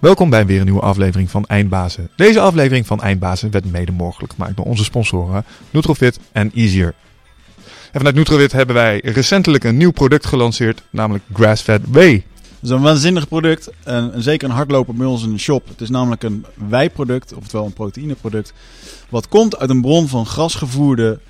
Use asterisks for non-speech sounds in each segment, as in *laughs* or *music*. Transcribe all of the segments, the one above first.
Welkom bij weer een nieuwe aflevering van Eindbazen. Deze aflevering van Eindbazen werd mede mogelijk gemaakt door onze sponsoren Nutrofit en Easier. En vanuit Nutrofit hebben wij recentelijk een nieuw product gelanceerd, namelijk Grassfed Whey. Het is een waanzinnig product. En, zeker een hardloper bij ons in de shop. Het is namelijk een wijproduct, oftewel een proteïneproduct. Wat komt uit een bron van grasgevoerde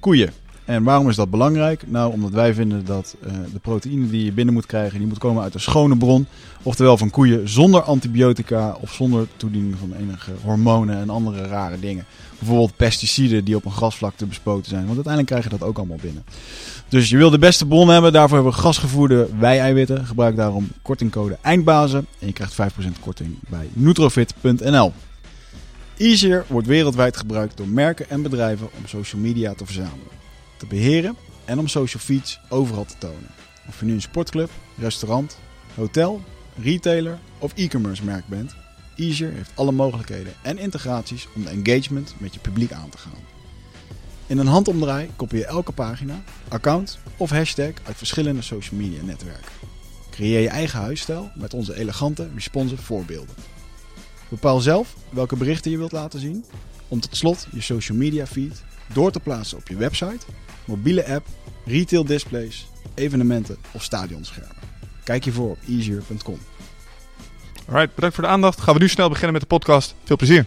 koeien. En waarom is dat belangrijk? Nou, omdat wij vinden dat uh, de proteïne die je binnen moet krijgen, die moet komen uit een schone bron. Oftewel van koeien zonder antibiotica of zonder toediening van enige hormonen en andere rare dingen. Bijvoorbeeld pesticiden die op een grasvlakte bespoten zijn. Want uiteindelijk krijg je dat ook allemaal binnen. Dus je wil de beste bron hebben. Daarvoor hebben we grasgevoerde wei-eiwitten. Gebruik daarom kortingcode EINDBAZEN. En je krijgt 5% korting bij nutrofit.nl. Easier wordt wereldwijd gebruikt door merken en bedrijven om social media te verzamelen, te beheren en om social feeds overal te tonen. Of je nu een sportclub, restaurant, hotel, retailer of e-commerce merk bent, Easier heeft alle mogelijkheden en integraties om de engagement met je publiek aan te gaan. In een handomdraai koppel je elke pagina, account of hashtag uit verschillende social media netwerken. Creëer je eigen huisstijl met onze elegante, responsive voorbeelden. Bepaal zelf welke berichten je wilt laten zien, om tot slot je social media feed door te plaatsen op je website, mobiele app, retail displays, evenementen of stadionschermen. Kijk hiervoor op easier.com. Alright, bedankt voor de aandacht. Gaan we nu snel beginnen met de podcast. Veel plezier.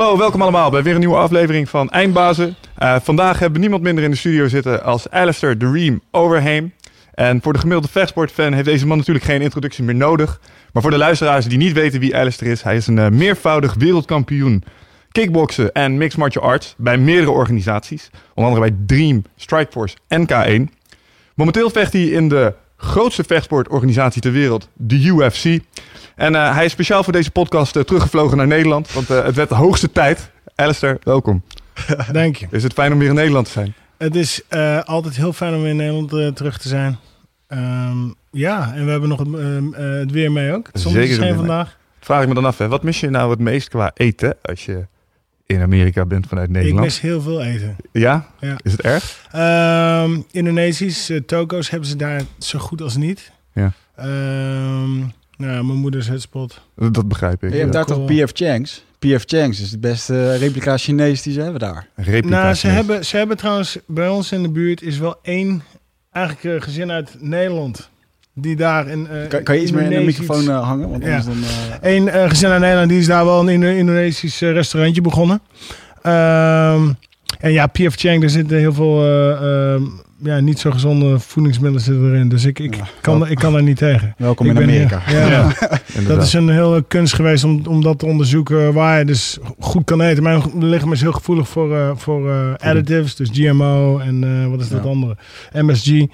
Hallo, welkom allemaal bij weer een nieuwe aflevering van Eindbazen. Uh, vandaag hebben we niemand minder in de studio zitten als Alistair The Ream Overheem. En voor de gemiddelde vechtsportfan heeft deze man natuurlijk geen introductie meer nodig. Maar voor de luisteraars die niet weten wie Alistair is, hij is een uh, meervoudig wereldkampioen kickboksen en mixed martial arts bij meerdere organisaties. Onder andere bij Dream, Strikeforce en K1. Momenteel vecht hij in de grootste vechtsportorganisatie ter wereld, de UFC. En uh, hij is speciaal voor deze podcast uh, teruggevlogen naar Nederland, want uh, het werd de hoogste tijd. Alistair, welkom. *laughs* Dank je. Is het fijn om weer in Nederland te zijn? Het is altijd heel fijn om weer in Nederland terug te zijn. Um, ja, en we hebben nog het, het weer mee ook. Het Zeker vandaag. Vraag ik me dan af, hè. wat mis je nou het meest qua eten als je in Amerika bent vanuit Nederland? Ik mis heel veel eten. Ja? ja. Is het erg? Um, Indonesisch toko's hebben ze daar zo goed als niet. Ja. Um, nou, mijn moeder is het spot. Dat begrijp ik. Je hebt daar toch PF Chang's? PF Chang's is de beste replica Chinees die ze hebben daar. Replica nou, ze hebben, ze hebben trouwens bij ons in de buurt is wel één eigenlijk uh, gezin uit Nederland. Die daar in. Uh, kan, kan, je iets meer in de microfoon uh, hangen? Want ja. dan, Eén gezin uit Nederland die is daar wel een Indonesisch restaurantje begonnen. Um, en ja, PF Chang, daar zitten heel veel uh, ja, niet zo gezonde voedingsmiddelen zitten erin. Dus ik, ik, ja, kan, ik kan er niet tegen. Welkom ik in Amerika. Hier, ja, *laughs* *laughs* dat is een hele kunst geweest om, om dat te onderzoeken waar je dus goed kan eten. Mijn lichaam is heel gevoelig voor, uh, voor uh, additives, dus GMO en uh, wat is dat andere? MSG.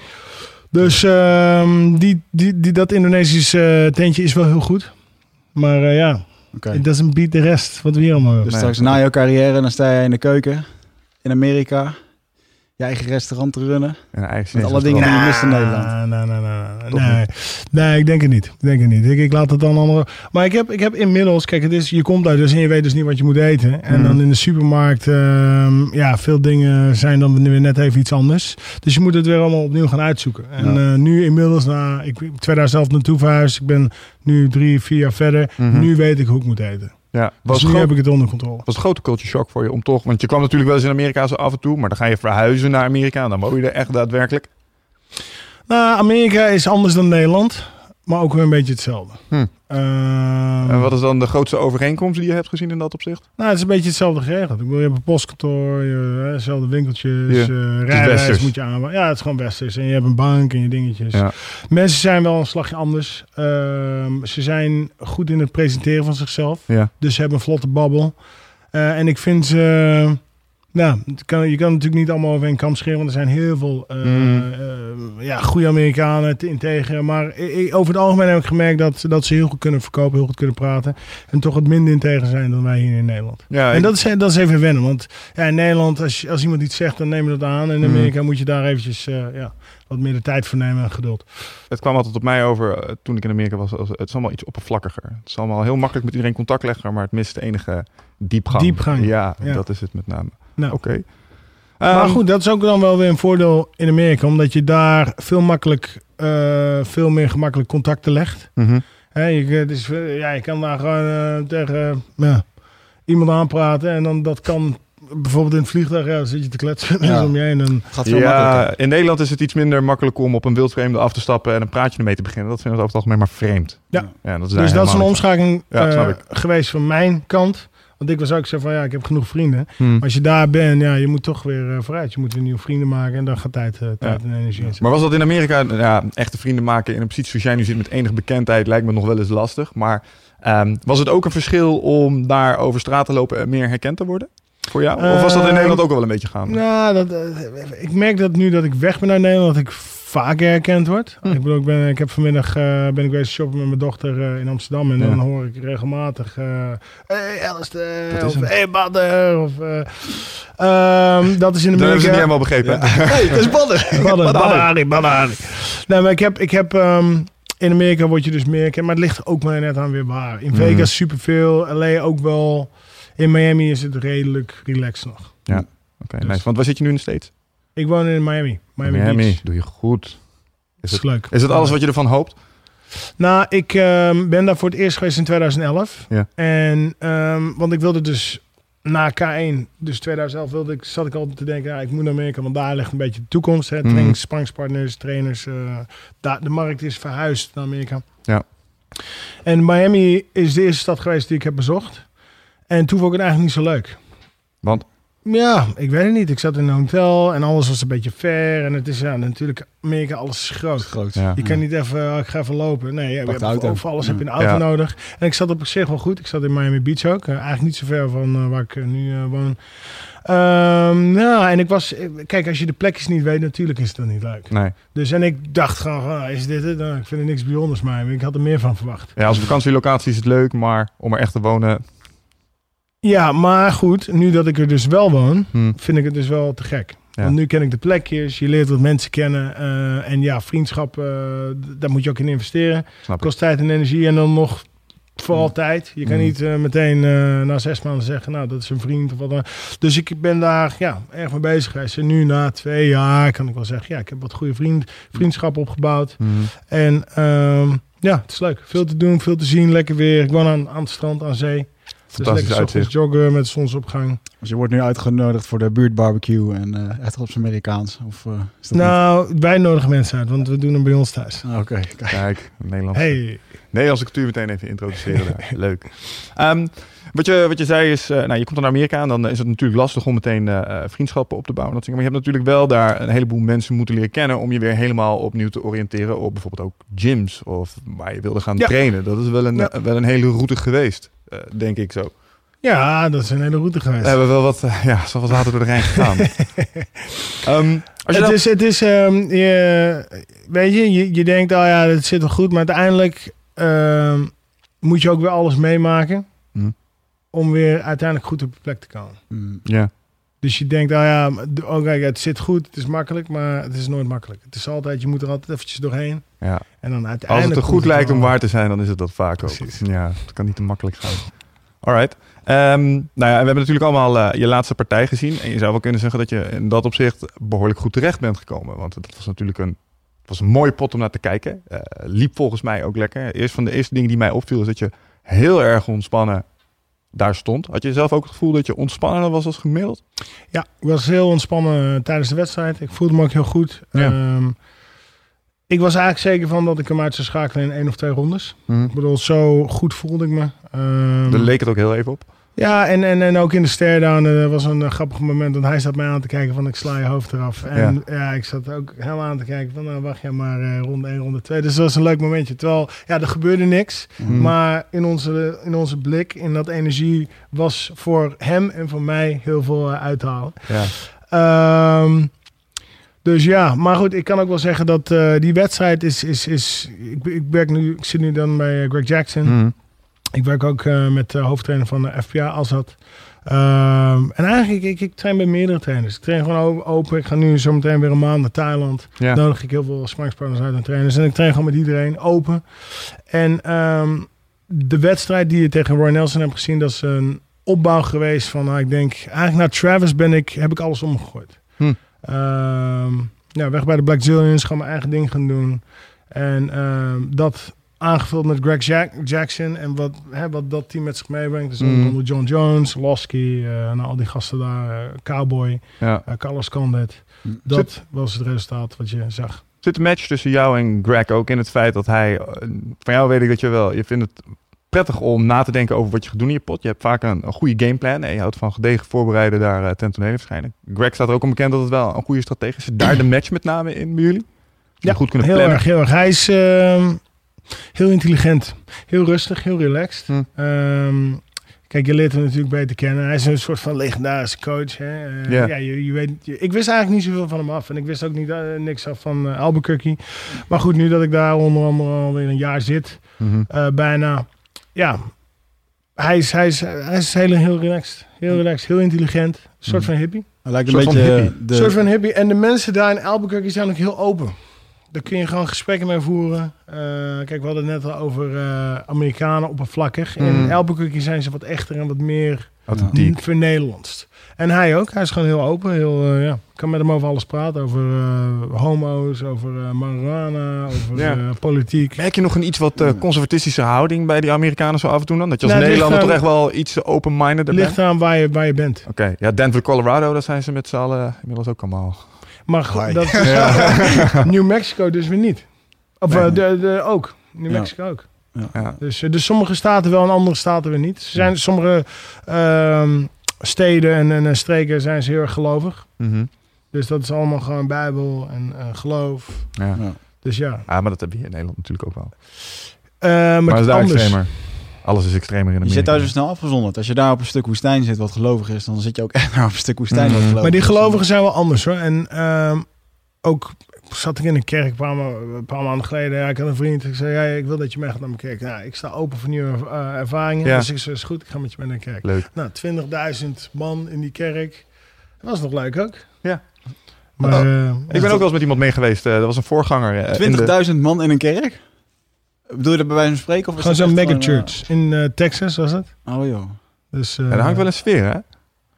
Dus um, die, die, die, dat Indonesische tentje is wel heel goed. Maar ja, okay. it doesn't beat de rest wat we hier allemaal hebben. Dus straks na jouw carrière, dan sta je in de keuken in Amerika je eigen restaurant te runnen. En eigen met alle dingen die je mist in Nederland. Nee, nee, nee, nee. Nee, nee, ik denk het niet. Ik denk het niet. Ik, ik laat het dan andere. Maar ik heb, ik heb inmiddels, kijk, het is, je komt uit dus en je weet dus niet wat je moet eten. En dan in de supermarkt, um, ja, veel dingen zijn dan weer net even iets anders. Dus je moet het weer allemaal opnieuw gaan uitzoeken. En ja. uh, nu inmiddels, na, ik ben 2011 naartoe verhuisd. Ik ben nu drie, vier jaar verder. Mm -hmm. Nu weet ik hoe ik moet eten. Ja, was dus nu heb ik het onder controle. Was een grote culture shock voor je om toch... Want je kwam natuurlijk wel eens in Amerika zo af en toe... maar dan ga je verhuizen naar Amerika... en dan woon je er echt daadwerkelijk. Nou, Amerika is anders dan Nederland... maar ook weer een beetje hetzelfde. Hm. Uh, en wat is dan de grootste overeenkomst die je hebt gezien in dat opzicht? Nou, het is een beetje hetzelfde geregeld. Ik bedoel, je hebt een postkantoor, je hebt dezelfde winkeltjes, Ja. uh, moet je aan. Ja, het is gewoon westers. En je hebt een bank en je dingetjes. Ja. Mensen zijn wel een slagje anders. Ehm, ze zijn goed in het presenteren van zichzelf. Ja. Dus ze hebben een vlotte babbel. Eh, en ik vind ze... Nou, kan, je kan natuurlijk niet allemaal over een kam scheren, want er zijn heel veel eh, Mm. eh, ja, goede Amerikanen te tegen. Maar i- i- over het algemeen heb ik gemerkt dat, dat ze heel goed kunnen verkopen, heel goed kunnen praten. En toch wat minder in tegen zijn dan wij hier in Nederland. Ja, En ik- dat is, dat is even wennen, want ja, in Nederland, als, als iemand iets zegt, dan nemen we dat aan. En in Mm. Amerika moet je daar eventjes eh, ja, wat meer de tijd voor nemen en geduld. het kwam altijd op mij over eh, toen ik in Amerika was. Als, het is allemaal iets oppervlakkiger. Het is allemaal heel makkelijk met iedereen contact leggen, maar het mist de enige diepgang. Diepgang, Ja, ja. dat is het met name. Nou. Oké. maar Ehm, goed, dat is ook dan wel weer een voordeel in Amerika, omdat je daar veel, makkelijk, eh, veel meer gemakkelijk contacten legt. mhm. Hè, je, het is, eh, ja, je kan daar gewoon eh, tegen ja, iemand aanpraten en dan dat kan bijvoorbeeld in het vliegtuig, ja, dan zit je te kletsen *laughs* Ja. om je heen. En, Het gaat veel makkelijker. Ja, in Nederland is het iets minder makkelijk om op een wildvreemde af te stappen en een praatje ermee te beginnen. Dat vinden we over het algemeen maar vreemd. Ja. ja dat is dus dat is een omschakeling eh, geweest van mijn kant. Want ik was ook zo van, ja, ik heb genoeg vrienden. Hmm. Als je daar bent, ja, je moet toch weer eh, vooruit. Je moet weer nieuwe vrienden maken en dan gaat tijd, eh, tijd en energie in. Maar was dat in Amerika, ja, echte vrienden maken in een positie zoals jij nu zit met enige bekendheid, lijkt me nog wel eens lastig. Maar ehm, was het ook een verschil om daar over straat te lopen en meer herkend te worden? Voor jou? Of was dat in Ehm, Nederland ook wel een beetje gaande? Nou, dat, eh, ik merk dat nu dat ik weg ben naar Nederland, dat ik vaker herkend word. Hm. Ik bedoel, ik, ben, ik heb vanmiddag eh, ben ik wezen shoppen met mijn dochter eh, in Amsterdam. En Ja. dan hoor ik regelmatig... eh hey Alistair, Dat is of hey Badder. Of, eh, ehm, dat is in Dat hebben ze niet helemaal begrepen. *laughs* Hey, dat is. *laughs* Badder, Badder. Badder, Badder. Nee, maar ik heb... Ik heb ehm, in Amerika word je dus meer maar het ligt ook maar net aan weer waar. In Mhm. Vegas superveel, LA ook wel. In Miami is het redelijk relaxed nog. Oké, Dus- nice. Want waar zit je nu in de States? Ik woon in Miami. Miami, Miami. Beach. Doe je goed. Is Is het, leuk. is het alles wat je ervan hoopt? Nou, ik ehm, ben daar voor het eerst geweest in 2011. Ja. En, ehm, want ik wilde dus na K1, dus 2011, wilde ik, zat ik altijd te denken, ja, ik moet naar Amerika, want daar ligt een beetje de toekomst. Hè? Mhm. Trainings, sparringspartners, trainers. eh, daar, de markt is verhuisd naar Amerika. Ja. En Miami is de eerste stad geweest die ik heb bezocht. En toen vond ik het eigenlijk niet zo leuk. Want? Ja, ik weet het niet. Ik zat in een hotel en alles was een beetje ver. En het is ja, natuurlijk, Amerika, alles is groot. Groot. Ja. Je kan niet even, oh, ik ga even lopen. Nee, je hebt auto. over alles Ja. heb je een auto Ja. nodig. En ik zat op zich wel goed. Ik zat in Miami Beach ook. Eh, eigenlijk niet zo ver van eh, waar ik eh, nu woon. Ehm, nou, en ik was... Kijk, als je de plekjes niet weet, natuurlijk is het dan niet leuk. Nee. Dus en ik dacht gewoon, ah, is dit het? Nou, ik vind er niks bijzonders maar Ik had er meer van verwacht. Ja, als vakantielocatie is het leuk, maar om er echt te wonen... Ja, maar goed, nu dat ik er dus wel woon, hm, vind ik het dus wel te gek. Ja. Want nu ken ik de plekjes, je leert wat mensen kennen. eh, en ja, vriendschap, eh, daar moet je ook in investeren. snap ik. kost tijd en energie en dan nog voor altijd. Je kan Mm. niet eh, meteen na zes maanden zeggen, nou, dat is een vriend of wat dan. Dus ik ben daar ja, erg mee bezig geweest. En nu na twee jaar kan ik wel zeggen, ja, ik heb wat goede vriend, vriendschap opgebouwd. En ehm, ja, het is leuk. Veel te doen, veel te zien, lekker weer. Ik woon aan, aan het strand, aan zee. Dus Fantastisch lekker 's ochtends uitzicht. joggen met zonsopgang. Dus je wordt nu uitgenodigd voor de buurtbarbecue en eh echt op zijn Amerikaans. Of, eh, is dat Nou, wij nodigen mensen uit, want we doen hem bij ons thuis. Ah, Oké, kijk. Kijk, Nederlands. Hey, Nederlandse cultuur meteen even introduceren daar. *laughs* Leuk. Ehm, wat, je, wat je zei is, eh, nou, je komt naar Amerika en dan is het natuurlijk lastig om meteen eh, eh, vriendschappen op te bouwen. Dat. Maar je hebt natuurlijk wel daar een heleboel mensen moeten leren kennen om je weer helemaal opnieuw te oriënteren op bijvoorbeeld ook gyms of waar je wilde gaan Ja. trainen. Dat is wel een, Ja. wel een hele route geweest, denk ik zo. ja, dat is een hele route geweest. We hebben wel wat, ja, zo wat water door de Rijn gegaan. *laughs* Ehm, als je het, dan- is, het is, ehm, je, weet je, je, je denkt, oh ja, het zit wel goed, maar uiteindelijk ehm, moet je ook weer alles meemaken. Om weer uiteindelijk goed op je plek te komen. Mm. ja, Dus je denkt, oh ja, oh kijk, het zit goed, het is makkelijk, maar het is nooit makkelijk. Het is altijd, je moet er altijd eventjes doorheen. ja. En dan uiteindelijk... Als het komt goed lijkt om waar te zijn, dan is het dat vaak ook. Ja, het kan niet te makkelijk gaan. Alright. Ehm, nou ja, we hebben natuurlijk allemaal eh, je laatste partij gezien. En je zou wel kunnen zeggen dat je in dat opzicht behoorlijk goed terecht bent gekomen. Want het was natuurlijk een, was een mooie pot om naar te kijken. Eh, liep volgens mij ook lekker. Eerst van de eerste dingen die mij opviel is dat je heel erg ontspannen daar stond. Had je zelf ook het gevoel dat je ontspannender was als gemiddeld? Ja, ik was heel ontspannen eh, tijdens de wedstrijd. Ik voelde me ook heel goed. Ja. Ehm, ik was eigenlijk zeker van dat ik hem uit zou schakelen in één of twee rondes. Ik bedoel, zo goed voelde ik me. Ehm, Daar leek het ook heel even op. Ja, en, en, en ook in de stare-down uh, was een uh, grappig moment. Want hij zat mij aan te kijken van ik sla je hoofd eraf. En ja, ja ik zat ook helemaal aan te kijken van nou wacht jij maar uh, ronde 1, ronde 2. Dus dat was een leuk momentje. Terwijl, ja, er gebeurde niks. Mm. Maar in onze, in onze blik, in dat energie, was voor hem en voor mij heel veel uit te halen. Ja. Um, dus ja, maar goed, ik kan ook wel zeggen dat die wedstrijd is. is, is ik, ik, werk nu, ik zit nu dan bij Greg Jackson. Mm. Ik werk ook uh, met de hoofdtrainer van de FPA, Azad. Um, en eigenlijk, ik, ik train bij meerdere trainers. Ik train gewoon open. Ik ga nu zo meteen weer een maand naar Thailand. Ja. Dan nodig ik heel veel sparringspartners uit en trainers. En ik train gewoon met iedereen open. En um, de wedstrijd die je tegen Roy Nelson hebt gezien, dat is een opbouw geweest van, nou, ik denk, eigenlijk na Travis ben ik, heb ik alles omgegooid. Hm. Um, ja, weg bij de Black Zillions, gewoon mijn eigen ding gaan doen. En dat aangevuld met Greg Jack Jackson en wat, hè, wat dat team met zich meebrengt. Dus Mm. onder John Jones, Losky, uh, nou, al die gasten daar, uh, Cowboy, Ja. uh, Carlos Condit. Dat was het resultaat wat je zag. Zit de match tussen jou en Greg ook in het feit dat hij... eh, Van jou weet ik dat je wel... Je vindt het prettig om na te denken over wat je gaat doen in je pot. Je hebt vaak een, een goede gameplan. En je houdt van gedegen voorbereiden daar uh, ten tonele waarschijnlijk. Greg staat er ook om bekend dat het wel een goede strategie is. Daar de match met name in bij jullie? Die goed kunnen heel plannen. erg, heel erg. Hij is uh, heel intelligent, heel rustig, heel relaxed. Hm. Um, kijk, je leert hem natuurlijk beter kennen. Hij is een soort van legendarische coach. Hè? Uh, Ja. ja, je, je weet, je- ik wist eigenlijk niet zoveel van hem af. En ik wist ook niet, uh, niks af van uh, Albuquerque. Maar goed, nu dat ik daar onder andere alweer een jaar zit, Mhm. uh, bijna. Ja, hij is, hij is, hij is heel, heel relaxed. Heel relaxed, heel intelligent. Een soort Hm. van hippie. Hij lijkt Een beetje van eh, hippie. de... Een soort van hippie. En de mensen daar in Albuquerque zijn ook heel open. Daar kun je gewoon gesprekken mee voeren. Uh, kijk, we hadden het net al over uh, Amerikanen oppervlakkig. Mm. In Albuquerque zijn ze wat echter en wat meer Authentiek. vernederlandst. En hij ook. Hij is gewoon heel open. Heel, uh, ja. Ik kan met hem over alles praten. Over uh, homo's, over uh, marijuana, over Ja. uh, politiek. Merk je nog een iets wat uh, conservatistische houding bij die Amerikanen zo af en toe dan? Dat je als Nou, Nederlander toch echt wel iets open-minded Het bent? ligt aan waar je, waar je bent. Oké, ja, Denver, Colorado, daar zijn ze met z'n allen inmiddels ook allemaal. Maar dat is New Mexico dus weer niet. Of Nee. uh, de, de, ook. New Ja. Mexico ook. Ja. Dus, eh, dus sommige staten wel en andere staten weer niet. Ze zijn, Sommige ehm, steden en, en, en streken zijn ze heel erg gelovig. Mhm. Dus dat is allemaal gewoon Bijbel en eh, geloof. ja. Ja. Dus ja. Ah, maar dat hebben we hier in Nederland natuurlijk ook wel. Eh, maar Maar het is anders. extremer. Alles is extremer in Je Amerika. zit daar zo snel afgezonderd. Als je daar op een stuk woestijn zit wat gelovig is, dan zit je ook *laughs* echt daar op een stuk woestijn wat Mhm. gelovig Maar die is. gelovigen zijn wel anders hoor. En ehm, ook zat ik in een kerk een paar, ma- een paar maanden geleden. Ja, ik had een vriend. Ik zei, ja, ik wil dat je mee gaat naar mijn kerk. Ja, ik sta open voor nieuwe eh, ervaringen. Ja. Dus ik zei, is goed, ik ga met je mee naar de kerk. Leuk. Nou, 20.000 man in die kerk. Dat was nog leuk ook. Ja. Maar, Oh, eh, Ik ben ook wel eens met iemand mee geweest. eh, dat was een voorganger. eh, in de- 20.000 man in een kerk? Bedoel je dat bij wijze van spreken? Of is gewoon zo'n megachurch. In eh, Texas was het. eh, Oh joh. Dus, eh, Ja, daar hangt wel een sfeer, hè?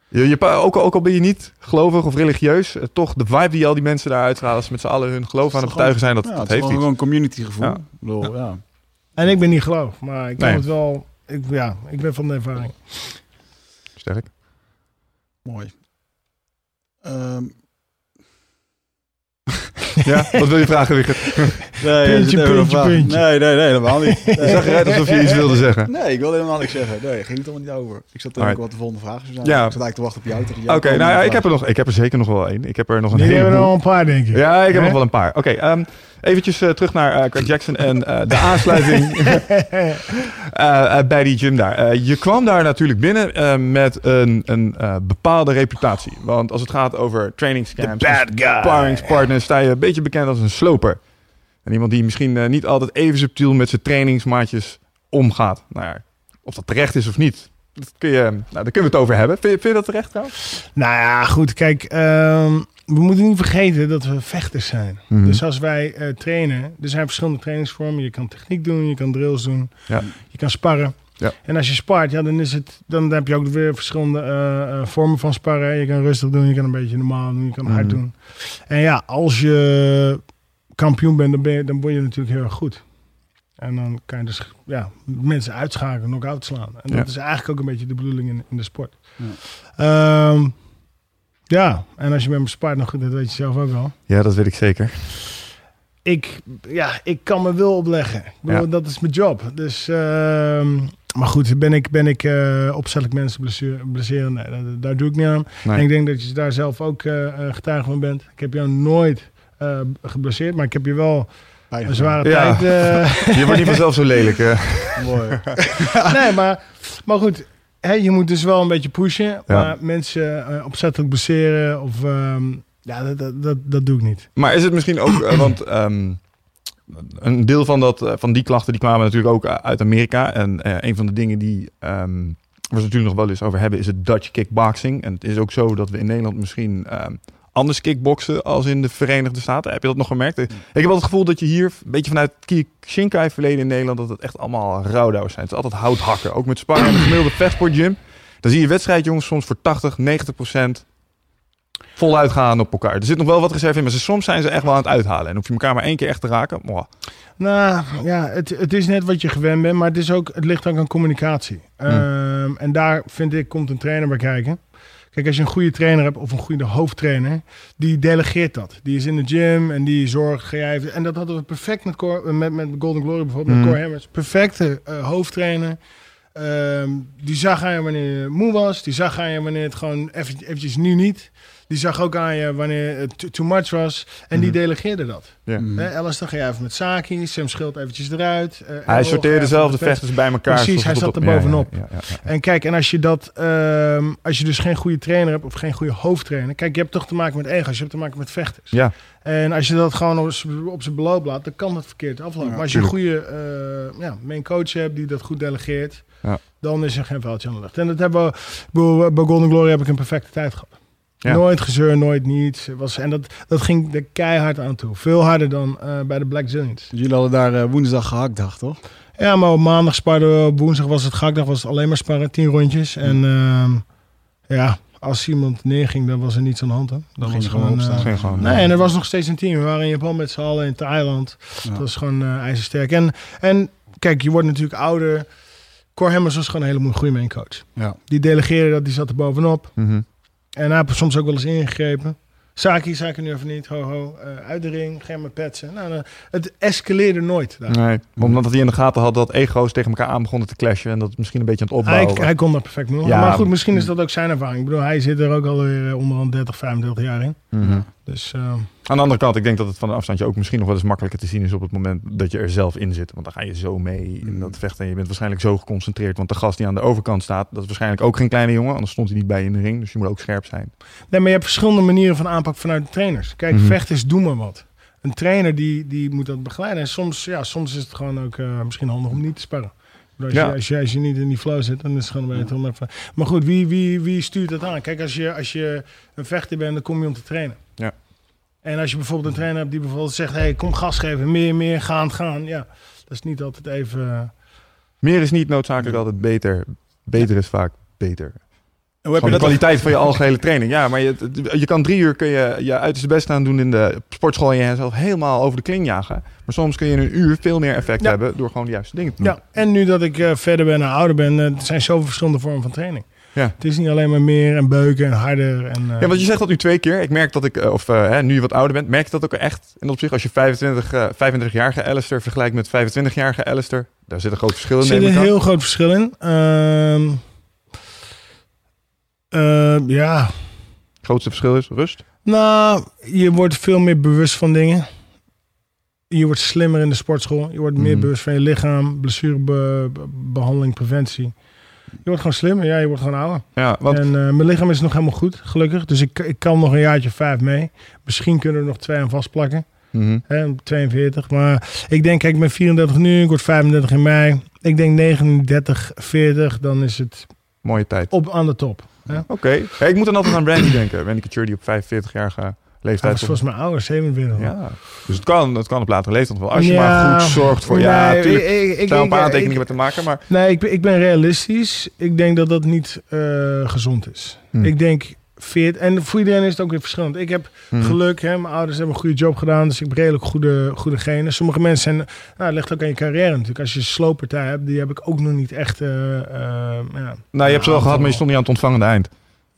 Je, je, pa- ook, al- ook al ben je niet gelovig of religieus, eh, toch de vibe die al die mensen daar uitstralen, als ze met z'n allen hun geloof aan het toch betuigen zijn, dat, Ja, dat het is heeft gewoon iets. een community gevoel. Ja. Ik bedoel, ja. En ik ben niet geloof. Maar ik kan Nee. het wel... Ik, ja, ik ben van de ervaring. Sterk. Mooi. Ehm, Ja, wat wil je vragen, Richard? nee, Puntje, puntje, puntje. Nee, nee, nee, helemaal niet. *laughs* Je zag eruit alsof je iets wilde zeggen. Nee, ik wilde helemaal niks zeggen. Nee, ging het allemaal niet over. Ik zat denken wat de volgende vraag zou zijn. Ja. Ik zat eigenlijk te wachten op jou. Oké, nou ja, ik heb, er nog, ik heb er zeker nog wel één. Ik heb er nog een er een paar, denk ik. Ja, ik heb nog wel een paar. Oké, ehm, eventjes eh, terug naar eh Greg Jackson en eh, de aansluiting *laughs* *laughs* bij die gym daar. Je kwam daar natuurlijk binnen eh, met een, een eh, bepaalde reputatie. Want als het gaat over trainingscamps, The bad guy. sparringspartners, sta je een beetje bekend als een sloper. En iemand die misschien eh, niet altijd even subtiel met zijn trainingsmaatjes omgaat. Nou ja, of dat terecht is of niet, dat kun je, nou, daar kunnen we het over hebben. Vind je, vind je dat terecht trouwens? Nou ja, goed. Kijk, ehm, we moeten niet vergeten dat we vechters zijn. Mhm. Dus als wij eh, trainen, er zijn verschillende trainingsvormen. Je kan techniek doen, je kan drills doen, Ja. je kan sparren. Ja. En als je spart, ja, dan, is het, dan heb je ook weer verschillende eh, eh, vormen van sparren. Je kan rustig doen, je kan een beetje normaal doen, je kan hard Mhm. doen. En ja, als je kampioen bent, dan, ben je, dan word je natuurlijk heel erg goed. En dan kan je dus ja, mensen uitschakelen, knock-out slaan. En dat Ja. is eigenlijk ook een beetje de bedoeling in, in de sport. Ja. Ehm, ja, en als je met me spart, nog goed, dat weet je zelf ook wel. Ja, dat weet ik zeker. Ik, ja, ik kan mijn wil opleggen. Ik bedoel, Ja. Dat is mijn job. Dus ehm, maar goed, ben ik, ben ik uh, opzettelijk mensen blesseren? blesseren? Nee, daar, daar, doe ik niet aan. Nee. En ik denk dat je daar zelf ook uh, getuige van bent. Ik heb jou nooit uh, geblesseerd, maar ik heb je wel een zware Ja. tijd... eh, *laughs* Je wordt niet vanzelf zo lelijk. hè? *laughs* Mooi. nee, maar, maar goed. Hè, je moet dus wel een beetje pushen. Ja. Maar mensen uh, opzettelijk blesseren of... Um, ja, dat, dat, dat, dat, doe ik niet. Maar is het misschien ook, uh, want um, *clears throat* een deel van, dat, uh, van die klachten die kwamen natuurlijk ook uit Amerika. En uh, een van de dingen die um, waar we het natuurlijk nog wel eens over hebben is het Dutch kickboxing. En het is ook zo dat we in Nederland misschien anders kickboksen als in de Verenigde Staten. Heb je dat nog gemerkt? Ik heb wel het gevoel dat je hier een beetje vanuit Shinkai verleden in Nederland dat het echt allemaal rouwdouws zijn. Het is altijd hout hakken. Ook met sparren in de gemiddelde vechtsportgym. Dan zie je wedstrijdjongens soms voor 80, 90 procent voluit gaan op elkaar. Er zit nog wel wat reserve in, maar soms zijn ze echt wel aan het uithalen. En hoef je elkaar maar één keer echt te raken. Mwah. Nou ja, het, het is net wat je gewend bent, maar het, is ook, het ligt ook aan communicatie. Hmm. Um, en daar vind ik, komt een trainer bij kijken. Kijk, als je een goede trainer hebt of een goede hoofdtrainer, die delegeert dat. Die is in de gym en die zorgt. Jij en dat hadden we perfect met, Cor, met, met Golden Glory bijvoorbeeld, Mhm. met Core Hammers. Perfecte uh, hoofdtrainer. Um, die zag aan je wanneer je moe was. Die zag aan je wanneer het gewoon even, eventjes nu niet. Die zag ook aan je wanneer het too much was. En Mhm. die delegeerde dat. Ja. Mm. Alice, dan ga je even met Saki. Sam Schild eventjes eruit. Uh, hij sorteerde zelf de vechters bij elkaar. Precies, hij zat er bovenop. Ja, ja, ja, en kijk, en als je dat, um, als je dus geen goede trainer hebt of geen goede hoofdtrainer. Kijk, je hebt toch te maken met ego's, je hebt te maken met vechters. Ja. En als je dat gewoon op, zijn beloop laat, dan kan dat verkeerd aflopen. maar als je een goede uh, ja, main coach hebt die dat goed delegeert, dan is er geen vuiltje aan de lucht. En dat hebben we, bij Golden Glory heb ik een perfecte tijd gehad. Ja. Nooit gezeur, nooit niets. Was, en dat, dat ging er keihard aan toe. Veel harder dan uh, bij de Black Zillions. Dus jullie hadden daar uh, woensdag gehaktdag, toch? Ja, maar op maandag sparden we. Op woensdag was het gehaktdag. Was het alleen maar sparren. Tien rondjes. En uh, ja, als iemand neerging, dan was er niets aan de hand. Hè. Dan ging gewoon opstaan. Uh, gewoon, nee, en er was nog steeds een team. We waren in Japan met z'n allen in Thailand. Ja. Dat was gewoon uh, ijzersterk. En, en kijk, je wordt natuurlijk ouder. Cor Hemmers was gewoon een hele goede main coach. Ja. Die delegeerde dat, die zat er bovenop. Mm -hmm. En hij heeft soms ook wel eens ingegrepen. Saki, Saki nu even niet. Ho, ho. Uh, uit de ring, petsen. Nou, nou, het escaleerde nooit. Daar. Nee, omdat hij in de gaten had dat ego's tegen elkaar aan begonnen te clashen. En dat het misschien een beetje aan het opbouwen hij, hij kon dat perfect doen. Ja, maar goed, misschien is dat ook zijn ervaring. Ik bedoel, hij zit er ook alweer onderhand 30, 35 jaar in. Mm -hmm. Dus... Uh, aan de andere kant, ik denk dat het van een afstandje ook misschien nog wel eens makkelijker te zien is op het moment dat je er zelf in zit. Want dan ga je zo mee in dat vechten. En je bent waarschijnlijk zo geconcentreerd. Want de gast die aan de overkant staat, dat is waarschijnlijk ook geen kleine jongen. Anders stond hij niet bij je in de ring. Dus je moet ook scherp zijn. Nee, maar je hebt verschillende manieren van aanpak vanuit de trainers. Kijk, mm -hmm. vechten is doe maar wat. Een trainer die, die moet dat begeleiden. En soms, ja, soms is het gewoon ook uh, misschien handig om niet te sparren. Als, ja. je, als, je, als je niet in die flow zit, dan is het gewoon beter om even... Maar goed, wie, wie, wie stuurt dat aan? Kijk, als je, als je een vechter bent, dan kom je om te trainen. Ja. En als je bijvoorbeeld een trainer hebt die bijvoorbeeld zegt... hey, kom gas geven, meer, meer, gaan, gaan. Ja, dat is niet altijd even... Meer is niet noodzakelijk altijd beter. Beter is vaak beter. Hoe heb je de kwaliteit van je algehele training. Ja, maar je, je kan drie uur kun je je uiterste best aan doen in de sportschool... en jezelf helemaal over de kling jagen. Maar soms kun je in een uur veel meer effect ja. hebben... door gewoon de juiste dingen te doen. Ja, en nu dat ik uh, verder ben en ouder ben... Uh, er zijn zoveel verschillende vormen van training. Ja. Het is niet alleen maar meer en beuken en harder. En, uh... Ja, want je zegt dat nu twee keer. Ik merk dat ik, of hè, nu je wat ouder bent, merk je dat ook echt. En op zich, als je 25, 25-jarige Alistair vergelijkt met 25-jarige Alistair... daar zit een groot verschil in. Er zit een heel groot verschil in. Uh, uh, ja. Het grootste verschil is rust? Nou, je wordt veel meer bewust van dingen. Je wordt slimmer in de sportschool. Je wordt meer mm. bewust van je lichaam, blessurebehandeling, preventie. Je wordt gewoon slimmer, ja, je wordt gewoon ouder. Ja, want... En uh, mijn lichaam is nog helemaal goed, gelukkig. Dus ik, ik kan nog een jaartje vijf mee. Misschien kunnen we er nog twee aan vastplakken. Mm -hmm. Hè, 42. Maar ik denk, kijk, ik ben 34 nu, ik word 35 in mei. Ik denk 39, 40, dan is het... Mooie tijd. Op aan de top. Oké. Okay. Hey, ik moet dan altijd aan Randy denken. Randy Couture die op 45-jarige leeftijd... Hij volgens mij ouder, 47. Ja. Dus het kan, het kan op latere leeftijd wel. Als je ja, maar goed zorgt voor... Nee, ja, natuurlijk. Ik, ik, ik, een paar aantekeningen met te maken, maar... Nee, ik, ik ben realistisch. Ik denk dat dat niet uh, gezond is. Hmm. Ik denk... 40, en voor iedereen is het ook weer verschillend. Ik heb Hmm. geluk, hè, mijn ouders hebben een goede job gedaan, dus ik heb redelijk goede, goede genen. Sommige mensen zijn, nou, ligt ook aan je carrière natuurlijk. Als je een slooppartij hebt, die heb ik ook nog niet echt. Uh, uh, ja, nou, je hebt ze wel gehad, maar je stond niet aan het ontvangende eind.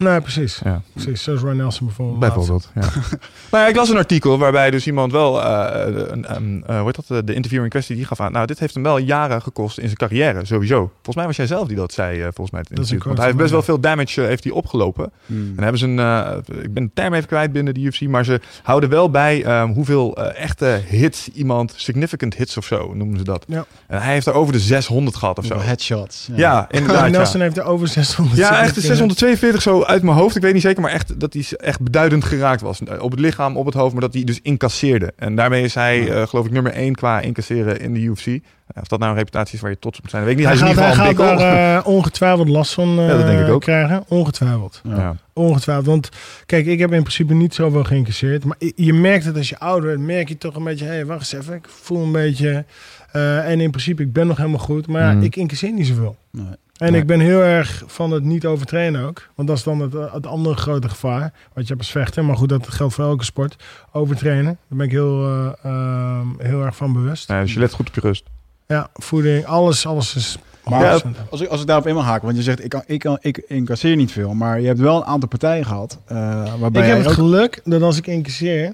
Nee, precies. Ja. precies. Zoals Ryan Nelson bijvoorbeeld. Bijvoorbeeld, ja. *laughs* nou ja, ik las een artikel waarbij dus iemand wel, eh, een, een, eh, hoe heet dat, de interviewer in kwestie, die gaf aan, nou, dit heeft hem wel jaren gekost in zijn carrière, sowieso. Volgens mij was jij zelf die dat zei, eh, volgens mij. Het Dat is. Want hij heeft best wel veel damage eh, heeft hij opgelopen. Hmm. En hebben ze een, eh, ik ben de term even kwijt binnen de UFC, maar ze houden wel bij ehm, hoeveel eh, echte hits iemand, significant hits of zo, noemen ze dat. Ja. En hij heeft er over de 600 gehad of zo. Headshots. Ja, inderdaad. *laughs* Ryan ja. Nelson heeft er over 600. Ja, *laughs* echt 642 zo uit mijn hoofd. Ik weet niet zeker, maar echt dat hij echt beduidend geraakt was. Op het lichaam, op het hoofd, maar dat hij dus incasseerde. En daarmee is hij, eh, geloof ik, nummer 1 qua incasseren in de UFC. Eh, Of dat nou een reputatie is waar je trots op moet zijn, weet ik niet. Hij, Hij, is in gaat, ieder hij geval een gaat bikkel. daar eh, ongetwijfeld last van eh, Ja, dat denk ik ook. krijgen. Ongetwijfeld. Ja. Ja. Ongetwijfeld. Want kijk, ik heb in principe niet zoveel geïncasseerd. Maar je- merkt het als je ouder wordt, merk je toch een beetje... Hé, hey, wacht eens even. Ik voel een beetje... eh, en in principe, ik ben nog helemaal goed. Maar ja, Mhm. ik incasseer niet zoveel. Nee. En Nee. ik ben heel erg van het niet overtrainen ook. Want dat is dan het, het andere grote gevaar. Wat je hebt als vechter. Maar goed, dat geldt voor elke sport. Overtrainen. Daar ben ik heel, eh, ehm, heel erg van bewust. Nee, dus je let goed op je rust. Ja, voeding. Alles, alles is... Maar Ja, 100%. Als ik, als ik daarop in mag haken, want je zegt ik, kan, ik, kan, ik incasseer niet veel, maar je hebt wel een aantal partijen gehad uh, waarbij ik heb het ook- geluk dat als ik incasseer,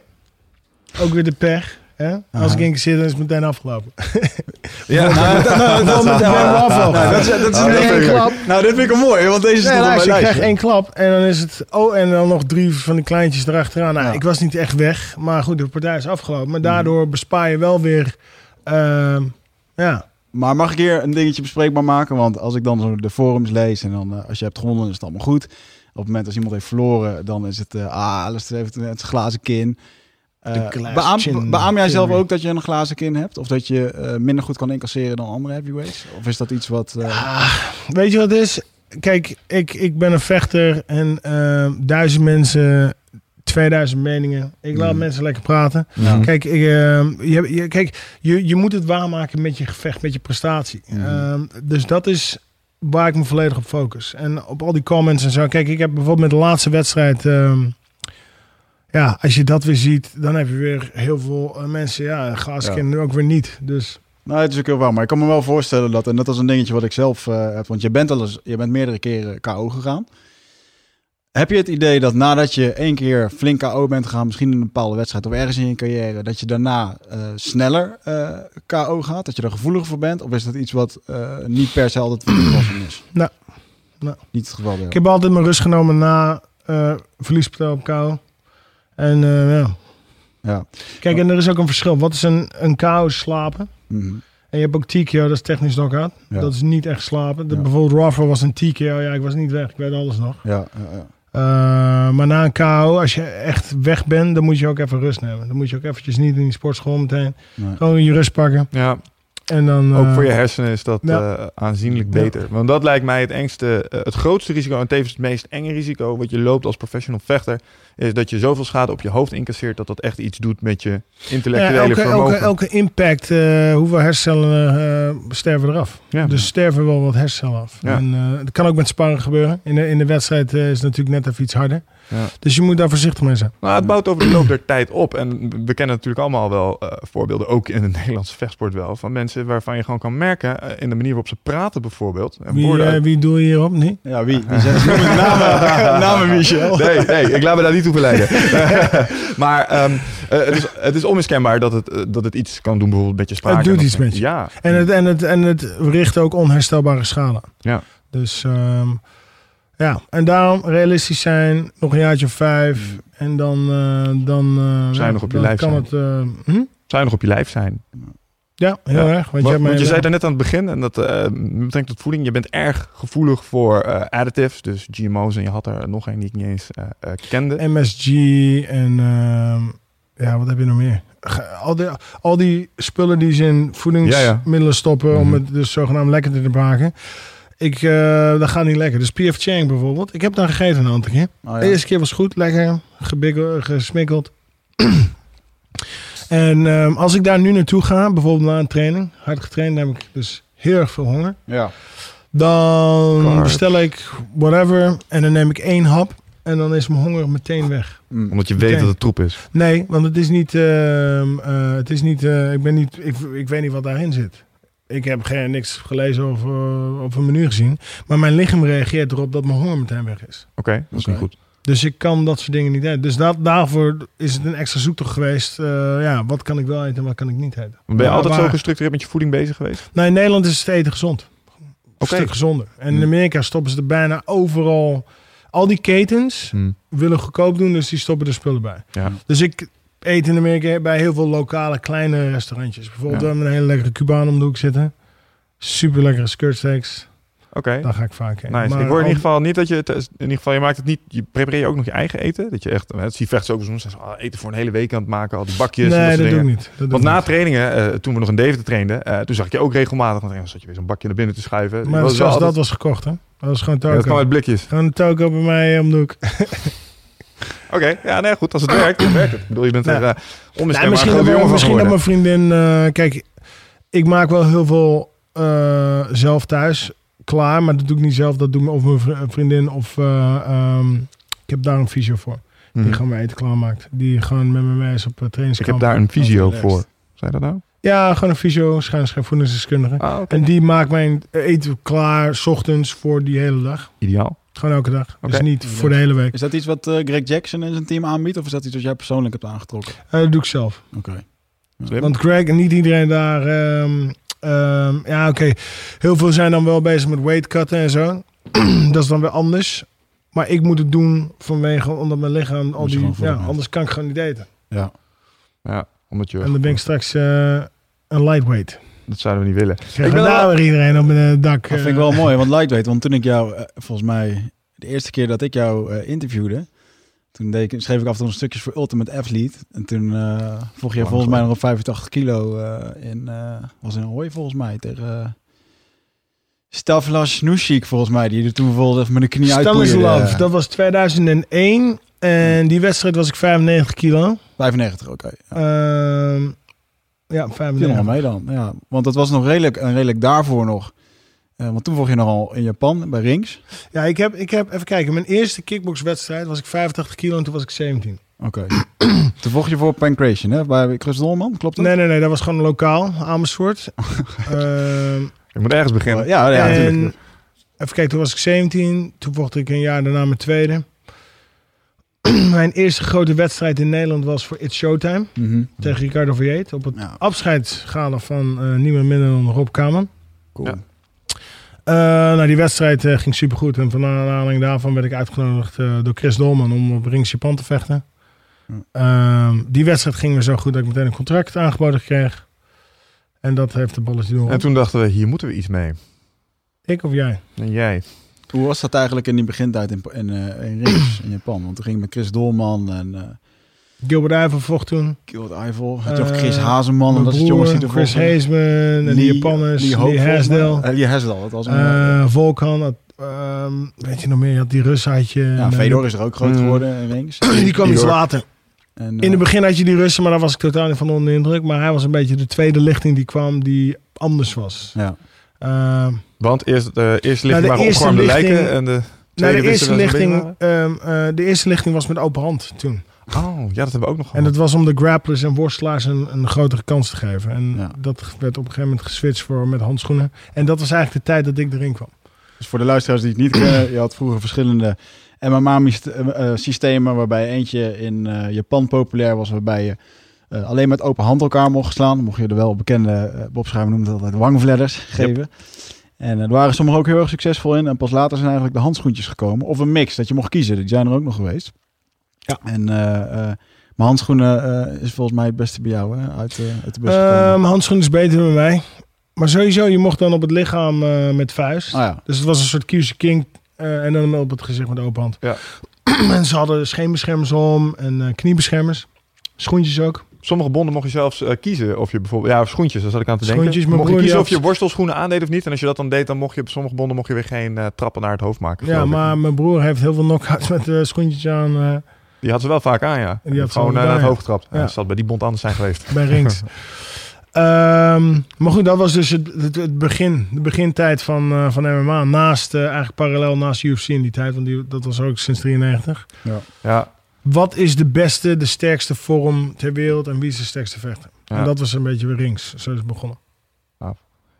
ook weer de pech. Hè? Als ik incasseer, dan is het meteen afgelopen. *laughs* Ja, Nou, dat, nou, nou, dat is, is Oh, een klap. Nou, dit vind ik wel mooi, want deze Nee, op mijn luister, ik krijg één klap en dan is het... Oh, en dan nog drie van die kleintjes erachteraan. Nou, Ja. ik was niet echt weg. Maar goed, de partij is afgelopen. Mhm. Maar daardoor bespaar je wel weer... ehm, ja, Maar mag ik hier een dingetje bespreekbaar maken? Want als ik dan zo de forums lees en dan eh, als je hebt gewonnen is het allemaal goed. Op het moment als iemand heeft verloren, dan is het eh ah, alles heeft het, het glazen kin. Eh, beaam, beaam jij zelf ook dat je een glazen kin hebt? Of dat je eh, minder goed kan incasseren dan andere heavyweights? Of is dat iets wat... eh, Ah, weet je wat het is? Kijk, ik, ik ben een vechter en duizend mensen, 2000 meningen. Ik laat Mm. mensen lekker praten. Ja. Kijk, ik, je, je, kijk je, je moet het waarmaken met je gevecht, met je prestatie. Mhm. Ehm, dus dat is waar ik me volledig op focus. En op al die comments en zo. Kijk, ik heb bijvoorbeeld met de laatste wedstrijd... ehm, ja, als je dat weer ziet, dan heb je weer heel veel eh, mensen... Ja, nu ook weer niet. Dus Nou, het is ook heel waar. Maar ik kan me wel voorstellen dat, en dat is een dingetje wat ik zelf eh, heb, want je bent al eens, je bent meerdere keren KO gegaan. Heb je het idee dat nadat je één keer flink KO bent gegaan, misschien in een bepaalde wedstrijd of ergens in je carrière, dat je daarna eh, sneller KO gaat? Dat je er gevoeliger voor bent? Of is dat iets wat niet per se altijd van is? *clears throat* Nou, nou. Niet het geval. Ik heb altijd mijn rust genomen na verliespartij op KO. En eh, ja. Ja. Kijk, en er is ook een verschil. Wat is een, een KO slapen? Mhm. En je hebt ook TKO, dat is technisch knockout. Ja. Dat is niet echt slapen. De, Ja. Bijvoorbeeld Rafa was een TKO. Ja, ik was niet weg. Ik weet alles nog. Ja, ja, ja. Eh, maar na een KO, als je echt weg bent, dan moet je ook even rust nemen. Dan moet je ook eventjes niet in die sportschool meteen. Nee. Gewoon je rust pakken. Ja, En dan... ook eh, voor je hersenen is dat ja. eh, aanzienlijk Ja. beter. Want dat lijkt mij het engste, het grootste risico en tevens het meest enge risico wat je loopt als professional vechter, is dat je zoveel schade op je hoofd incasseert dat dat echt iets doet met je ja, intellectuele elke, vermogen. elke, elke impact, eh, hoeveel hersencellen eh, sterven eraf. ja. Dus sterven wel wat hersencellen af. Ja. En eh, dat kan ook met sparren gebeuren. In de, in de wedstrijd eh, is het natuurlijk net even iets harder. Ja. Dus je moet daar voorzichtig mee zijn. Nou, het bouwt over de loop der tijd op. En we kennen natuurlijk allemaal wel eh, voorbeelden, ook in de *laughs* Nederlandse vechtsport wel, van mensen waarvan je gewoon kan merken, in de manier waarop ze praten bijvoorbeeld. En Wie, uit- wie doe je hierop? Nee? Ja, wie? wie *laughs* namen *laughs* Michel. Nee, nee, ik laat me daar niet toe verleiden. *laughs* *laughs* maar ehm, eh, het, is, het is onmiskenbaar dat het, eh, dat het iets kan doen, bijvoorbeeld met je spraak. Het doet iets met je. Ja. En het, en, het, en het richt ook onherstelbare schade. Ja. Dus ehm, ja, en daarom realistisch zijn, nog een jaartje of vijf. En dan, eh, dan, eh, Zijn nog op je lijf kan zijn. het. hm? Zou je nog op je lijf zijn? Ja, heel Ja. erg. Want, Want, je, want zei daar net aan het begin, en dat eh met betrekking tot voeding, je bent erg gevoelig voor eh, additives, dus GMO's. En je had er nog een die ik niet eens eh, eh, kende. MSG en ehm, ja, wat heb je nog meer? Al die, al die spullen die ze in voedingsmiddelen stoppen om Mhm. het dus zogenaamd lekker te maken. Ik, eh, dat gaat niet lekker. Dus PF Chang bijvoorbeeld. Ik heb daar gegeten een aantal keer. Oh, De eerste keer was goed, lekker, gebikkeld, gesmikkeld. En ehm, als ik daar nu naartoe ga, bijvoorbeeld na een training, hard getraind, dan heb ik dus heel erg veel honger. ja. Dan Carbs. bestel ik whatever en dan neem ik één hap en dan is mijn honger meteen weg. Mm. Omdat je weet dat het troep is. Nee, want het is niet, ehm, eh, het is niet, eh, ik ben niet, ik, ik weet niet wat daarin zit. ik heb geen, niks gelezen of, eh, of een menu gezien. Maar mijn lichaam reageert erop dat mijn honger meteen weg is. Oké, dat is niet goed. Dus ik kan dat soort dingen niet eten. Dus dat, daarvoor is het een extra zoektocht geweest. eh, ja, wat kan ik wel eten en wat kan ik niet eten. Ben je altijd zo gestructureerd met je voeding bezig geweest? Nou, in Nederland is het eten gezond. Een stuk gezonder. En in Hmm. Amerika stoppen ze er bijna overal... Al die ketens Hm. willen goedkoop doen, dus die stoppen er spullen bij. Ja. Dus ik eet in Amerika bij heel veel lokale kleine restaurantjes. Bijvoorbeeld Ja. we hebben een hele lekkere Cubaan om de hoek zitten. Super lekkere skirtsteaks. Oké. Daar ga ik vaak. Nice. Maar ik hoor in ieder geval niet dat je het, in ieder geval je maakt het niet, je prepareer je ook nog je eigen eten. Dat je echt, het zie vechts ook soms, ze, ah, eten voor een hele week aan het maken, al die bakjes en dat Nee, dat doe ik niet. Dat Want na niet. trainingen, eh, toen we nog in Deventer trainden, eh, toen zag ik je ook regelmatig, want dan zat je weer zo'n bakje naar binnen te schuiven. Maar was zelfs dat was gekocht, hè? Dat was gewoon Ja, dat toko. kwam uit blikjes. Gewoon een toko bij mij om de hoek. *laughs* Oké, ja, nee, goed. Als het werkt, dan werkt het. Ik bedoel, je bent Ja. er uh, misschien een dat, jongen misschien dat mijn vriendin... eh, kijk, ik maak wel heel veel eh, zelf thuis klaar. Maar dat doe ik niet zelf. Dat doet me of mijn vri- vriendin of... eh, ehm, ik heb daar een fysio voor. Die Mhm. gewoon mijn eten klaarmaakt. Die gewoon met me mee is op uh, Ik trainingskamp. heb daar een visio voor. Zei dat nou? Ja, gewoon een fysio. Schijnens geen voedingsdeskundige. Ah. En die maakt mijn eten klaar, s ochtends, voor die hele dag. Ideaal. Gewoon elke dag. Dus Oké. niet voor de hele week. Is dat iets wat eh, Greg Jackson en zijn team aanbiedt? Of is dat iets wat jij persoonlijk hebt aangetrokken? Eh, dat doe ik zelf. Oké. Want Greg en niet iedereen daar... ehm, ehm, ja, oké. Heel veel zijn dan wel bezig met weight cutten en zo. *clears throat* dat is dan weer anders. Maar ik moet het doen vanwege... Omdat mijn lichaam al die... Ja, anders kan ik gewoon niet eten. Ja. Ja, omdat je... En dan ben ik straks eh, een lightweight. Dat zouden we niet willen. Ik ik ben daar weer iedereen op het dak. Dat vind ik eh, wel mooi, want *laughs* lightweight. Want toen ik jou, eh, volgens mij, de eerste keer dat ik jou eh, interviewde, toen deed ik, schreef ik af en toe stukjes voor Ultimate Athlete. En toen voeg je Lang volgens mij nog op 85 kilo eh, in, eh, was in Hooi volgens mij, tegen uh, Stavlas Nushik volgens mij, die er toen bijvoorbeeld met een knie. Stanislav, dat was 2001. En die wedstrijd was ik 95 kilo. 95, oké. Ja. Ehm, ja, Viel nog wel 95. mee dan. Ja, want dat was nog redelijk, en redelijk daarvoor nog. Eh, want toen vocht je nogal in Japan bij Rings. Ja, ik heb, ik heb, even kijken. Mijn eerste kickboxwedstrijd was ik 85 kilo en toen was ik 17. Oké. *clears throat* toen vocht je voor Pancration, hè? Bij Chris Dolman, klopt dat? Nee, nee, nee, dat was gewoon lokaal, Amersfoort. *laughs* Ehm, Je moet ergens beginnen. Ja, ja, en natuurlijk. even kijken, toen was ik 17. Toen vocht ik een jaar daarna mijn tweede. *clears throat* mijn eerste grote wedstrijd in Nederland was voor It's Showtime. Mhm. Tegen Ricardo Verjeet. Op het Ja, afscheidsgala van eh niemand minder dan Rob Kaman. cool. Ja. Eh, nou, die wedstrijd eh, ging supergoed. En van aanleiding daarvan werd ik uitgenodigd eh, door Chris Dolman om op Rings Japan te vechten. Ja. Ehm, die wedstrijd ging me zo goed dat ik meteen een contract aangeboden kreeg. En dat heeft de balletje doen. En toen dachten we, hier moeten we iets mee. Ik of jij? En jij? Hoe was dat eigenlijk in die begintijd in, in, in Rings in Japan? Want toen ging je met Chris Dolman en eh Gilbert Iver vocht toen. Gilbert Eiffel. Had je nog Eh, Chris Hazeman en dat broer, jongens die Chris? Hazeman en die Lee- Japanners. Lee Lee, Hope, volgens mij. Hasdel. Eh, Lee dat was een... eh, Volkan. had, ehm, weet je nog meer? Je had die Rus had je. ja, en, Fedor is er ook groot Mm. geworden in Rings. *clears throat* Die kwam iets later. En, In het begin had je die Russen, maar daar was ik totaal niet van onder de indruk. Maar hij was een beetje de tweede lichting die kwam die anders was. Ja. Ehm, Want eerst de eerste lichting Nou, de waren eerste opgewarmde lichting- lijken en de nou, tweede de, eerste lichting, ehm, eh, de eerste lichting was met open hand toen. Oh, ja, dat hebben we ook nog En gehad. dat was om de grapplers en worstelaars een, een grotere kans te geven. En Ja. dat werd op een gegeven moment geswitcht voor met handschoenen. En dat was eigenlijk de tijd dat ik erin kwam. Dus voor de luisteraars die het niet kennen, je had vroeger verschillende MMA-systemen, waarbij eentje in eh, Japan populair was, waarbij je eh, alleen met open hand elkaar mocht slaan. Mocht je de wel bekende, eh Bob Schrijver noemde dat altijd wangvledders geven. En er waren sommigen ook heel erg succesvol in. En pas later zijn eigenlijk de handschoentjes gekomen. Of een mix, dat je mocht kiezen. Die zijn er ook nog geweest. Ja. En eh, eh, mijn handschoenen eh, is volgens mij het beste bij jou, hè? Uit, eh, uit de bus Ehm gekomen. handschoenen is beter bij mij. Maar sowieso, je mocht dan op het lichaam eh, met vuist. Ah ja, Dus het was een soort QC King. eh, en dan op het gezicht met open hand. Ja. *clears throat* en ze hadden scheenbeschermers om en eh, kniebeschermers. Schoentjes ook. Sommige bonden mocht je zelfs eh, kiezen of je bijvoorbeeld... Ja, schoentjes, daar zat ik aan te denken. Schoentjes, mijn mocht je broer kiezen of je worstelschoenen aandeed of niet. En als je dat dan deed, dan mocht je op sommige bonden mocht je weer geen eh, trappen naar het hoofd maken. Ja, ik. maar mijn broer heeft heel veel knockouts *laughs* met eh, schoentjes aan eh, Die had ze wel vaak aan, ja. Die had ze Gewoon eh, naar het hoofd getrapt. Ja. Ja. dat zal bij die bond anders zijn geweest. bij Rings. *laughs* Ehm, maar goed, dat was dus het, het, het begin, de begintijd van, eh, van MMA. Naast, eh, eigenlijk parallel naast UFC in die tijd, want die, dat was ook sinds 93. Ja, Wat is de beste, de sterkste vorm ter wereld en wie is de sterkste vechter? Ja. En dat was een beetje weer Rings. Zo is het begonnen.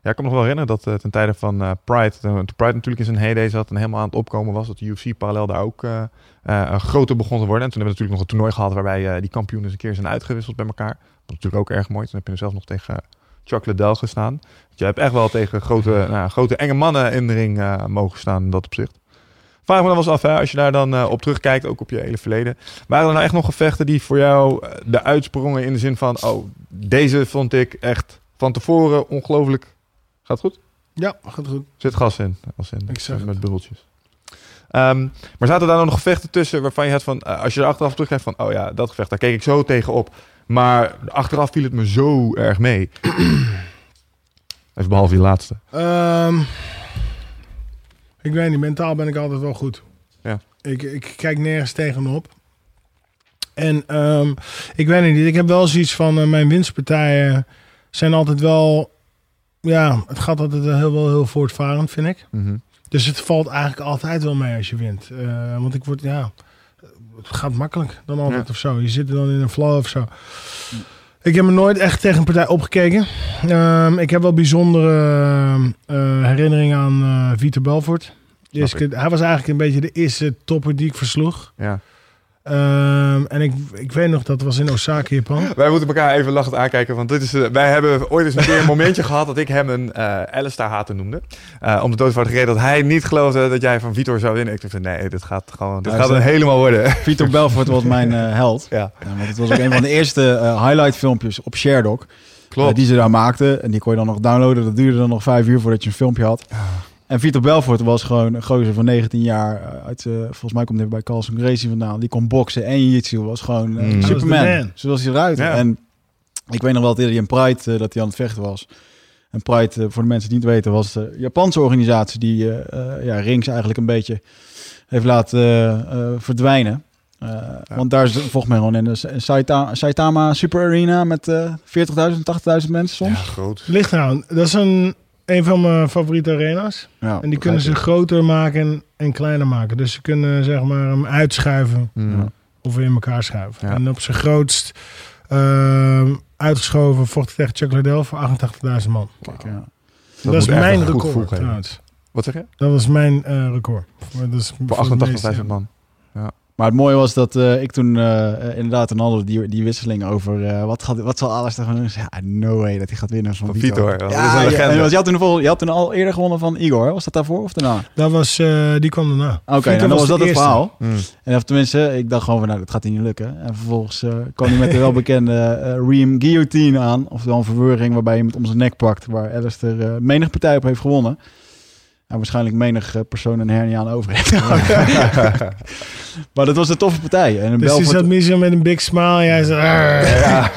Ja ik kan me nog wel herinneren dat uh, ten tijde van uh, Pride, toen Pride natuurlijk in zijn heyday zat en helemaal aan het opkomen was, dat de UFC parallel daar ook uh, groter begon te worden. En toen hebben we natuurlijk nog een toernooi gehad waarbij die kampioenen eens een keer zijn uitgewisseld bij elkaar. Dat is natuurlijk ook erg mooi. Toen heb je er zelf nog tegen Chuck Liddell gestaan. Je hebt echt wel tegen grote, nou, grote enge mannen in de ring mogen staan in dat opzicht. Vraag me dan wel eens af, hè, als je daar dan op terugkijkt, ook op je hele verleden. Waren er nou echt nog gevechten die voor jou de uitsprongen in de zin van, oh, deze vond ik echt van tevoren ongelooflijk Gaat goed? Ja, gaat goed. Zit gas in, als in ik zeg met bubbeltjes. Um, maar zaten daar nog gevechten tussen waarvan je had van, uh, als je er achteraf terugkijkt van, oh ja, dat gevecht, daar keek ik zo tegen op. Maar achteraf viel het me zo erg mee. *clears throat* Even behalve die laatste. Um, ik weet niet, mentaal ben ik altijd wel goed. Ja. Ik, ik kijk nergens tegenop. En um, ik weet niet, ik heb wel zoiets van, uh, mijn winstpartijen zijn altijd wel ja, het gaat altijd heel, wel heel voortvarend, vind ik. Mhm. Dus het valt eigenlijk altijd wel mee als je wint. Uh, want ik word, ja, het gaat makkelijk dan altijd of zo. Je zit er dan in een flow of zo. Ik heb me nooit echt tegen een partij opgekeken. Uh, ik heb wel bijzondere uh, herinneringen aan Vito Belfort. Dus hij was eigenlijk een beetje de eerste topper die ik versloeg. Ja. Um, en ik, ik weet nog, dat was in Osaka, Japan. Wij moeten elkaar even lachend aankijken. Want dit is, uh, wij hebben ooit eens een keer een momentje gehad dat ik hem een uh, Alistair hater noemde. Uh, om de doodvoudige reden dat hij niet geloofde dat jij van Vitor zou winnen. Ik dacht, nee, dit gaat gewoon dit gaat helemaal worden. *laughs* Vitor Belfort was mijn held. Ja. want het was ook een van de eerste highlight filmpjes op Sharedog. Klopt. die ze daar maakten. En die kon je dan nog downloaden. Dat duurde dan nog vijf uur voordat je een filmpje had. En Vitor Belfort was gewoon een gozer van 19 jaar. Eh, uit, uh, volgens mij komt hij bij Carlson Gracie vandaan. Die kon boksen en jiu-jitsu. Was gewoon uh, mm. Superman. Zoals hij eruit. Ja. En ik weet nog wel dat hij in Pride uh, dat hij aan het vechten was. En Pride, voor de mensen die het weten, was de Japanse organisatie die ja, rings eigenlijk een beetje heeft laten verdwijnen. Ja. Want daar is volgens mij gewoon in de Saitama, Saitama Super Arena met 40.000, 80.000 mensen soms. Ja, groot. Ligt nou, dat is een een van mijn favoriete arena's. Ja, en die kunnen ze groter maken en kleiner maken. Dus ze kunnen zeg maar hem uitschuiven mm. of weer in elkaar schuiven. Ja. En op zijn grootst uh, uitgeschoven vocht tegen Chuck Liddell voor 88.000 man. Kijk, ja. Dat, dat is mijn record trouwens. Wat zeg je? Dat was mijn uh, record. Dat is voor 88.000 man. Ja. Maar het mooie was dat uh, ik toen uh, inderdaad een hadden die, die wisseling over uh, wat, gaat, wat zal alles gaan doen. Ja, no way dat hij gaat winnen van, van Vito. Vito ja, dat is een ja, je, had toen, je had toen al eerder gewonnen van Igor. Was dat daarvoor of daarna? Dat was, die kwam daarna. Oké, okay, dan was, was dat het verhaal. Mm. En of tenminste, ik dacht gewoon van nou, dat gaat hij niet lukken. En vervolgens kwam hij met de welbekende Ream Guillotine aan. Of dan een verweuring waarbij je met om zijn nek pakt. Waar Alistair menig partij op heeft gewonnen. Nou, waarschijnlijk menig persoon een hernia aan over heeft. *laughs* maar dat was een toffe partij. En dus Belfort... je zat misschien met een big smile en jij zei... Ja.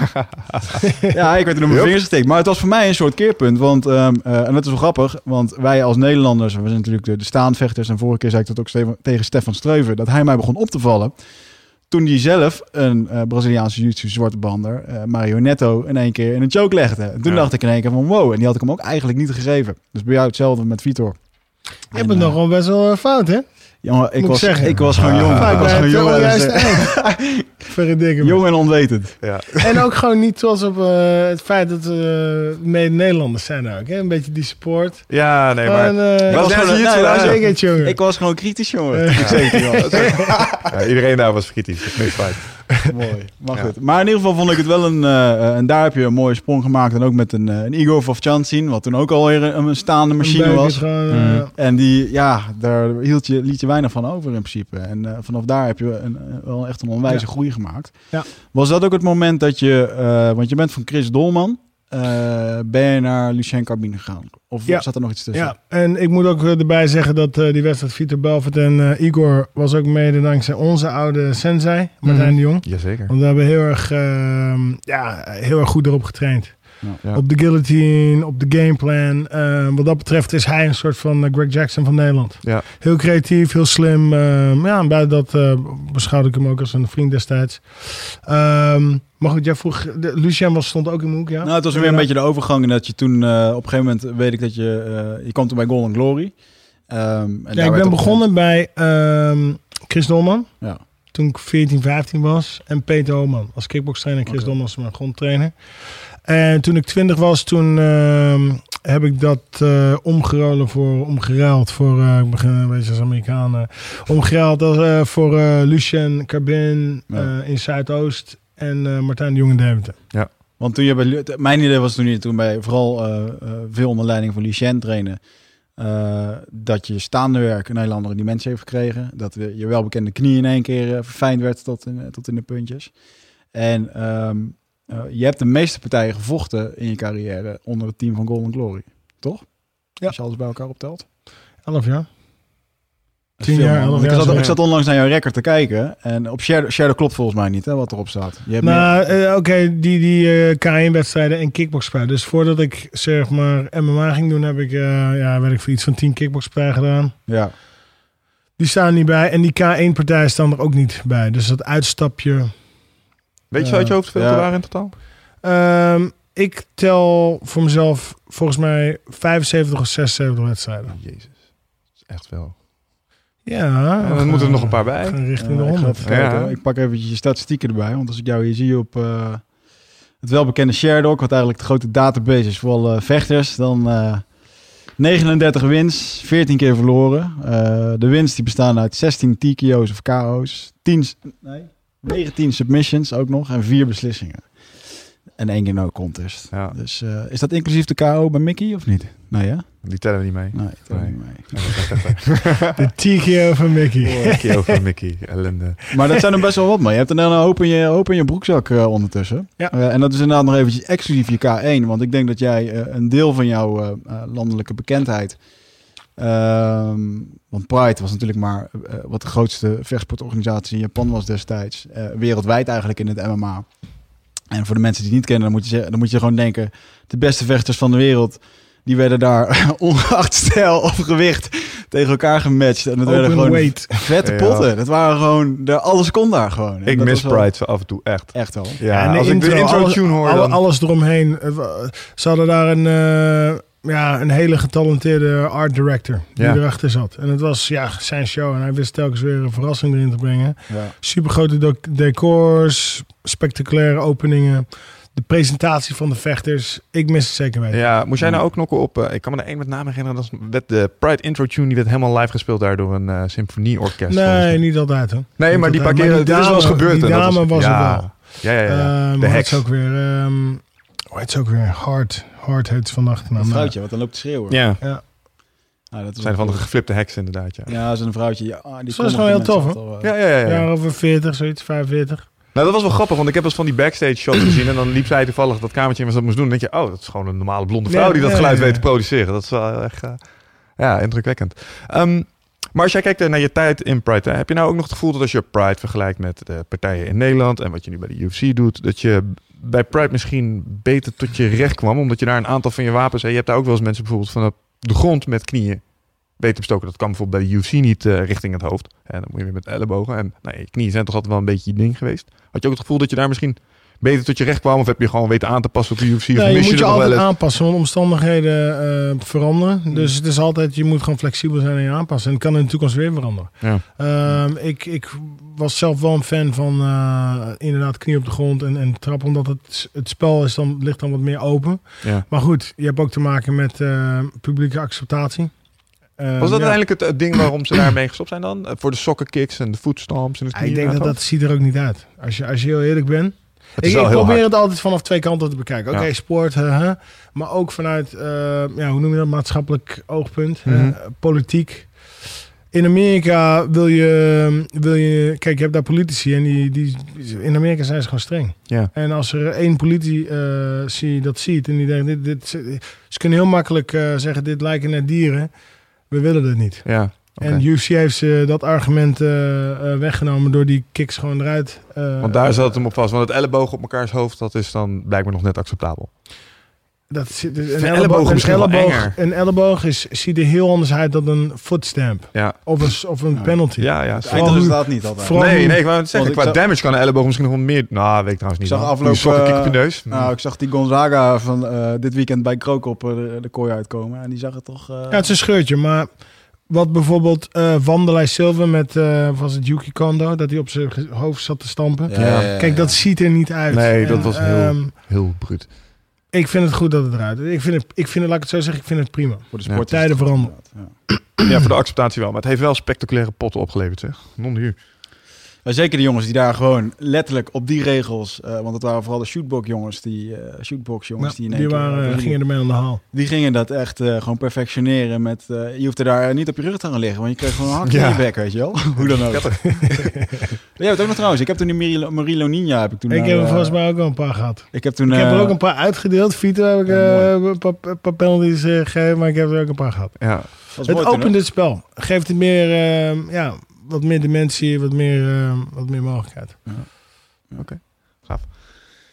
*laughs* ja, ik werd er op mijn vingers gestikt. Maar het was voor mij een soort keerpunt. Want, um, uh, en dat is wel grappig, want wij als Nederlanders... we zijn natuurlijk de, de staanvechters... en vorige keer zei ik dat ook tegen Stefan Streuven... dat hij mij begon op te vallen toen hij zelf een uh, Braziliaanse jiu zwarte bander, uh, Marionetto, in één keer in een choke legde. En toen ja. dacht ik in één keer van wow, en die had ik hem ook eigenlijk niet gegeven. Dus bij jou hetzelfde met Vitor. Je hebt het nog wel best wel fout, hè? Jongen, ik, was, ik was gewoon jong. ik was gewoon jong. En, *laughs* jong en onwetend. Ja. En ook gewoon niet trots op uh, het feit dat we uh, mede-Nederlanders zijn ook. Hè? Een beetje die support. Ja, nee, maar... En, uh, was gewoon, nee, ik, jongen. ik was gewoon kritisch, jongen. ik zeker wel. *laughs* ja, iedereen daar was kritisch. Dat is feit. *laughs* Mooi, mag ja. het. Maar in ieder geval vond ik het wel een... Uh, en daar heb je een mooie sprong gemaakt. En ook met een, een Igor Vovchancin, wat toen ook alweer een, een staande machine een was. Gewoon, mm. En die, ja, daar hield je, liet je weinig van over in principe. En uh, vanaf daar heb je een, wel echt een onwijze ja. groei gemaakt. Ja. Was dat ook het moment dat je... Uh, want je bent van Chris Dolman... Uh, ben je naar Lucien Carbine gegaan? Of ja. zat er nog iets tussen? Ja, en ik moet ook erbij zeggen dat uh, die wedstrijd Vito Belfort en uh, Igor was ook mede dankzij onze oude sensei, Martijn mm. de Jong. Jazeker. Want we hebben heel erg, uh, ja, heel erg goed erop getraind. Ja. Op de guillotine, op de gameplan. wat dat betreft is hij een soort van Greg Jackson van Nederland. Ja. Heel creatief, heel slim. ja, en buiten dat beschouwde ik hem ook als een vriend destijds. Um, maar goed, jij vroeg, de, Lucien was, stond ook in mijn hoek, ja? Nou, het was weer een beetje de overgang. En dat je toen, uh, op een gegeven moment, weet ik dat je, uh, je kwam toen bij Golden Glory. Um, en ja, ik ben begonnen bij um, Chris Dolman. Ja. Toen ik 14, 15 was. En Peter Homan als kickbokstrainer. Chris okay. Dolman was mijn grondtrainer. En toen ik 20 was, toen uh, heb ik dat eh omgerolen voor, omgeruild voor, eh, ik begin een beetje als Amerikaan, eh, omgeruild als, eh, voor eh, Lucien Carbin Ja. eh, in Zuidoost en eh, Martijn de Jong in Deventer. Want toen je bij, mijn idee was toen je toen bij vooral eh, eh, veel onder leiding van Lucien trainen, eh, dat je staande werk een hele andere dimensie heeft gekregen. Dat we- je welbekende knie in één keer verfijnd werd tot in, tot in de puntjes. En ehm, eh, je hebt de meeste partijen gevochten in je carrière onder het team van Golden Glory, toch? Ja. Als je alles bij elkaar optelt. Elf jaar. Tien jaar, ik, zat, ik zat onlangs naar jouw record te kijken. En op Shadow, Shadow klopt volgens mij niet, hè, wat erop staat. Je hebt meer- Nou, eh, oké, die, die eh, K1-wedstrijden en kickboxpartijen. Dus voordat ik zeg maar MMA ging doen, heb ik, eh ja, weet ik voor iets van 10 kickboxpartijen gedaan. ja. Die staan niet bij. En die K1-partijen staan er ook niet bij. Dus dat uitstapje. Weet je uit je hoofd hoeveel Ja. er waren in totaal? Ehm, ik tel voor mezelf volgens mij 75 of 76 wedstrijden. Jezus. Dat is echt veel. Ja. Dan we moeten er nog een paar bij. gaan Richting de ik, ga 100. even kijken, Ja. hoor. ik pak eventjes je statistieken erbij. Want als ik jou hier zie op eh, het welbekende Sharedoc, wat eigenlijk de grote database is voor alle vechters, dan eh 39 wins, 14 keer verloren. Eh, de wins die bestaan uit 16 TKO's of KO's, 10, s- nee, 19 submissions ook nog en 4 beslissingen. En één keer no contest. Ja. Dus eh, is dat inclusief de KO bij Mickey of niet? Nee, ja? Die tellen we niet mee. Nee, dat Nee. niet mee. *laughs* De TKO van Mickey. Een keer over Mickey. Ellende. Maar dat zijn er best wel wat, man. Je hebt er dan een hoop in je, hoop in je broekzak eh, ondertussen. Ja. Eh, en dat is inderdaad nog eventjes exclusief je K1. Want ik denk dat jij eh, een deel van jouw eh, eh, landelijke bekendheid... ehm, want Pride was natuurlijk maar eh, wat de grootste vechtsportorganisatie in Japan was destijds. eh, wereldwijd eigenlijk in het MMA. En voor de mensen die het niet kennen, dan moet je, zeggen- dan moet je gewoon denken... de beste vechters van de wereld... die werden daar *laughs* ongeacht stijl of gewicht tegen elkaar gematcht. En dat werden gewoon weight. Vette Ja. potten. Dat waren gewoon, de, alles kon daar gewoon. En Ik mis wel Pride zo af en toe echt. Echt wel. Ja, en de als ik de intro alles, tune hoor, alle- dan... alles eromheen. Eh, Ze hadden daar een, eh, ja, een hele getalenteerde art director die Ja. erachter zat. En het was ja, zijn show. En hij wist telkens weer een verrassing erin te brengen. Ja. Super grote decors, spectaculaire openingen. De presentatie van de vechters. Ik mis het zeker weten. Ja, moest jij nou ook knokken op... eh, ik kan me er één met name herinneren. Dat werd de Pride intro tune. Die werd helemaal live gespeeld daar door een eh, symfonieorkest. Nee, niet altijd hoor. Nee, Niet maar die paar keer... Dit is wel eens gebeurd. Die dame was, ja. het wel. Ja, ja, ja. Ehm, De hoe heet heks. ook weer? ehm hoe heet ze ook weer? Hard. Hard heet ze van de achternaam. Dat vrouwtje, wat dan loopt te schreeuwen. Ja, Ja. Ah, dat zijn van de geflipte heksen inderdaad, ja. Ja, zo'n vrouwtje. Ja, ah, die Zo is gewoon heel tof, Ja, ja, ja. ja. Jaar over 40, zoiets, 45. Nou, dat was wel grappig, want ik heb eens van die backstage shots *clears throat* gezien. En dan liep zij toevallig dat kamertje in waar ze dat moest doen. Dan denk je, oh, dat is gewoon een normale blonde vrouw Ja, die dat ja, geluid ja, weet te produceren. Dat is wel echt, eh, ja, indrukwekkend. Ehm, maar als jij kijkt eh, naar je tijd in Pride, hè, heb je nou ook nog het gevoel dat als je Pride vergelijkt met de partijen in Nederland en wat je nu bij de UFC doet, dat je bij Pride misschien beter tot je recht kwam, omdat je daar een aantal van je wapens, je hebt daar ook wel eens mensen bijvoorbeeld van de grond met knieën beter bestoken. Dat kan bijvoorbeeld bij de UFC niet eh, richting het hoofd. En dan moet je weer met ellebogen. En nou, je knieën zijn toch altijd wel een beetje je ding geweest. Had je ook het gevoel dat je daar misschien beter tot je recht kwam? Of heb je gewoon weten aan te passen op de UFC? Of Nee, je mis moet je wel altijd aanpassen, want omstandigheden eh, veranderen. Dus het is altijd, je moet gewoon flexibel zijn en je aanpassen. En het kan in de toekomst weer veranderen. Ja. Ehm, ik, ik was zelf wel een fan van eh, inderdaad knie op de grond en, en trappen. Omdat het, het spel is dan, ligt dan wat meer open. Ja. Maar goed, je hebt ook te maken met eh, publieke acceptatie. Ehm, Was dat ja. uiteindelijk het, het ding waarom ze daarmee gestopt zijn dan? Voor de sokkenkicks en de footstomps en het Ja, ik denk dat dat ziet er ook niet uit. Als je, als je heel eerlijk bent. Ik, probeer hard. het altijd vanaf twee kanten te bekijken. Oké, Ja. sport, maar ook vanuit, eh, ja, hoe noem je dat, maatschappelijk oogpunt, Mhm. politiek. In Amerika wil je, wil je, kijk, je hebt daar politici en die, die, in Amerika zijn ze gewoon streng. Ja. En als er één politie eh, zie, dat ziet en die denkt, dit, dit, ze kunnen heel makkelijk eh, zeggen, dit lijken net dieren, we willen dit niet. Ja. En UFC heeft ze dat argument eh, eh, weggenomen door die kicks gewoon eruit. eh, Want daar zat het hem op vast. Want het elleboog op mekaars hoofd, dat is dan blijkbaar nog net acceptabel. Dat zit, een, elleboog elleboog, een, elleboog, een elleboog is, ziet er heel anders uit dan een footstamp. Ja, Of een, of een penalty. ja, ja. Vooral eindresultaat niet altijd. Nee, nee, ik wou het zeggen. Want Qua zag- damage kan een elleboog misschien nog wel meer... Nou, weet ik trouwens niet. Ik zag afgelopen, sokkenkick op je neus. Nou, ik zag die Gonzaga van eh, dit weekend bij Krook op de, de kooi uitkomen. En die zag het toch... eh, Ja, het is een scheurtje, maar wat bijvoorbeeld eh Wanderlei Silva met, eh, was het Yuki Kondo, dat hij op zijn hoofd zat te stampen. ja, ja, ja, Kijk, dat ziet er niet uit. Nee, dat was heel- ehm, Heel bruut. Ik vind het goed dat het eruit is. Ik vind het, ik vind het, laat ik het zo zeggen, ik vind het prima. Voor de Ja, sport is tijden het goed, veranderen. Ja, voor de acceptatie wel. Maar het heeft wel spectaculaire potten opgeleverd, zeg. Non hier. Maar zeker de jongens die daar gewoon letterlijk op die regels, eh, want het waren vooral de shootbox jongens, die eh, shootbox jongens Ja, die in die waren, die, gingen ermee aan de haal. die gingen dat echt eh, gewoon perfectioneren met, eh, je hoeft er daar niet op je rug te gaan liggen, want je kreeg gewoon een hak Ja. in je bek, weet je wel. *laughs* Hoe dan ook. *laughs* Jij hebt ook nog trouwens, ik heb toen die Marie Loninja heb ik toen Ik naar, heb er eh, volgens mij ook al een paar gehad. ik heb toen Ik heb er eh, ook een paar uitgedeeld. Vito heb ik Ja, eh, een paar, een paar penalties eh, gegeven, maar ik heb er ook een paar gehad. Ja. Het opent het spel. Geeft het meer, eh, ja, wat meer dimensie, wat meer, eh, wat meer mogelijkheid.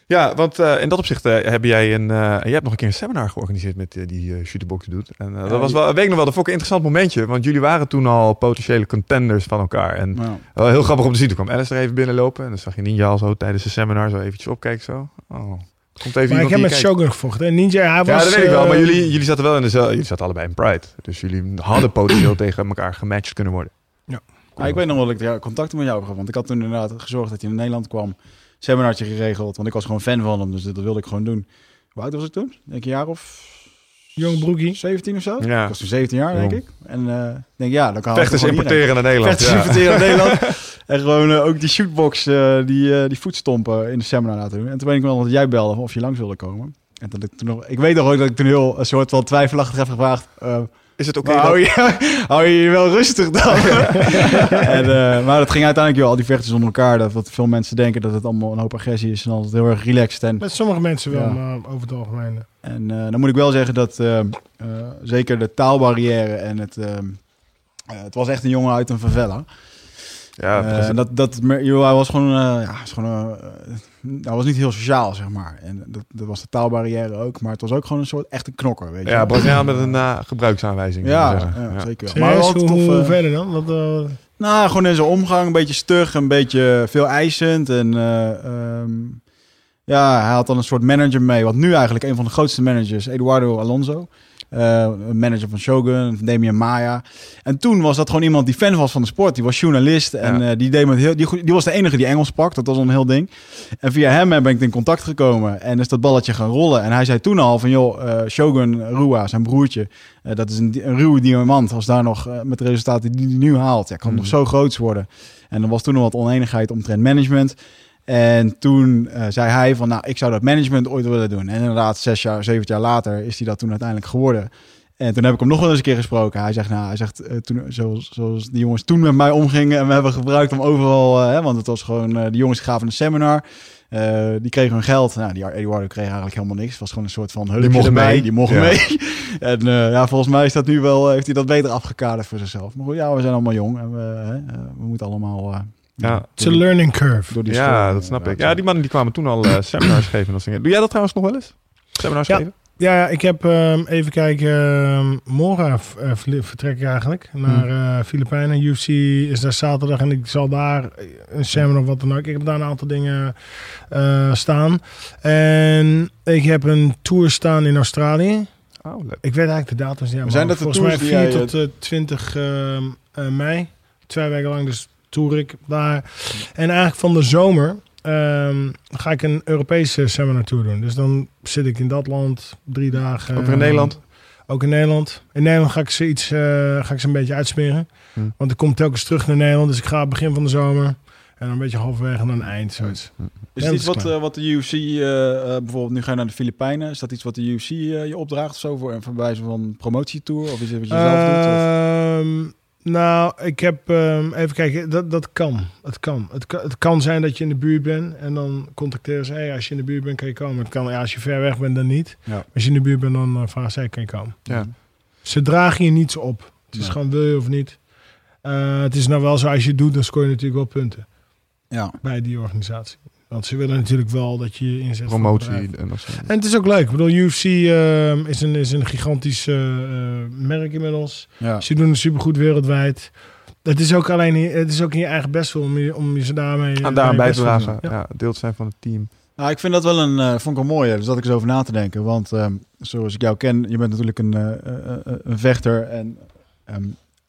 Ja, want eh, in dat opzicht eh, heb jij een, eh, jij hebt nog een keer een seminar georganiseerd met die shooterbox doet. En eh, dat Ja, was wel, weet ik nog wel, dat vond ik een interessant momentje. Want jullie waren toen al potentiële contenders van elkaar. En. Ja. wel heel grappig om te zien. Toen kwam Alice er even binnenlopen. En dan zag je Ninja al zo tijdens de seminar zo eventjes opkijken zo. Oh, komt even Maar iemand ik heb met kijkt. Shogun gevochten. En Ninja, hij was... Ja, dat weet ik wel. Maar jullie, jullie zaten wel in dezelfde... Jullie zaten allebei in Pride. Dus jullie hadden potentieel *coughs* tegen elkaar gematcht kunnen worden. Ja, ik weet nog wel dat ik ja, contacten met jou heb gehad. Want ik had toen inderdaad gezorgd dat hij in Nederland kwam. Seminartje geregeld. Want ik was gewoon fan van hem. Dus dat wilde ik gewoon doen. Hoe oud was ik toen? Denk een jaar of Jong broekie. 17 of zo? Ja. Ik was toen 17 jaar, denk ik. En eh, denk ja, dan kan Vechters iedereen. importeren naar Nederland. Vechters ja. importeren in Nederland. En gewoon eh, ook die shootbox, eh, die, eh, die voetstompen in de seminar laten doen. En toen weet ik wel dat jij belde of je langs wilde komen. En dat ik, toen nog, ik weet nog ook dat ik toen heel een soort van twijfelachtig heb gevraagd... Is het oké dat- hou, je, *laughs* hou je je wel rustig dan? *laughs* en, eh, maar het ging uiteindelijk wel, al die vechters onder elkaar. Dat wat veel mensen denken dat het allemaal een hoop agressie is. En altijd heel erg relaxed. En, Met sommige mensen wel, Ja. maar over het algemeen. eh. en eh, dan moet ik wel zeggen dat eh, eh, zeker de taalbarrière en het... het was echt een jongen uit een favela. Ja, dat, dat, joh, hij was gewoon, eh, ja, is gewoon hij was niet heel sociaal, zeg maar. En dat, dat was de taalbarrière ook. Maar het was ook gewoon een soort echte knokker, weet je. ja, wel. Braziliaan met een eh, gebruiksaanwijzing. Ja, ja, Ja. zeker wel. Maar hoe, tof, hoe eh, verder dan? Wat, eh, Nou, gewoon in zijn omgang, een beetje stug, een beetje veel eisend. En eh, ehm, ja, hij had dan een soort manager mee, wat nu eigenlijk een van de grootste managers, Eduardo Alonso. Eh, een manager van Shogun, van Damian Maya. En toen was dat gewoon iemand die fan was van de sport. Die was journalist en Ja. eh, die, deed met heel, die, die was de enige die Engels sprak. Dat was een heel ding. En via hem ben ik in contact gekomen en is dat balletje gaan rollen. En hij zei toen al van, joh, eh, Shogun Rua, zijn broertje, eh, dat is een, een ruwe diamant. Als daar nog eh, met de resultaten die hij nu haalt, ja, kan Mm. nog zo groot worden. En er was toen nog wat oneenigheid omtrent management. En toen eh, zei hij van, nou, ik zou dat management ooit willen doen. En inderdaad, zes jaar, zeven jaar later is hij dat toen uiteindelijk geworden. En toen heb ik hem nog wel eens een keer gesproken. Hij zegt, nou, hij zegt, eh, toen, zoals, zoals die jongens toen met mij omgingen en we hebben gebruikt om overal, eh, hè, want het was gewoon, die jongens gaven een seminar. Die kregen hun geld. Nou, die Eduardo kreeg eigenlijk helemaal niks. Het was gewoon een soort van hulpje mocht erbij. mee. Die mocht Ja. mee. *laughs* en ja, volgens mij is dat nu wel, heeft hij dat beter afgekaderd voor zichzelf. Maar goed, ja, we zijn allemaal jong en we, we moeten allemaal... Ja. It's a die- learning curve. door die Ja, school, dat snap ik. Ja, die mannen die kwamen toen al eh, seminars geven. en Dat soort. Doe jij dat trouwens nog wel eens? Seminars Ja. geven? Ja, ja, ik heb ehm, even kijken. ehm, morgen eh, vertrek ik eigenlijk naar eh Filipijnen. UFC is daar zaterdag en ik zal daar een seminar of wat dan ook. Ik heb daar een aantal dingen eh, staan. En ik heb een tour staan in Australië. Oh, leuk. Ik weet eigenlijk de datums niet. Maar zijn dat de volgens mij tours 4 die jij, tot eh, 20 ehm, eh, mei. Twee weken lang dus tour ik daar. En eigenlijk van de zomer ehm, ga ik een Europese seminar tour doen. Dus dan zit ik in dat land drie dagen. Ook in Nederland? Ook in Nederland. In Nederland ga ik ze iets, eh, ga ik ze een beetje uitsmeren. Hm. Want ik kom telkens terug naar Nederland. Dus ik ga begin van de zomer. En een beetje halverwege naar een eind. Zoiets. Is Ja, het dat iets is wat, eh, wat de UFC, eh, eh, bijvoorbeeld nu ga je naar de Filipijnen, is dat iets wat de UFC je opdraagt of zo voor een wijze van promotietour? Of is het wat je zelf doet? Of? Nou, ik heb ehm, even kijken. Dat, dat kan. Het kan. Het kan. Het kan zijn dat je in de buurt bent en dan contacteren ze. Hey, als je in de buurt bent, kan je komen. Het kan. Ja, als je ver weg bent, dan niet. Ja. Als je in de buurt bent, dan uh, vragen zij, kan je komen. Ja. Ze dragen je niets op. Het is gewoon wil je of niet. Eh, het is nou wel zo, als je het doet, dan scoor je natuurlijk wel punten Ja. bij die organisatie. Want ze willen natuurlijk wel dat je inzet Promotie en dat soort En het is ook leuk. Ik bedoel, UFC ehm, is, een, is een gigantisch eh, eh, merk inmiddels. Ja. Ze doen het supergoed wereldwijd. Het is ook alleen het is ook in je eigen best wel om je, om je ze daarmee Aan daaraan je bij te dragen. Ja. Ja. deel te zijn van het team. Nou, ik vind dat wel een, eh, vond ik wel mooi, dus dat ik eens over na te denken. Want ehm, zoals ik jou ken, je bent natuurlijk een, eh, eh, eh, een vechter. En ehm,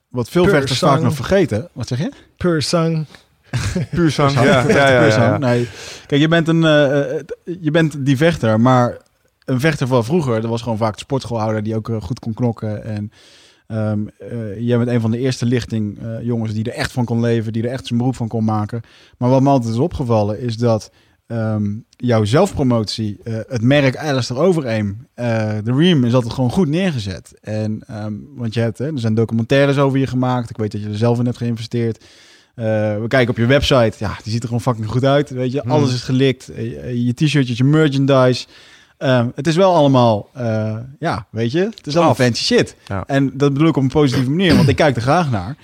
wat veel Pur vechters vaak nog vergeten. Wat zeg je? Per sang. *laughs* Puur zang. Ja, ja, ja. Nee. Kijk, je bent, een, eh, eh, je bent die vechter, maar een vechter van vroeger, dat was gewoon vaak de sportschoolhouder die ook eh, goed kon knokken. En ehm eh, jij bent een van de eerste lichting eh, jongens die er echt van kon leven, die er echt zijn beroep van kon maken. Maar wat me altijd is opgevallen is dat ehm, jouw zelfpromotie, eh, het merk Alistair Overaim, eh de Ream is altijd gewoon goed neergezet. En, ehm, want je hebt, hè, er zijn documentaires over je gemaakt. Ik weet dat je er zelf in hebt geïnvesteerd. Eh, we kijken op je website. Ja, die ziet er gewoon fucking goed uit. Weet je, Hmm. alles is gelikt. Eh, je t-shirtjes, je merchandise. Ehm, het is wel allemaal, eh, ja, weet je, het is allemaal Af. fancy shit. Ja. En dat bedoel ik op een positieve manier, want ik kijk er graag naar.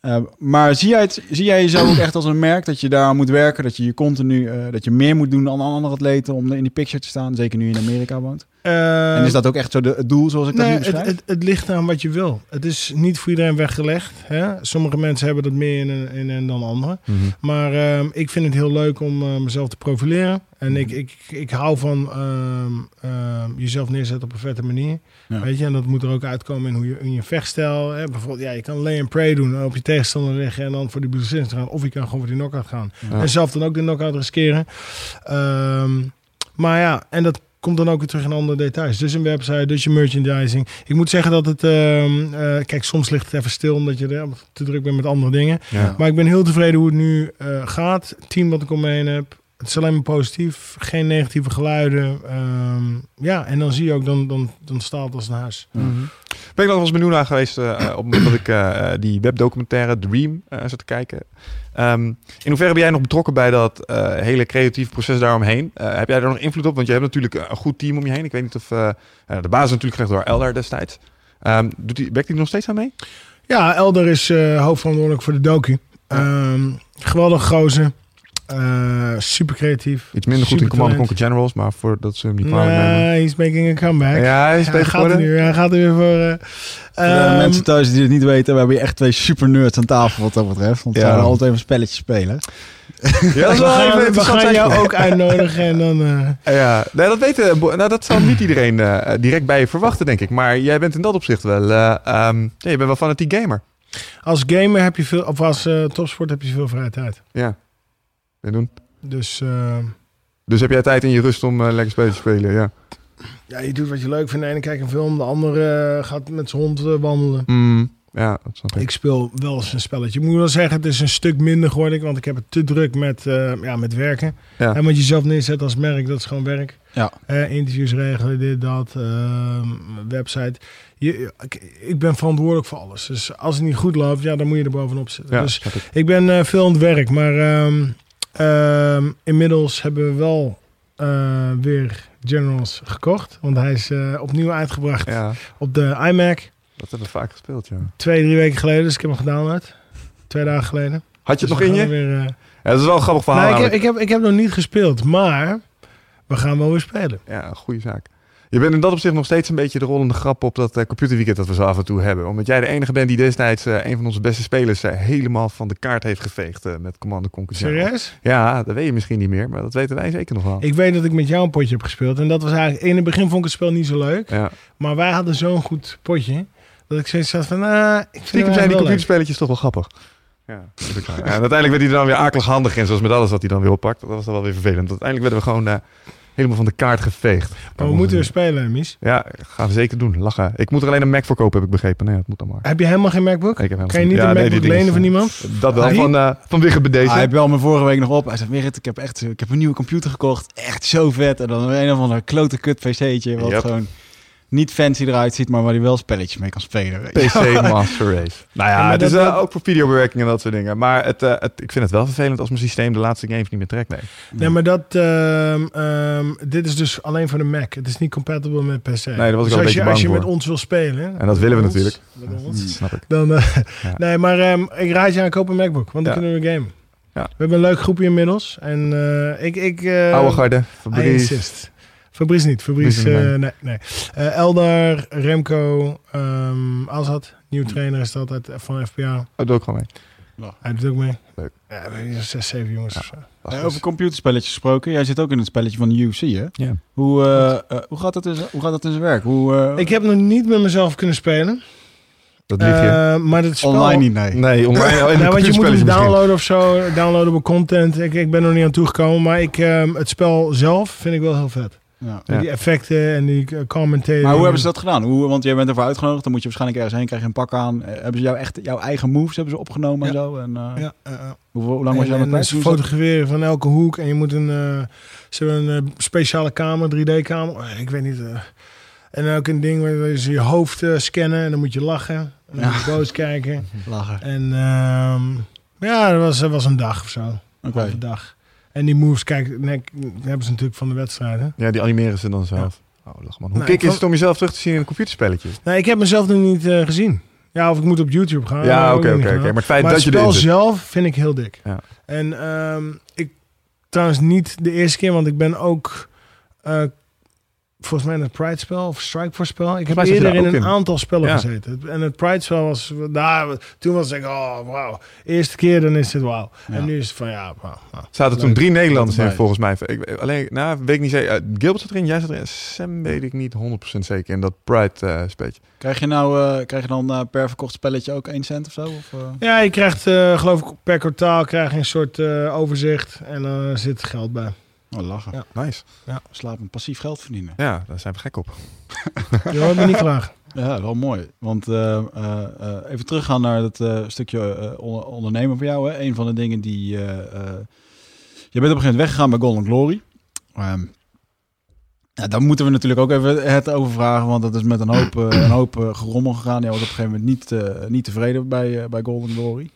Eh, maar zie jij, het, zie jij jezelf ook echt als een merk dat je daar aan moet werken, dat je je continu, eh, dat je meer moet doen dan andere atleten om in die picture te staan, zeker nu je in Amerika woont? En is dat ook echt zo de, het doel zoals ik dat nu beschrijf? het, het ligt aan wat je wil. Het is niet voor iedereen weggelegd. Hè? Sommige mensen hebben dat meer in, en- in dan anderen. Mhm. Maar ehm, ik vind het heel leuk om eh, mezelf te profileren. En ik, ik, ik hou van ehm, ehm, jezelf neerzetten op een vette manier. Ja. Weet je, en dat moet er ook uitkomen in hoe je in je vechtstijl. Hè? Bijvoorbeeld, ja, je kan lay and pray doen, op je tegenstander liggen en dan voor die beslissing gaan. Of je kan gewoon voor die knockout gaan. Ja. En zelf dan ook de knockout riskeren. Ehm, maar ja, en dat komt dan ook weer terug in andere details. Dus een website, dus je merchandising. Ik moet zeggen dat het... ehm, eh, kijk, soms ligt het even stil omdat je er te druk bent met andere dingen. Ja. Maar ik ben heel tevreden hoe het nu eh, gaat. Het team wat ik om me heen heb. Het is alleen maar positief. Geen negatieve geluiden. Ehm, ja, en dan zie je ook, dan, dan, dan staat het als een huis. Mhm. Ben ik nog wel eens benieuwd naar geweest eh, eh, op het moment dat ik eh, eh, die webdocumentaire Dream eh zat te kijken. Ehm, in hoeverre ben jij nog betrokken bij dat eh, hele creatieve proces daaromheen? Eh, heb jij daar nog invloed op? Want je hebt natuurlijk een goed team om je heen. Ik weet niet of eh, eh, de is natuurlijk gelegd door Eldar destijds. Ehm doet die, werkt hij er nog steeds aan mee? Ja, Elder is hoofdverantwoordelijk voor de docu. Ehm geweldig gozer. Eh, super creatief. Iets minder goed in Command. Conquer Generals, maar voordat ze hem niet kwalijk nemen. Nee, he's making a comeback. Ja, hij is hij beter gaat er nu. Hij gaat er weer voor. eh, Voor ehm, mensen thuis die het niet weten, we hebben hier echt twee super nerds aan tafel wat dat betreft. Want we Ja. zouden altijd even spelletjes spelen. Ja, *laughs* dat is we wel even gaan, we gaan jou ook uitnodigen en dan... eh, *laughs* Ja, nee, dat weten, nou, dat zal niet iedereen eh, direct bij je verwachten, denk ik. Maar jij bent in dat opzicht wel, eh, ehm, ja, je bent wel fanatiek gamer. als gamer heb je veel, of als eh, topsport heb je veel vrije tijd. Ja. En doen. Dus eh, Dus heb jij tijd in je rust om eh, lekker spelletjes te spelen, ja. ja, je doet wat je leuk vindt. De ene kijkt een film, de andere eh, gaat met zijn hond eh, wandelen. Mm, ja, dat snap ik. Ik speel wel eens een spelletje. Ik moet wel zeggen, het is een stuk minder geworden. Want ik heb het te druk met, eh, ja, met werken. Ja. En wat je zelf neerzet als merk, dat is gewoon werk. Ja. Eh, interviews regelen, dit, dat, ehm, website. Je, ik, ik ben verantwoordelijk voor alles. Dus als het niet goed loopt, ja, dan moet je er bovenop zitten. Ja, Dus ik. ik ben eh, veel aan het werk. Maar ehm, ehm, inmiddels hebben we wel eh, weer Generals gekocht. Want hij is eh, opnieuw uitgebracht Ja, op de iMac. dat hebben we vaak gespeeld, ja. Twee, drie weken geleden. Dus ik heb hem gedownload. Twee dagen geleden. Had je het Dus nog in je? Weer, eh, Ja, dat is wel een grappig verhaal. nou, ik, heb, ik, heb, ik heb nog niet gespeeld. Maar we gaan wel weer spelen. Ja, een goede zaak. Je bent in dat opzicht nog steeds een beetje de rollende grap op dat eh, computerweekend dat we zo af en toe hebben. Omdat jij de enige bent die destijds eh, een van onze beste spelers eh, helemaal van de kaart heeft geveegd eh, met Command Conquer. Serieus? Ja, dat weet je misschien niet meer, maar dat weten wij zeker nog wel. Ik weet dat ik met jou een potje heb gespeeld. En dat was eigenlijk... In het begin vond ik het spel niet zo leuk. Ja. Maar wij hadden zo'n goed potje. Dat ik zoiets had van... ah, ik vind Stiekem zijn die leuk. computerspelletjes toch wel grappig. Ja, dat is ook waar. Ja, en uiteindelijk werd hij er dan weer akelig handig in, zoals met alles wat hij dan weer oppakt. Dat was dan wel weer vervelend. Uiteindelijk werden we gewoon eh, helemaal van de kaart geveegd. Maar we moeten weer spelen, Mies. Ja, gaan we zeker doen. Lachen. Ik moet er alleen een Mac voor kopen, heb ik begrepen. Nee, dat moet dan maar. Heb je helemaal geen MacBook? Ik heb helemaal Kan je niet geen- een nee, MacBook lenen van iemand? Dat wel, Ah, van, eh van Wigge bij deze. Hij belde me vorige week nog op. Hij zei, Wigert, ik heb echt ik heb een nieuwe computer gekocht. Echt zo vet. En dan een of ander klote kut pc'tje. Wat Yep. gewoon niet fancy eruit ziet, maar waar hij wel spelletjes mee kan spelen. PC Master Race. *laughs* Nou ja, het is ook voor videobewerking en dat soort dingen. Maar het, eh, het, ik vind het wel vervelend als mijn systeem de laatste games niet meer trekt. Nee. Nee, maar dat... ehm, ehm, dit is dus alleen voor de Mac. Het is niet compatible met PC. dat was ik dus al een als beetje je, bang als je voor. met ons wil spelen... En dat willen we ons- natuurlijk. met ons, snap ik. Dan, eh, Ja. *laughs* Nee, maar ehm, ik raad je aan, koop een MacBook. Want dan Ja. kunnen we gamen. Ja. We hebben een leuk groepje inmiddels. En eh, ik... ik eh, Oude garde, I Fabrice. Fabrice niet. Fabrice, Fabrice eh, nee. nee. Eh, Eldar, Remco, ehm Azad. Nieuw trainer is dat uit, van FPA. Oh, doe ik gewoon mee. Hij doet ook mee. Leuk. Ja, we hebben hier zes, zeven jongens Ja. of zo. Eh, over computerspelletjes gesproken. Jij zit ook in het spelletje van de UFC, hè? Ja. Hoe, hoe, gaat dat in, zijn- hoe gaat dat in zijn werk? Hoe, eh, Ik heb nog niet met mezelf kunnen spelen. Dat lieg je. Eh, maar het spel... online niet, nee. nee, *laughs* online. in de Nou, want je moet hem misschien. downloaden of zo. Downloadable content. Ik, ik ben er nog niet aan toegekomen. Maar ik, ehm, het spel zelf vind ik wel heel vet. Ja. Ja. Die effecten en die uh, commentating. Maar hoe hebben ze dat gedaan? Hoe, want jij bent ervoor uitgenodigd, dan moet je waarschijnlijk ergens heen, krijg je een pak aan. Eh, hebben ze jou echt jouw eigen moves hebben ze opgenomen en zo? En, eh, Ja, uh, uh. hoe, hoe lang was je aan het fotograferen van elke hoek. En je moet een, eh, ze hebben een eh, speciale kamer, 3D-kamer. Oh, ik weet niet. eh. en ook een ding waar ze je hoofd eh, scannen. En dan moet je lachen. En dan Ja. moet je boos kijken. *laughs* Lachen. En ehm, ja, dat was, dat was een dag of zo. Oké. Halve dag. En die moves, kijk, nee, hebben ze natuurlijk van de wedstrijd. Hè? Ja, die animeren ze dan zelf. Oh, lach man. Hoe Nou, kick is vond- het om jezelf terug te zien in een computerspelletje? Nee, ik heb mezelf nog niet eh, gezien. Ja, of ik moet op YouTube gaan. Ja, oké, oké, oké. Maar het feit Maar dat het je spel zelf vind ik heel dik. Ja. En ehm, ik trouwens niet de eerste keer, want ik ben ook eh, volgens mij in het Pride spel of Strikeforce spel. Ik heb eerder daar in een in. aantal spellen Ja. gezeten. En het Pride spel was, nou, toen was ik, oh wauw. Eerste keer dan is het wauw. Ja. En nu is het van ja, wauw. wauw. Zaten toen drie Nederlanders in, volgens mij. Ik, alleen, nou, weet ik niet zeker. Eh, Gilbert zat erin, jij zat erin. Sam weet ik niet 100% zeker in dat Pride eh speetje. Krijg je nou eh, krijg je dan per verkocht spelletje ook 1 cent of zo? Of, eh? Ja, je krijgt eh, geloof ik per kwartaal krijg je een soort eh, overzicht en dan zit geld bij. Oh, lachen. Ja. Nice. Slapen passief geld verdienen. Ja, daar zijn we gek op. Je hoort me niet graag. Ja, wel mooi. Want eh, eh, eh, even teruggaan naar dat eh, stukje eh, onder- ondernemen voor jou. Hè. Een van de dingen die... eh, eh, je bent op een gegeven moment weggegaan bij Golden Glory. Ehm, ja, daar moeten we natuurlijk ook even het over vragen. Want dat is met een hoop, een hoop gerommel gegaan. Je was op een gegeven moment niet, eh, niet tevreden bij, bij Golden Glory.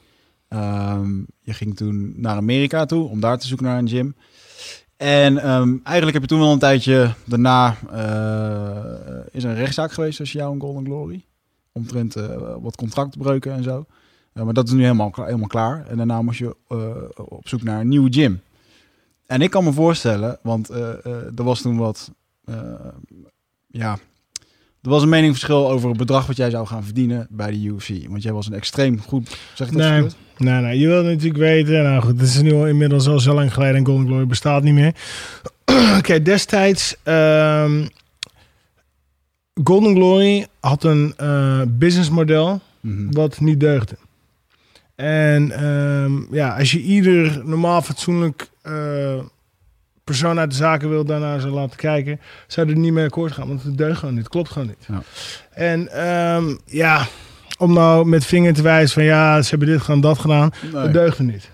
Ehm, je ging toen naar Amerika toe om daar te zoeken naar een gym. En ehm, eigenlijk heb je toen wel een tijdje daarna eh, is er een rechtszaak geweest tussen jou en Golden Glory. Omtrent eh, wat contractbreuken en zo. Eh, maar dat is nu helemaal, helemaal klaar. En daarna moest je op zoek naar een nieuwe gym. En ik kan me voorstellen, want er was toen wat... ja, er was een meningsverschil over het bedrag wat jij zou gaan verdienen bij de UFC. Want jij was een extreem goed... Zeg ik dat Nee. goed? Nee, nee, je wil natuurlijk weten. Nou goed, het is nu al inmiddels al zo lang geleden en Golden Glory bestaat niet meer. *clears throat* Oké, destijds. ehm, Golden Glory had een eh, businessmodel Mhm. wat niet deugde. En ehm, ja, als je ieder normaal fatsoenlijk eh, persoon uit de zaken wil daarnaar zou laten kijken, zou er niet mee akkoord gaan. Want het deugt gewoon niet. Het klopt gewoon niet. Ja. En ehm, ja, om nou met vinger te wijzen van ja, ze hebben dit gedaan, dat gedaan. Nee. Dat deugde niet.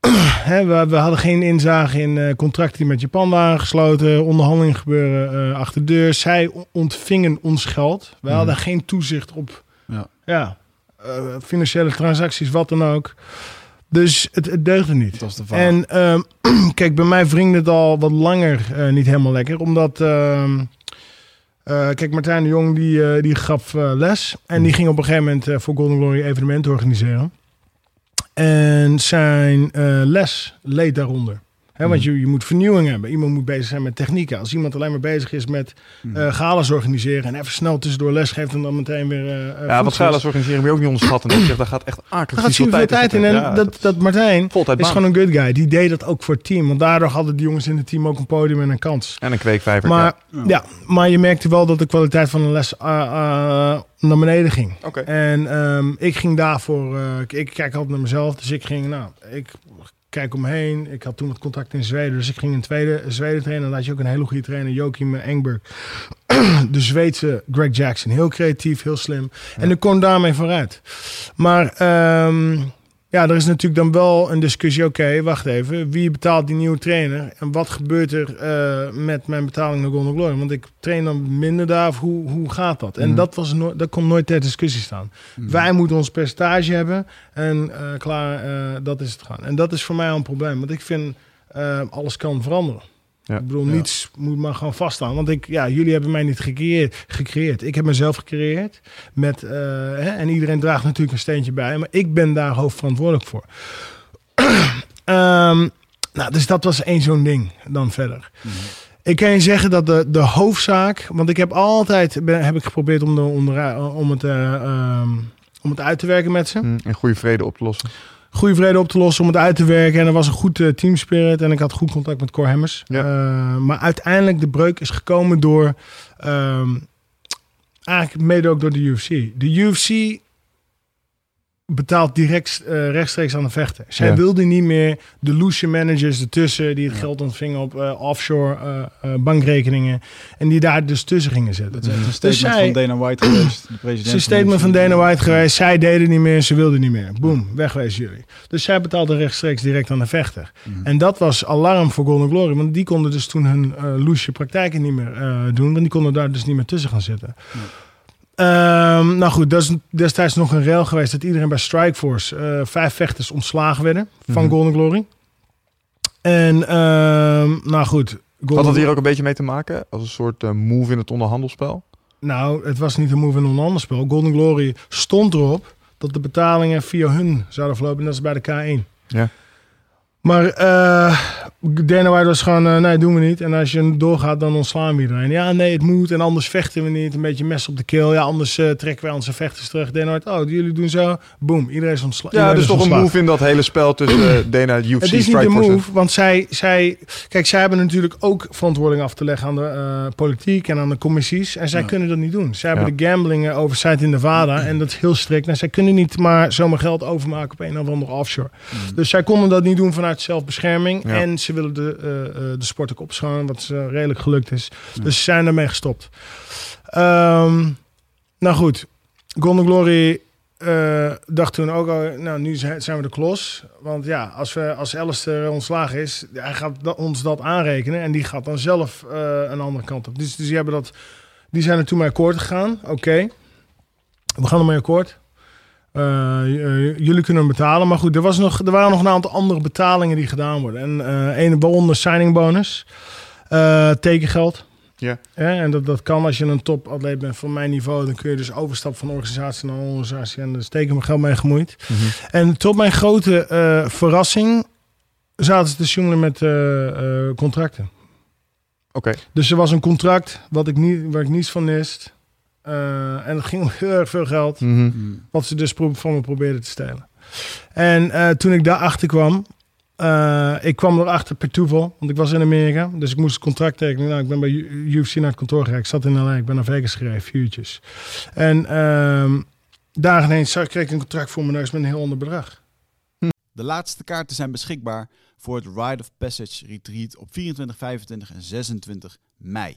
*clears throat* Hè, we, we hadden geen inzage in eh, contracten die met Japan waren gesloten. Onderhandelingen gebeuren eh, achter de deur. Zij ontvingen ons geld. We Mhm. hadden geen toezicht op Ja. ja, eh, financiële transacties, wat dan ook. Dus het, het deugde niet. Dat was de vraag. En ehm, *clears throat* kijk, bij mij wringde het al wat langer eh, niet helemaal lekker. Omdat, ehm, eh, kijk, Martijn de Jong die, eh, die gaf les. En die ging op een gegeven moment voor Golden Glory evenementen organiseren. En zijn les leed daaronder. Hè, want je, je moet vernieuwing hebben. Iemand moet bezig zijn met technieken. Als iemand alleen maar bezig is met Mhm. eh galas organiseren... en even snel tussendoor les geeft en dan meteen weer... eh, eh, Ja, wat galas organiseren moet je ook niet onderschatten. Dat zegt, daar gaat echt daar akelig gaat veel tijd tijd in. En Ja, dat, dat Martijn is baan. gewoon een good guy. Die deed dat ook voor het team. Want daardoor hadden die jongens in het team ook een podium en een kans. En een kweekvijver. Maar, Ja. ja. maar je merkte wel dat de kwaliteit van de les naar beneden ging. En ehm, ik ging daarvoor... eh, ik- ik kijk altijd naar mezelf. Dus ik ging, nou, ik kijk omheen. Ik had toen wat contact in Zweden. Dus ik ging een tweede Zweden trainen. Dan had je ook een hele goede trainer, Joachim Engberg. *clears throat* de Zweedse Greg Jackson. Heel creatief, heel slim. En ik kon daarmee vooruit. Maar ehm, ja, er is natuurlijk dan wel een discussie. Oké, wacht even. Wie betaalt die nieuwe trainer? En wat gebeurt er eh, met mijn betaling naar Golden Glory? Want ik train dan minder daar. Of hoe, hoe gaat dat? En Mhm. dat, was no dat kon nooit ter discussie staan. Mhm. Wij moeten ons percentage hebben. En eh, klaar, eh, dat is het gaan. En dat is voor mij al een probleem. Want ik vind, alles kan veranderen. Ja. Ik bedoel, Ja. niets moet maar gewoon vaststaan. Want ik, ja, jullie hebben mij niet gecreëerd. gecreëerd. Ik heb mezelf gecreëerd. Met, eh, hè, en iedereen draagt natuurlijk een steentje bij. Maar ik ben daar hoofdverantwoordelijk voor. *clears throat* Ehm, nou, dus dat was één zo'n ding dan verder. Mhm. Ik kan je zeggen dat de, de hoofdzaak... Want ik heb altijd ben, heb ik geprobeerd om, de, om, de, om, het, eh, ehm, om het uit te werken met ze. En goede vrede op te lossen. Goede vrede op te lossen, om het uit te werken. En er was een goed eh, teamspirit. En ik had goed contact met Cor Hemmers. Ja. Eh, maar uiteindelijk de breuk is gekomen door... ehm, eigenlijk mede ook door de UFC. De UFC betaalt direct eh, rechtstreeks aan de vechter. Zij Ja. wilde niet meer de loesje managers ertussen die het geld ontvingen op eh, offshore eh, bankrekeningen en die daar dus tussen gingen zitten. Dat is een statement zij- van Dana White geweest, de president. Het is een statement van. Dana White geweest. Zij deden niet meer, ze wilden niet meer. Boom, wegwezen jullie. Dus zij betaalde rechtstreeks direct aan de vechter. Mhm. En dat was alarm voor Golden Glory. Want die konden dus toen hun loesje praktijken niet meer doen. Want die konden daar dus niet meer tussen gaan zitten. Ehm, nou goed, dat is destijds nog een rel geweest dat iedereen bij Strikeforce eh vijf vechters ontslagen werden van Mhm. Golden Glory. En ehm, nou goed. Golden Had dat hier ook een beetje mee te maken? Als een soort eh, move in het onderhandelspel? Nou, het was niet een move in een ander spel. Golden Glory stond erop dat de betalingen via hun zouden verlopen. En dat is bij de K1. Ja. Maar eh Dana White was gewoon, eh, nee, doen we niet. En als je doorgaat, dan ontslaan we iedereen. Ja, nee, het moet. En anders vechten we niet. Een beetje mes op de keel. Ja, anders eh, trekken wij onze vechters terug. Dana White, oh, jullie doen zo. Boom, iedereen is ontslagen. Ja, dus toch een move in dat hele spel tussen *clears throat* Dana, UFC, Het is niet de move, want zij, zij, kijk, zij hebben natuurlijk ook verantwoording af te leggen aan de politiek en aan de commissies. En zij Ja. kunnen dat niet doen. Zij hebben de gambling oversight in Nevada en dat is heel strikt. En zij kunnen niet maar zomaar geld overmaken op een of andere offshore. Dus zij konden dat niet doen vanuit zelfbescherming. Ja. En ze willen de, eh, de sport ook opschonen, wat eh, redelijk gelukt is. Dus ze zijn daarmee gestopt. Ehm, nou goed, Golden Glory dacht toen ook al, nou nu zijn we de klos. Want ja, als, we, als Alistair ontslagen is, hij gaat ons dat aanrekenen. En die gaat dan zelf een andere kant op. Dus, dus die, hebben dat, die zijn er toen mee akkoord gegaan. Oké, we gaan ermee akkoord. Eh, eh, jullie kunnen betalen. Maar goed, er, was nog, er waren nog een aantal andere betalingen die gedaan worden. En eh een waaronder signing bonus, tekengeld. Ja. En dat, dat kan als je een topatleet bent van mijn niveau. Dan kun je dus overstappen van organisatie naar organisatie. En er is teken geld mee gemoeid. Mhm. En tot mijn grote verrassing zaten ze te jongeren met contracten. Oké. Dus er was een contract wat ik niet, waar ik niets van wist. Eh, en het ging om heel erg veel geld. Mhm. Mm. Wat ze dus pro- van me probeerden te stelen. En eh, toen ik daarachter kwam, eh, ik kwam erachter per toeval, want ik was in Amerika, dus ik moest het contract tekenen. Nou, ik ben bij UFC naar het kantoor gegaan. Ik zat in LA, ik ben naar Vegas gereden, vier uurtjes. En ehm daar ineens kreeg ik een contract voor mijn neus met een heel ander bedrag. De laatste kaarten zijn beschikbaar voor het Ride of Passage Retreat op 24, 25 en 26 mei.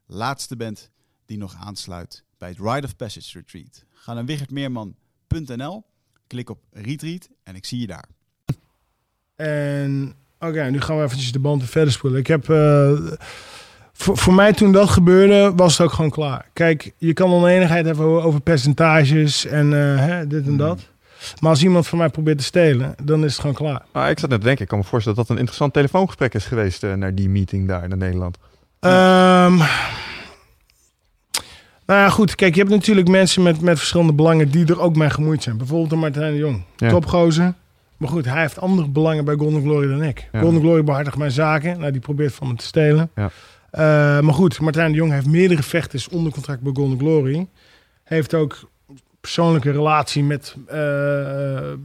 laatste bent die nog aansluit bij het Ride of Passage Retreat. Ga naar wichertmeerman.nl, klik op Retreat en ik zie je daar. En oké, nu gaan we eventjes de band verder spoelen. Ik heb... eh, voor, voor mij toen dat gebeurde, was het ook gewoon klaar. Kijk, je kan oneenigheid hebben over, percentages en eh, hè, dit en dat. Maar als iemand van mij probeert te stelen, dan is het gewoon klaar. Ah, ik zat net te denken, ik kan me voorstellen dat dat een interessant telefoongesprek is geweest eh, naar die meeting daar in Nederland. Ehm, nou ja, goed. Kijk, je hebt natuurlijk mensen met, met verschillende belangen die er ook mee gemoeid zijn. Bijvoorbeeld een Martijn de Jong. Ja. Topgozer. Maar goed, hij heeft andere belangen bij Golden Glory dan ik. Ja. Golden Glory behartigt mijn zaken. Nou, die probeert van me te stelen. Ja. Eh, maar goed, Martijn de Jong heeft meerdere vechters onder contract bij Golden Glory. Heeft ook persoonlijke relatie met eh,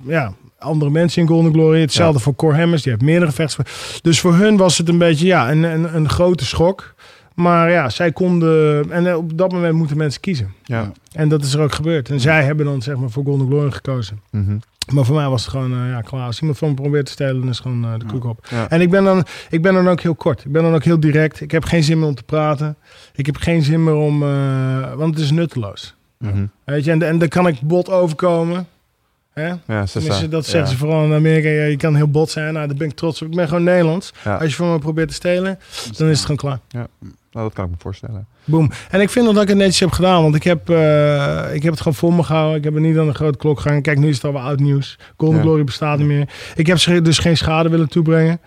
ja, andere mensen in Golden Glory. Hetzelfde Ja. voor Cor Hammers, die heeft meerdere vechters. Dus voor hun was het een beetje ja, een, een, een grote schok. Maar ja, zij konden... En eh, op dat moment moeten mensen kiezen. Ja. En dat is er ook gebeurd. En zij hebben dan zeg maar voor Golden Glory gekozen. Mhm. Maar voor mij was het gewoon eh, ja, klaar. Als iemand van me probeert te stelen, dan is gewoon eh, de koek op. Ja. En ik ben, dan, ik ben dan ook heel kort. Ik ben dan ook heel direct. Ik heb geen zin meer om te praten. Ik heb geen zin meer om... eh, want het is nutteloos. Mhm. Weet je, en, en dan kan ik bot overkomen. Hè? Ja, ze dat zeggen ja. ze vooral in Amerika. Ja, je kan heel bot zijn. Nou, daar ben ik trots op. Ik ben gewoon Nederlands. Als je van me probeert te stelen, dan is het gewoon klaar. Ja, Nou, dat kan ik me voorstellen. Boom. En ik vind dat ik het netjes heb gedaan, want ik heb, eh, ik heb het gewoon voor me gehouden. Ik heb er niet aan de grote klok gegaan. Kijk, nu is het alweer oud nieuws. Golden Ja. Glory bestaat niet meer. Ik heb ze dus geen schade willen toebrengen.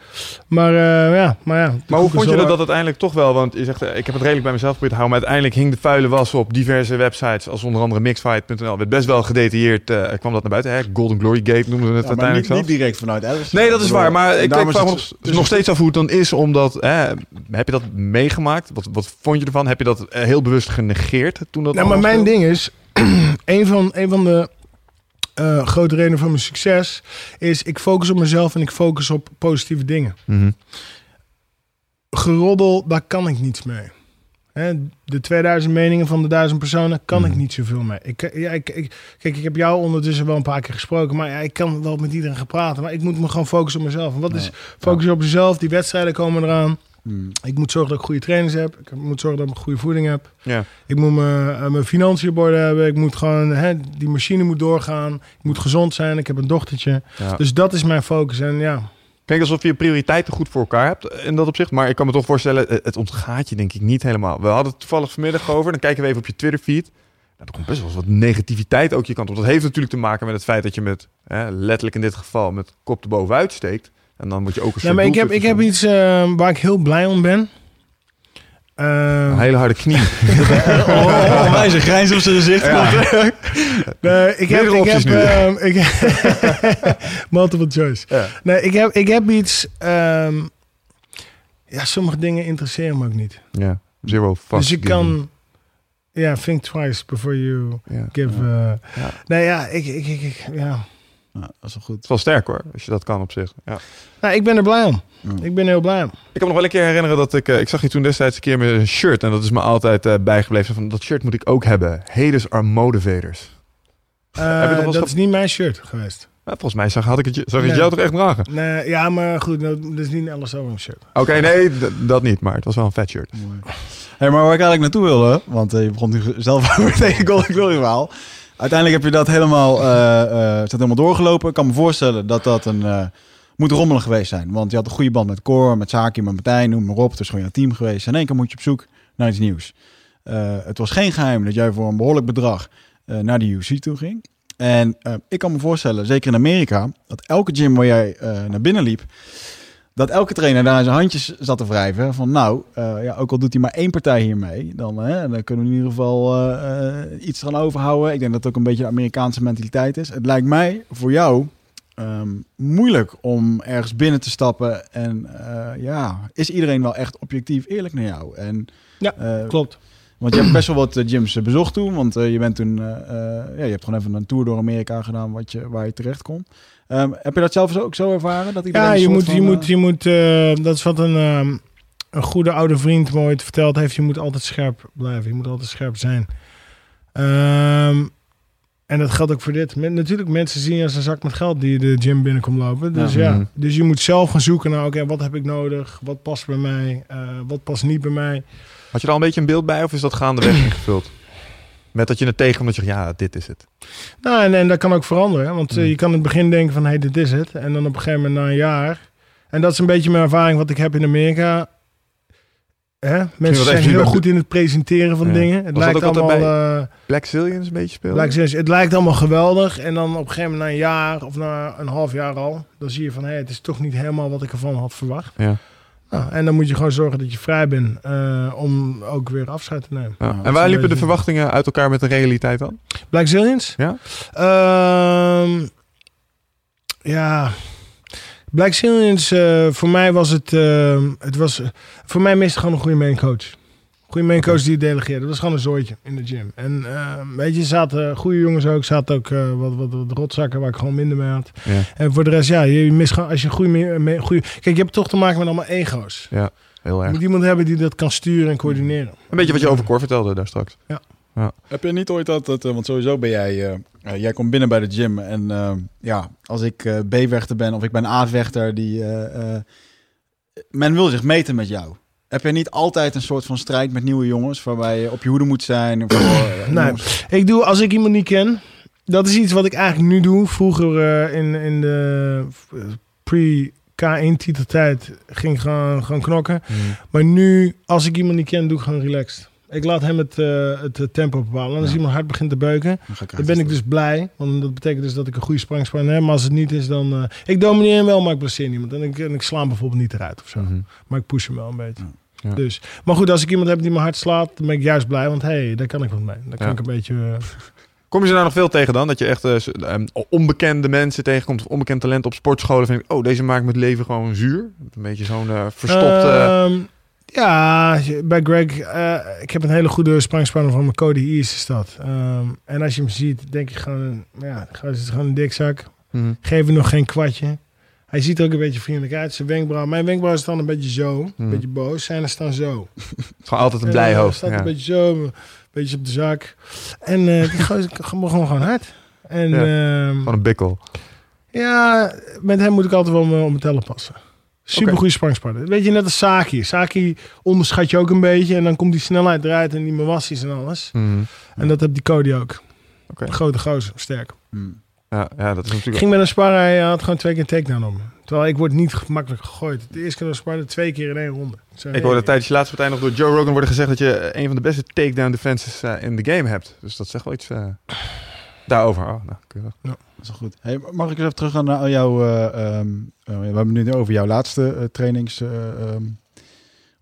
Maar eh, ja, maar ja. Maar hoe vond je dat, dat uiteindelijk toch wel? Want je zegt, eh, ik heb het redelijk bij mezelf geprobeerd te houden. Maar uiteindelijk hing de vuile was op diverse websites. Als onder andere mixfight.nl. Werd best wel gedetailleerd. eh, kwam dat naar buiten. Hè? Golden Glory Gate noemden we het Ja, maar uiteindelijk niet, zelf. niet direct vanuit Alice. Nee, dat is waar. Maar ik, ik vraag me het- nog, nog steeds af hoe het dan is. Omdat, hè, heb je dat meegemaakt? Wat, wat vond je ervan? Heb je dat eh, heel bewust genegeerd toen dat Nou, maar mijn ding is, *clears throat* een van, een van de eh, grote redenen van mijn succes is, ik focus op mezelf en ik focus op positieve dingen. Mhm. Geroddel, daar kan ik niets mee. Hè, de 2000 meningen van de 1000 personen kan ik Mhm. niet zoveel mee. Ik, ja, ik, ik, kijk, ik heb jou ondertussen wel een paar keer gesproken, maar ja, ik kan wel met iedereen gaan praten. Maar ik moet me gewoon focussen op mezelf. En wat is Ja. focussen op jezelf? Die wedstrijden komen eraan. Hmm. Ik moet zorgen dat ik goede trainers heb. Ik moet zorgen dat ik goede voeding heb. Ja. Ik moet mijn, eh, mijn financiën op orde hebben. Ik moet gewoon, hè, die machine moet doorgaan. Ik moet gezond zijn. Ik heb een dochtertje. Ja. Dus dat is mijn focus. En ja, Klinkt alsof je prioriteiten goed voor elkaar hebt in dat opzicht. Maar ik kan me toch voorstellen, het het ontgaat je denk ik niet helemaal. We hadden het toevallig vanmiddag over. Dan kijken we even op je Twitter feed. Nou, er komt best wel wat negativiteit ook je kant op. Dat heeft natuurlijk te maken met het feit dat je met, hè, letterlijk in dit geval, met kop erbovenuit steekt. En dan moet je ook een ja soort maar ik heb, ik heb iets eh, waar ik heel blij om ben. Eh, Een hele harde knie. *laughs* Oh, oh, wijze grijns op zijn gezicht Ja. eh, ik heb, Meerdere ik heb, ehm, *laughs* ik, multiple choice. Ja. Nee, ik heb, ik heb iets. ehm, ja, sommige dingen interesseren me ook niet. ja. Zero fuck dus je kan. Ja, think twice before you Ja. give. Ja. eh, Ja. Nee, ja, ik, ik, ik, ik- ja. Ja, dat is wel goed. Het is wel sterk hoor, als je dat kan op zich. Ja. Nou, ik ben er blij om. Ja. Ik ben heel blij om. Ik kan me nog wel een keer herinneren dat ik... eh, ik zag je toen destijds een keer met een shirt. En dat is me altijd eh, bijgebleven. Van, dat shirt moet ik ook hebben. Haters are motivators. Eh, je wel dat ge- is niet mijn shirt geweest. Ja, volgens mij zag, had ik het, je- zag ik het Nee. jou toch echt dragen? Nee, ja, maar goed, dat, dat is niet alles over een shirt. Oké, nee, dat niet. Maar het was wel een vet shirt. Mooi. Hey, maar waar ik eigenlijk naartoe wilde, want eh, je begon nu zelf *laughs* over tegen Golden Glory verhaal. Uiteindelijk heb je dat helemaal, eh eh, dat helemaal doorgelopen. Ik kan me voorstellen dat dat een eh, moet rommelig geweest zijn. Want je had een goede band met Cor, met Saki, met Martijn, noem maar op. Het is gewoon jouw team geweest. In één keer moet je op zoek naar iets nieuws. Het was geen geheim dat jij voor een behoorlijk bedrag naar de UFC toe ging. En ik kan me voorstellen, zeker in Amerika, dat elke gym waar jij naar binnen liep, dat elke trainer daar zijn handjes zat te wrijven. Van nou, eh, ja, ook al doet hij maar één partij hiermee, dan, hè, dan kunnen we in ieder geval eh, eh, iets gaan overhouden. Ik denk dat het ook een beetje de Amerikaanse mentaliteit is. Het lijkt mij voor jou ehm, moeilijk om ergens binnen te stappen. En ja, is iedereen wel echt objectief eerlijk naar jou? En, Ja, Klopt. want je hebt best wel wat gyms bezocht toen. Want je bent toen, ja, je hebt gewoon even een tour door Amerika gedaan wat je, waar je terecht kon. Ehm, heb je dat zelf ook zo ervaren? Dat Ja, een je moet, van, je eh, moet, je moet, eh, dat is wat een, ehm, een goede oude vriend me ooit verteld heeft. Je moet altijd scherp blijven. Je moet altijd scherp zijn. Ehm, en dat geldt ook voor dit. Natuurlijk, mensen zien je als een zak met geld die de gym binnenkomt lopen. Dus Ja. ja, Mhm. dus je moet zelf gaan zoeken naar, oké, wat heb ik nodig? Wat past bij mij? Eh, wat past niet bij mij? Had je er al een beetje een beeld bij of is dat gaandeweg ingevuld? Met dat je het tegenkomt dat je zegt, ja, dit is het. Nou, en, en dat kan ook veranderen. Want eh, Mm. je kan in het begin denken van, hé, hey, dit is het. En dan op een gegeven moment na een jaar. En dat is een beetje mijn ervaring wat ik heb in Amerika. Hè? Mensen zijn heel goed in het presenteren van Ja. dingen. Het Was lijkt allemaal... eh, Black Zillions een beetje spelen? lijkt, het lijkt allemaal geweldig. En dan op een gegeven moment na een jaar of na een half jaar al... dan zie je van, hé, het is toch niet helemaal wat ik ervan had verwacht. Ja. Nou, en dan moet je gewoon zorgen dat je vrij bent... eh, om ook weer afscheid te nemen. Ja. En waar liepen de verwachtingen uit elkaar met de realiteit dan? Black Zillions? Ja? Ehm, ja. Black Zillions, eh, voor mij was het... ehm, het was, voor mij miste gewoon een goede main coach. Goede main coach die delegeerde. Dat was gewoon een zooitje in de gym. En ehm, weet je, zaten goede jongens ook. Zaten ook eh, wat, wat, wat rotzakken waar ik gewoon minder mee had. Ja, En voor de rest, ja, je mist gewoon... Als je een goede, goede... Kijk, je hebt toch te maken met allemaal ego's. heel Je erg. moet iemand hebben die dat kan sturen en coördineren. Een beetje wat je over Cor vertelde daar straks. Heb je niet ooit dat, dat eh, want sowieso ben jij, eh, eh, jij komt binnen bij de gym en eh, ja, als ik eh, B-vechter ben of ik ben A-vechter, die, eh, eh, men wil zich meten met jou. Heb je niet altijd een soort van strijd met nieuwe jongens, waarbij je op je hoede moet zijn? *clears throat* Nee. jongens? Ik doe, als ik iemand niet ken, dat is iets wat ik eigenlijk nu doe. Vroeger eh, in, in de eh, K1-titeltijd ging ik gewoon, gewoon knokken. Maar nu, als ik iemand niet ken, doe ik gewoon relaxed. Ik laat hem het, eh, het eh, tempo bepalen. En als Ja. iemand hard begint te beuken, Dan, ben ik dus blij. Want dat betekent dus dat ik een goede sprangspan heb. Maar als het niet is, dan... eh, ik domineer hem wel, maar ik blesseer niemand. En ik, en ik sla hem bijvoorbeeld niet eruit of zo. Mhm. Maar ik push hem wel een beetje. Ja. Dus, maar goed, als ik iemand heb die me hard slaat, dan ben ik juist blij. Want hé, hey, daar kan ik wat mee. Daar kan Ja. ik een beetje... eh, *laughs* Kom je ze daar nog veel tegen dan? Dat je echt eh, ehm, onbekende mensen tegenkomt of onbekend talent op sportscholen. Vind ik, oh, deze maakt mijn leven gewoon zuur. Een beetje zo'n eh, verstopte... Ehm, ja, bij Greg, eh, ik heb een hele goede sprangspanner van mijn Cody East is dat. Ehm, en als je hem ziet, denk je gewoon, ja, gewoon- het is gewoon een dikzak. Mhm. Geef hem nog geen kwartje. Hij ziet er ook een beetje vriendelijk uit. Zijn wenkbrauw. Mijn wenkbrauw is dan een beetje zo. Een Hmm. beetje boos. Zijn er staan zo. *laughs* Gewoon altijd een En, blij eh, hoofd. staat Ja. een beetje zo. Een beetje op de zak. En eh die gozer *laughs* gewoon, gewoon hard. En Ja. ja. Gewoon een bikkel. ja, met hem moet ik altijd wel om, om mijn tellen passen. Super goede sprangspanner. Weet je, net als Saki. Saki onderschat je ook een beetje. En dan komt die snelheid eruit en die mawassies en alles. Mhm. En dat heb die Cody ook. Oké. Grote gozer, sterk. Hmm. Ja, ja, dat is Ik natuurlijk... ging met een sparren, hij had gewoon twee keer een takedown om. Terwijl ik word niet gemakkelijk gegooid. De eerste keer was sparren twee keer in één ronde. Zo, Ik hoorde tijdens je laatste partij nog door Joe Rogan worden gezegd dat je eh, een van de beste takedown defenses eh, in de game hebt. Dus dat zegt wel iets eh, daarover. Oh, nou, keurig. Dat is goed. Hey, mag ik eens even teruggaan naar jouw... eh, ehm, eh, we hebben het nu over jouw laatste eh, trainings... ehm,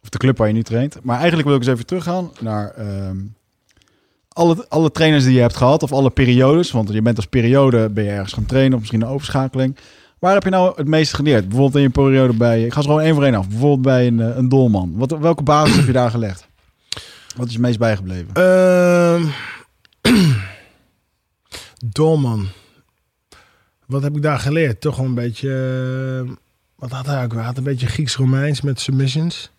of de club waar je nu traint. Maar eigenlijk wil ik eens even teruggaan naar... ehm, alle, alle trainers die je hebt gehad, of alle periodes. Want je bent als periode, ben je ergens gaan trainen, of misschien een overschakeling. Waar heb je nou het meeste geleerd? Bijvoorbeeld in je periode bij... Ik ga ze gewoon één voor één af. Bijvoorbeeld bij een, een dolman. Wat, welke basis heb je daar gelegd? Wat is je meest bijgebleven? *clears throat* Dolman. Wat heb ik daar geleerd? Toch wel een beetje... eh, wat had hij ook? Hij had een beetje Grieks-Romeins met submissions.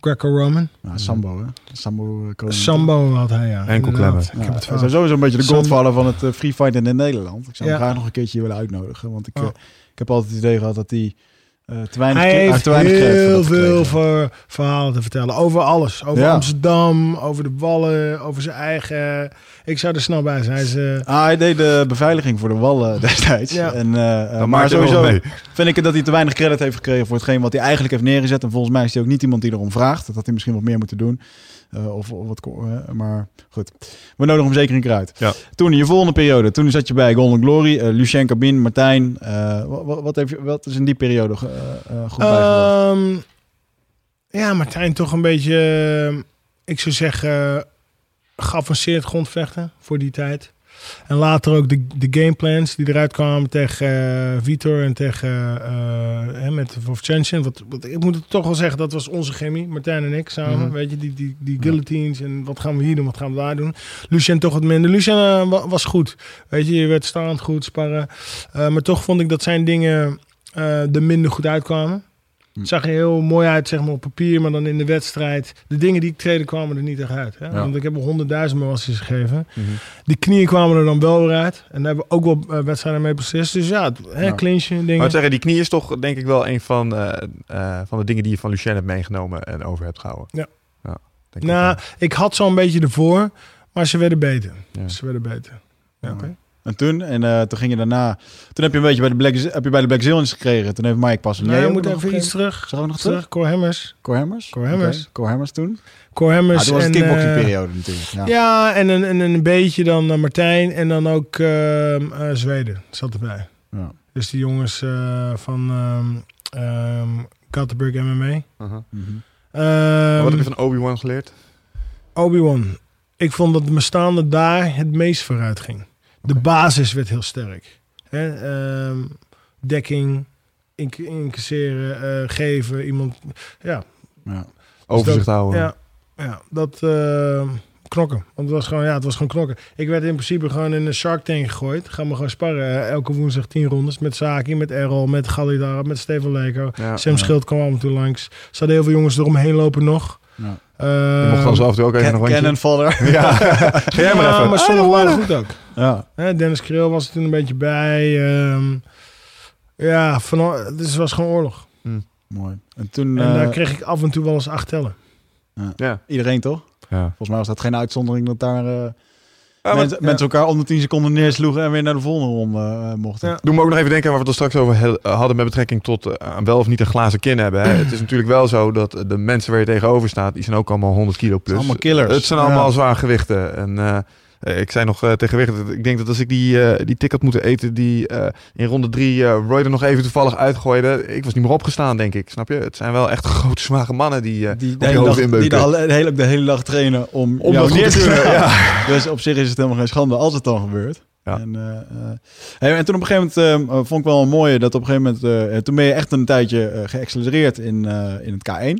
Greco-Roman. Nou, Sambo, hè? Sambo eh, koning. Sambo had hij, ja. Enkelklemmen. Ik Ja, heb het sowieso een beetje de godvader van het eh, free fighting in Nederland. Ik zou hem Ja. graag nog een keertje willen uitnodigen. Want ik, Ja. eh, ik heb altijd het idee gehad dat hij eh, te weinig, Hij heeft te weinig credit voor heel veel ver- verhalen te vertellen. Over alles. Over Ja. Amsterdam, over de Wallen, over zijn eigen... Ik zou er snel bij zijn. Hij is, eh, Ah, hij deed de beveiliging voor de wallen *laughs* destijds. Ja. En, eh, eh, maar sowieso mee. vind ik dat hij te weinig credit heeft gekregen voor hetgeen wat hij eigenlijk heeft neergezet. En volgens mij is hij ook niet iemand die erom vraagt. Dat had hij misschien wat meer moeten doen. Eh, of, of wat, maar goed, we nodigen hem zeker een keer uit. Ja. Toen in je volgende periode, toen zat je bij Golden Glory, Lucien Cabin, Martijn. eh, wat, wat, wat, heeft je, wat is in die periode goed bijgebracht? Ehm, ja, Martijn toch een beetje, ik zou zeggen, geavanceerd grondvechten voor die tijd. En later ook de, de gameplans die eruit kwamen tegen eh, Vitor en tegen eh, hè, met Vovchenchen. Wat, wat, ik moet het toch wel zeggen, dat was onze chemie, Martijn en ik samen. Mhm. Weet je, die, die, die guillotines en wat gaan we hier doen, wat gaan we daar doen. Lucien toch wat minder. Lucien eh, wa- was goed. Weet je, je werd staand goed, sparren. Maar toch vond ik dat zijn dingen er minder goed uitkwamen. Hm. Het zag er heel mooi uit, zeg maar, op papier, maar dan in de wedstrijd. De dingen die ik treden kwamen er niet echt uit. Hè? Ja. Want ik heb er honderdduizend massies gegeven. Mhm. Die knieën kwamen er dan wel weer uit. En daar hebben we ook wel eh, wedstrijden mee beslist. Dus ja, het- hè, Ja. clinchen, Maar dingen. ik zeggen, die knie is toch denk ik wel een van, eh, eh, van de dingen die je van Lucien hebt meegenomen en over hebt gehouden. Ja. ja denk ik Nou, wel. ik had zo'n beetje ervoor, maar ze werden beter. Ze werden beter. Ja, Ja. En toen, en eh, toen ging je daarna, toen heb je een beetje bij de Black, heb je bij de Black Zillions gekregen. Toen heeft Mike pas een Nee, jij je moet nog even iets terug. Zeg ook nog terug? Terug, Cor Hammers. Cor Hammers? Cor Hammers. Cor Hammers toen? Cor Hammers. Ah, toen was en, kickboxing eh, periode natuurlijk. Ja. Ja, en een, en een beetje dan eh, Martijn en dan ook ehm, eh, Zweden zat erbij. Ja. Dus die jongens eh, van ehm ehm Gothenburg MMA. Wat heb je van Obi-Wan geleerd? Obi-Wan. Ik vond dat mijn staande daar het meest vooruit ging. De basis werd heel sterk. Hè? ehm, dekking, inc incasseren, eh, geven, iemand... Ja, Ja. Overzicht dat- houden. ja, ja dat ehm, knokken. Want het was gewoon, ja, het was gewoon knokken. Ik werd in principe gewoon in een Shark Tank gegooid. Gaan we gewoon sparren. Elke woensdag tien rondes met Saki, met Errol, met Galidar, met Steven Leko. Ja. Sam. Schild kwam af en toe langs. Er heel veel jongens eromheen lopen nog. Ja. Je mocht dan zo af en toe ook even nog een Cannon fodder. *laughs* Ja, ga jij maar even. maar sommigen waren goed ook. Ja. Hè, Dennis Kreel was er toen een beetje bij. ehm, ja, van, dus het was gewoon oorlog. Mooi. En toen, En eh, daar kreeg ik af en toe wel eens acht tellen. Ja. iedereen toch? Ja. Volgens mij was dat geen uitzondering dat daar... eh, maar- mensen, mensen elkaar onder 10 seconden neersloegen en weer naar de volgende ronde eh, mochten. Ja. Doe me ook nog even denken aan wat we het er straks over he- hadden met betrekking tot eh, wel of niet een glazen kin hebben. Hè. *clears throat* Het is natuurlijk wel zo dat de mensen waar je tegenover staat, die zijn ook allemaal 100 kilo plus. allemaal killers. Het zijn allemaal Ja. zwaar gewichten. En eh, eh, ik zei nog eh, tegen dat ik denk dat als ik die, eh, die tik had moeten eten die eh, in ronde drie eh, Roy er nog even toevallig uitgooide, ik was niet meer opgestaan, denk ik. Snap je? Het zijn wel echt *laughs* grote, zware mannen die, eh Die de hele, dag, die de, hele- de hele, de hele dag trainen om, Om jou neer te kunnen, slaan. *laughs* Dus op zich is het helemaal geen schande als het dan gebeurt. Ja. En, eh, eh, hey, en toen op een gegeven moment eh, vond ik wel een mooie dat op een gegeven moment, eh, toen ben je echt een tijdje eh, geaccelereerd in, eh, in het K1.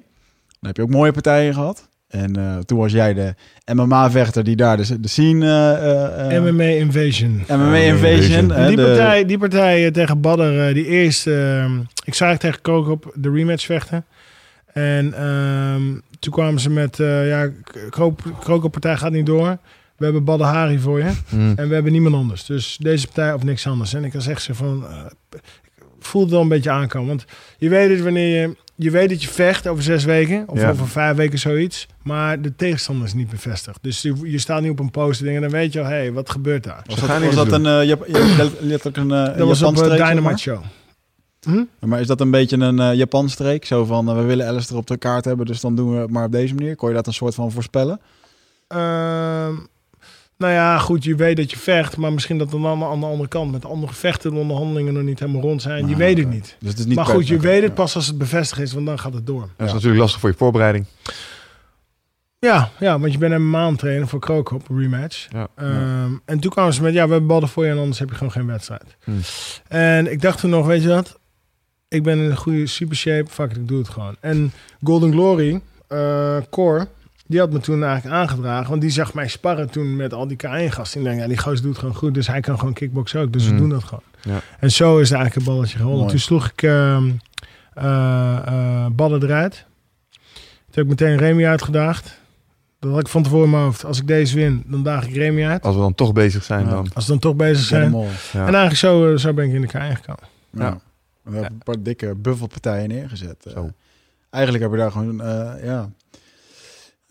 Dan heb je ook mooie partijen gehad. En eh, toen was jij de MMA-vechter die daar de, de scene... eh, eh, MMA Invasion. MMA Invasion. Hè, die, de- partij, die partij tegen Badder, die eerste... ehm, ik zag tegen Krook op de rematch vechten. En ehm, toen kwamen ze met... eh ja, Krook, partij gaat niet door. We hebben Badder Hari voor je. Mm. En we hebben niemand anders. Dus deze partij of niks anders. En ik was echt zo van... eh, ik voelde het wel een beetje aankomen. Want je weet het wanneer je... Je weet dat je vecht over zes weken. Of Ja. over vijf weken zoiets. Maar de tegenstander is niet bevestigd. Dus je, je staat niet op een poster en dan weet je al... Hé, hey, wat gebeurt daar? Was dat, was dat doen. een, eh, Jap- Jap- letterlijk een, eh, Dat was op de zeg Dynamite maar? Show. Hm? Maar is dat een beetje een eh Japanstreek? Zo van, eh, we willen Alistair op de kaart hebben, dus dan doen we het maar op deze manier. Kon je dat een soort van voorspellen? Ehm, nou ja, goed, je weet dat je vecht, maar misschien dat dan allemaal aan de andere kant met andere gevechten de onderhandelingen nog niet helemaal rond zijn. je Ah, weet het niet. Dus het is niet maar goed, je weet het pas als het bevestigd is, want dan gaat het door. Dat is natuurlijk lastig voor je voorbereiding. Ja, ja want je bent een maand trainen voor Krook op rematch. Ja. Ehm, En toen kwamen ze met, ja, we hebben ballen voor je en anders heb je gewoon geen wedstrijd. Hmm. En ik dacht toen nog, weet je wat? Ik ben in een goede super shape, fuck it, ik doe het gewoon. En Golden Glory, eh Core, die had me toen eigenlijk aangedragen. Want die zag mij sparren toen met al die K1-gasten. Ik denk, ja, die gozer doet gewoon goed, dus hij kan gewoon kickboksen ook. Dus we Hmm. doen dat gewoon. Ja. En zo is het eigenlijk een balletje gewonnen. Toen sloeg ik ehm eh, eh, ballen eruit. Toen heb ik meteen Remy uitgedaagd. Dat had ik van tevoren in mijn hoofd. Als ik deze win, dan daag ik Remy uit. Als we dan toch bezig zijn Ja. dan. Als we dan toch bezig zijn. Ja. En eigenlijk zo, eh, zo ben ik in de K1 gekomen. Ja. Ja. We hebben een paar dikke buffelpartijen neergezet. Zo. eigenlijk heb je daar gewoon, eh, ja...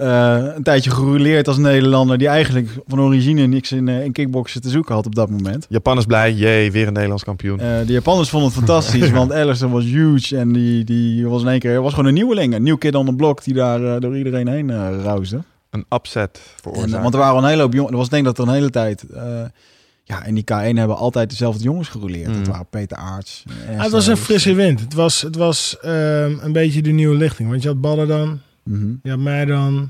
eh, een tijdje gerouleerd als Nederlander die eigenlijk van origine niks in, eh, in kickboksen te zoeken had op dat moment. Japan is blij, jee, weer een Nederlands kampioen. Eh, de Japanners vonden het fantastisch, *laughs* want Alistair was huge en die, die was in één keer was gewoon een nieuweling, een nieuw kid on the block die daar door iedereen heen eh ruisde. Een upset En, veroorzaakt. want er waren al een hele hoop jongens. Er was denk ik dat er een hele tijd. eh, ja, in die K1 hebben altijd dezelfde jongens gerouleerd. Mm. Dat waren Peter Aarts. Ah, het was een frisse wind. Het was, het was ehm, een beetje de nieuwe lichting. Want je had Ballen dan, Mhm. je had mij dan.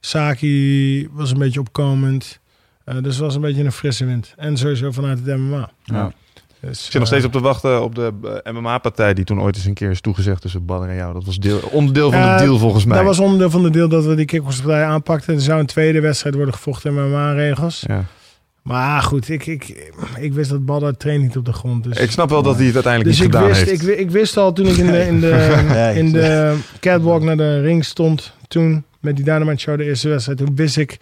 Saki was een beetje opkomend. Eh, dus het was een beetje een frisse wind. En sowieso vanuit het MMA. Ja. Dus, Ik zit nog steeds op te wachten op de eh, MMA-partij die toen ooit eens een keer is toegezegd tussen Badder en jou. Dat was deel, onderdeel van Ja, de deal volgens mij. Dat was onderdeel van de deel dat we die kickboxpartij aanpakten. Er zou een tweede wedstrijd worden gevochten in MMA-regels. ja. Maar goed, ik, ik, ik wist dat Badder traint niet op de grond. Dus, Ik snap wel dat hij het uiteindelijk dus niet ik gedaan wist, heeft. ik, ik wist al toen ik in de, *laughs* in de, in de catwalk naar de ring stond. Toen met die Dynamite Show, de eerste wedstrijd. Toen wist ik,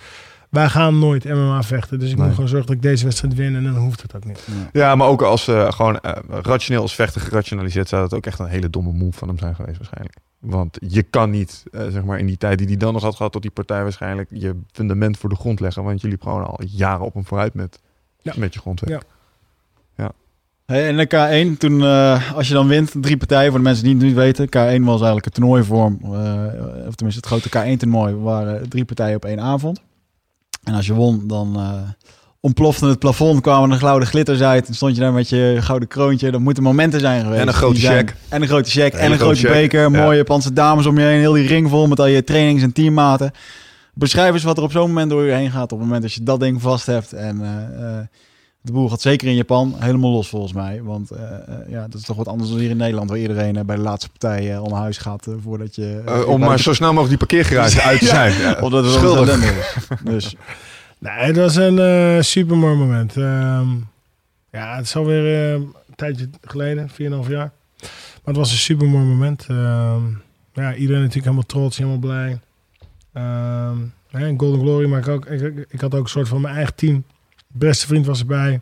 wij gaan nooit MMA vechten. Dus ik Nee. moet gewoon zorgen dat ik deze wedstrijd win. En dan hoeft het ook niet. Ja, maar ook als eh, gewoon eh, rationeel als vechter gerationaliseerd zou dat ook echt een hele domme move van hem zijn geweest waarschijnlijk. Want je kan niet, eh, zeg maar in die tijd die hij dan nog had gehad tot die partij waarschijnlijk, je fundament voor de grond leggen. Want je liep gewoon al jaren op hem vooruit met, Ja. met je grondwerk. Ja. Hey, en de K1, toen, eh, als je dan wint, drie partijen, voor de mensen die het niet weten. K1 was eigenlijk een toernooivorm, eh, of tenminste het grote K1-toernooi, waren drie partijen op één avond. En als je won, dan eh, ontplofte het plafond, kwamen er gouden glitters uit. En stond je daar met je gouden kroontje. Dat moeten momenten zijn geweest. En een grote check. En een grote check. En een grote beker. ja. Mooie Japanse dames om je heen. Heel die ring vol met al je trainings- en teammaten. Beschrijf eens wat er op zo'n moment door je heen gaat. Op het moment dat je dat ding vast hebt. En eh, eh, de boel gaat zeker in Japan helemaal los volgens mij. Want eh, ja, dat is toch wat anders dan hier in Nederland. Waar iedereen bij de laatste partij om huis gaat voordat je... Om maar zo snel mogelijk die parkeergarage *laughs* uit te zijn. Ja, Omdat het schuldig is. Dus *laughs* Nee, het was een eh super mooi moment. Ehm, ja, het is alweer eh, een tijdje geleden, 4,5 jaar. Maar het was een super mooi moment. Ehm, ja, iedereen natuurlijk helemaal trots, helemaal blij. Ehm, Golden Glory, maar ik, ook, ik, had ook een soort van mijn eigen team. Beste vriend was erbij.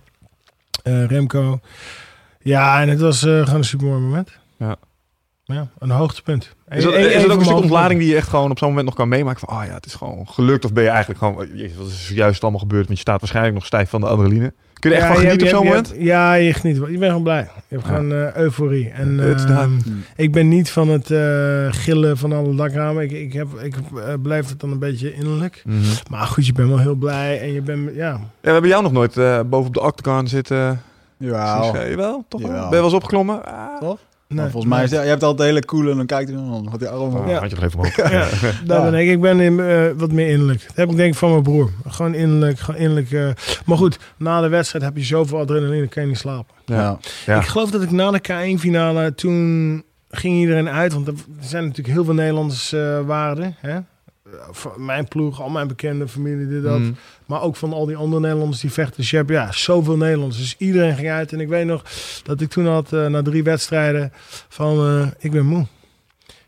Eh, Remco. Ja, en het was eh, gewoon een super mooi moment. Ja, een hoogtepunt. Is dat, is dat ook een stuk ontlading die je echt gewoon op zo'n moment nog kan meemaken? Van, oh ja, het is gewoon gelukt. Of ben je eigenlijk gewoon, jezus, wat is juist allemaal gebeurd? Want je staat waarschijnlijk nog stijf van de adrenaline. Kun je er echt van je genieten op zo'n moment? hebt- Ja, je geniet wel. Je bent gewoon blij. Je hebt Ja. gewoon eh, euforie. En daar. ik ben niet van het eh, gillen van alle dakramen. Ik, ik, heb, ik blijf het dan een beetje innerlijk. Mhm. Maar goed, je bent wel heel blij. En je bent, ja... Ja, we hebben jou nog nooit eh, boven op de octagon zitten. Ja, Jawel, toch wel? Jawel. Ben je wel eens opgeklommen? Ah. Toch? Nee, volgens mij is nee. het- je hebt altijd hele coole en dan kijkt hij dan wat die arm Oh, Ja. Had je nog even *laughs* omhoog. Ja, daar Ja. ben ik. Ik ben in, eh, wat meer innerlijk. Dat heb ik denk ik van mijn broer. Gewoon innerlijk. Gewoon innerlijk eh. Maar goed, na de wedstrijd heb je zoveel adrenaline, kan je niet slapen. Ja. Ja. Ik geloof dat ik na de K1-finale, toen ging iedereen uit. Want er zijn natuurlijk heel veel Nederlanders eh er, Hè? Van Mijn ploeg, al mijn bekende familie, dit, dat. Mhm. Maar ook van al die andere Nederlanders die vechten. Dus je hebt ja, zoveel Nederlanders. Dus iedereen ging uit. En ik weet nog dat ik toen had, eh, na drie wedstrijden, van eh, ik ben moe.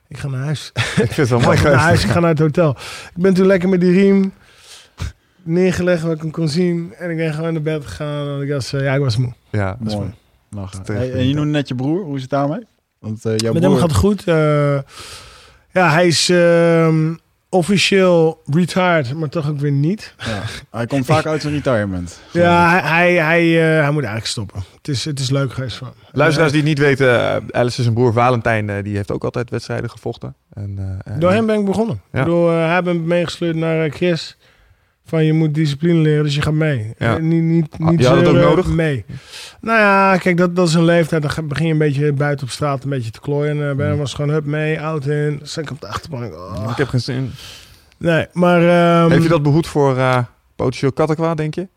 Ik ga naar huis. Ik vind het wel *laughs* Ik ga naar huis, ik ga naar het hotel. Ik ben toen lekker met die riem neergelegd wat ik hem kon zien. En ik ben gewoon naar bed gegaan. En ik was, eh, ja, ik was moe. Ja, Mooi. Terecht. Hey, en je noemde net je broer. Hoe is het daarmee? Want eh, jouw Met hem gaat het goed. Eh, ja, hij is ehm, officieel retired, maar toch ook weer niet. Ja. Hij komt vaak uit zijn retirement. *laughs* Ja, hij, hij, hij, eh, hij moet eigenlijk stoppen. Het is, het is leuk geweest hem. Luisteraars die het niet weten, uh, Alice is een broer Valentijn, uh, die heeft ook altijd wedstrijden gevochten. En, uh, Door hem ben ik begonnen. Ja. Ik bedoel, uh, hij me meegesleurd naar uh, Chris. Van je moet discipline leren, dus je gaat mee. Ja. Uh, niet, niet, Ah, niet je had het ook zeuren, nodig? Mee. Nou ja, kijk, dat, dat is een leeftijd. Dan begin je een beetje buiten op straat een beetje te klooien. En uh, bij hem was gewoon hup mee, auto in. Zat ik op de achterbank. Oh. Ik heb geen zin. Nee, maar... Um, Heeft je dat behoed voor uh, potentieel kattenkwaad, denk je?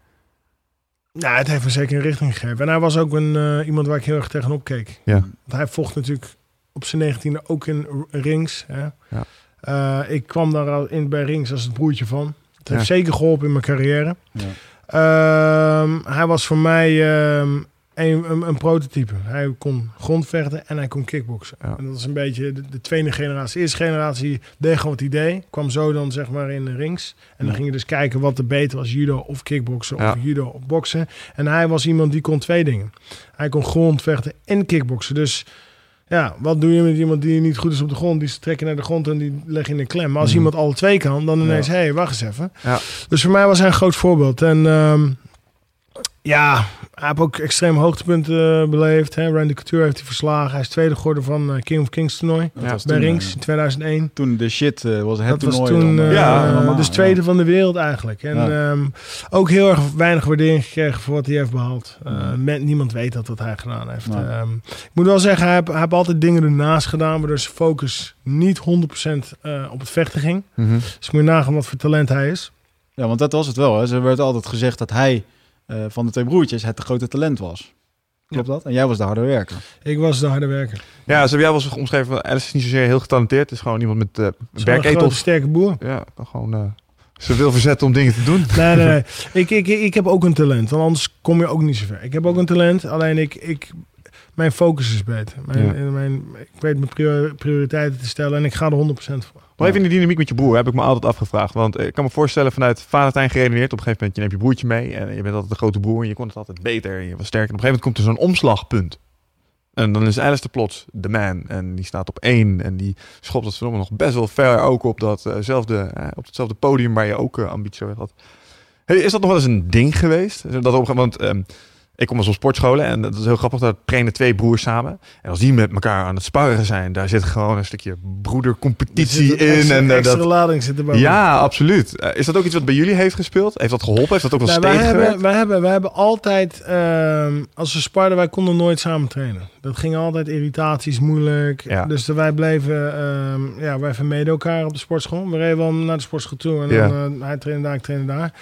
Nou, het heeft me zeker een richting gegeven. En hij was ook een, uh, iemand waar ik heel erg tegenop keek. Ja. Want hij vocht natuurlijk op zijn negentiende ook in rings. Hè? Ja. Uh, ik kwam daar al in bij rings als het broertje van. Het heeft zeker geholpen in mijn carrière. Ja. Um, hij was voor mij um, een, een, een, prototype. Hij kon grondvechten en hij kon kickboksen. En dat is een beetje de, de, tweede generatie. De eerste generatie deed gewoon het idee. Kwam zo dan zeg maar in de rings. En dan ging je dus kijken wat er beter was. Judo of kickboksen of judo of boksen. En hij was iemand die kon twee dingen. Hij kon grondvechten en kickboksen. Dus ja, wat doe je met iemand die niet goed is op de grond? Die trek je naar de grond en die leg je in een klem. Maar als Mhm. iemand alle twee kan, dan ineens, Ja. hé, hey, wacht eens even. Ja. Dus voor mij was hij een groot voorbeeld. En ehm, ja, hij heeft ook extreem hoogtepunten eh, beleefd. Hè. Randy Couture heeft hij verslagen. Hij is tweede geworden van eh, King of Kings toernooi. Ja, bij toen, Rings eh, in 2001. toen de shit was het Dat was toernooi. toen Ja, dus ja. tweede van de wereld eigenlijk. En Ja. ehm, ook heel erg weinig waardering gekregen voor wat hij heeft behaald. Eh, Ja. men- niemand weet dat wat hij gedaan heeft. Nee. Ehm, ik moet wel zeggen, hij heeft, hij heeft altijd dingen ernaast gedaan... waardoor zijn focus niet 100% eh, op het vechten ging. Mhm. Dus ik moet nagaan wat voor talent hij is. Ja, want dat was het wel. Hè. Ze werd altijd gezegd dat hij eh, van de twee broertjes het grote talent was. Klopt dat? En jij was de harde werker. Ik was de harde werker. Ja, ze hebben jou wel eens omschreven. van, Alice is niet zozeer heel getalenteerd. Het is gewoon iemand met uh, werketels. sterke boer. Ja, gewoon uh, ze wil verzetten om dingen te doen. Nee, nee, nee. ik, ik, ik heb ook een talent. Want anders kom je ook niet zo ver. Ik heb ook een talent. Alleen ik, ik, mijn focus is beter. Mijn, Ja. mijn, ik weet mijn prior- prioriteiten te stellen. En ik ga er 100% voor. Even in de dynamiek met je broer, heb ik me altijd afgevraagd. Want eh, ik kan me voorstellen vanuit Valentijn geredeneerd. Op een gegeven moment, je neemt je broertje mee. En je bent altijd de grote broer. En je kon het altijd beter. En je was sterker. En op een gegeven moment komt er zo'n omslagpunt. En dan is Alistair plots de man. En die staat op één. En die schopt het verdomme nog best wel ver ook op, datzelfde, eh, op hetzelfde podium waar je ook uh, ambitie had. Hey, is dat nog wel eens een ding geweest? Dat op, want um, ik kom eens op sportscholen en dat is heel grappig. Daar trainen twee broers samen. En als die met elkaar aan het sparren zijn, daar zit gewoon een stukje broedercompetitie in. Extra, en uh, extra dat, lading zit erbij. Ja, absoluut. Uh, is dat ook iets wat bij jullie heeft gespeeld? Heeft dat geholpen? Heeft dat ook wel nou, steeds wij gewerkt? hebben, wij, hebben, wij hebben altijd, um, als we sparden, wij konden nooit samen trainen. Dat ging altijd irritaties, moeilijk. Ja. Dus wij bleven, um, ja, wij vermeden elkaar op de sportschool. We reden wel naar de sportschool toe en Ja. dan, uh, hij trainde daar, ik trainde daar.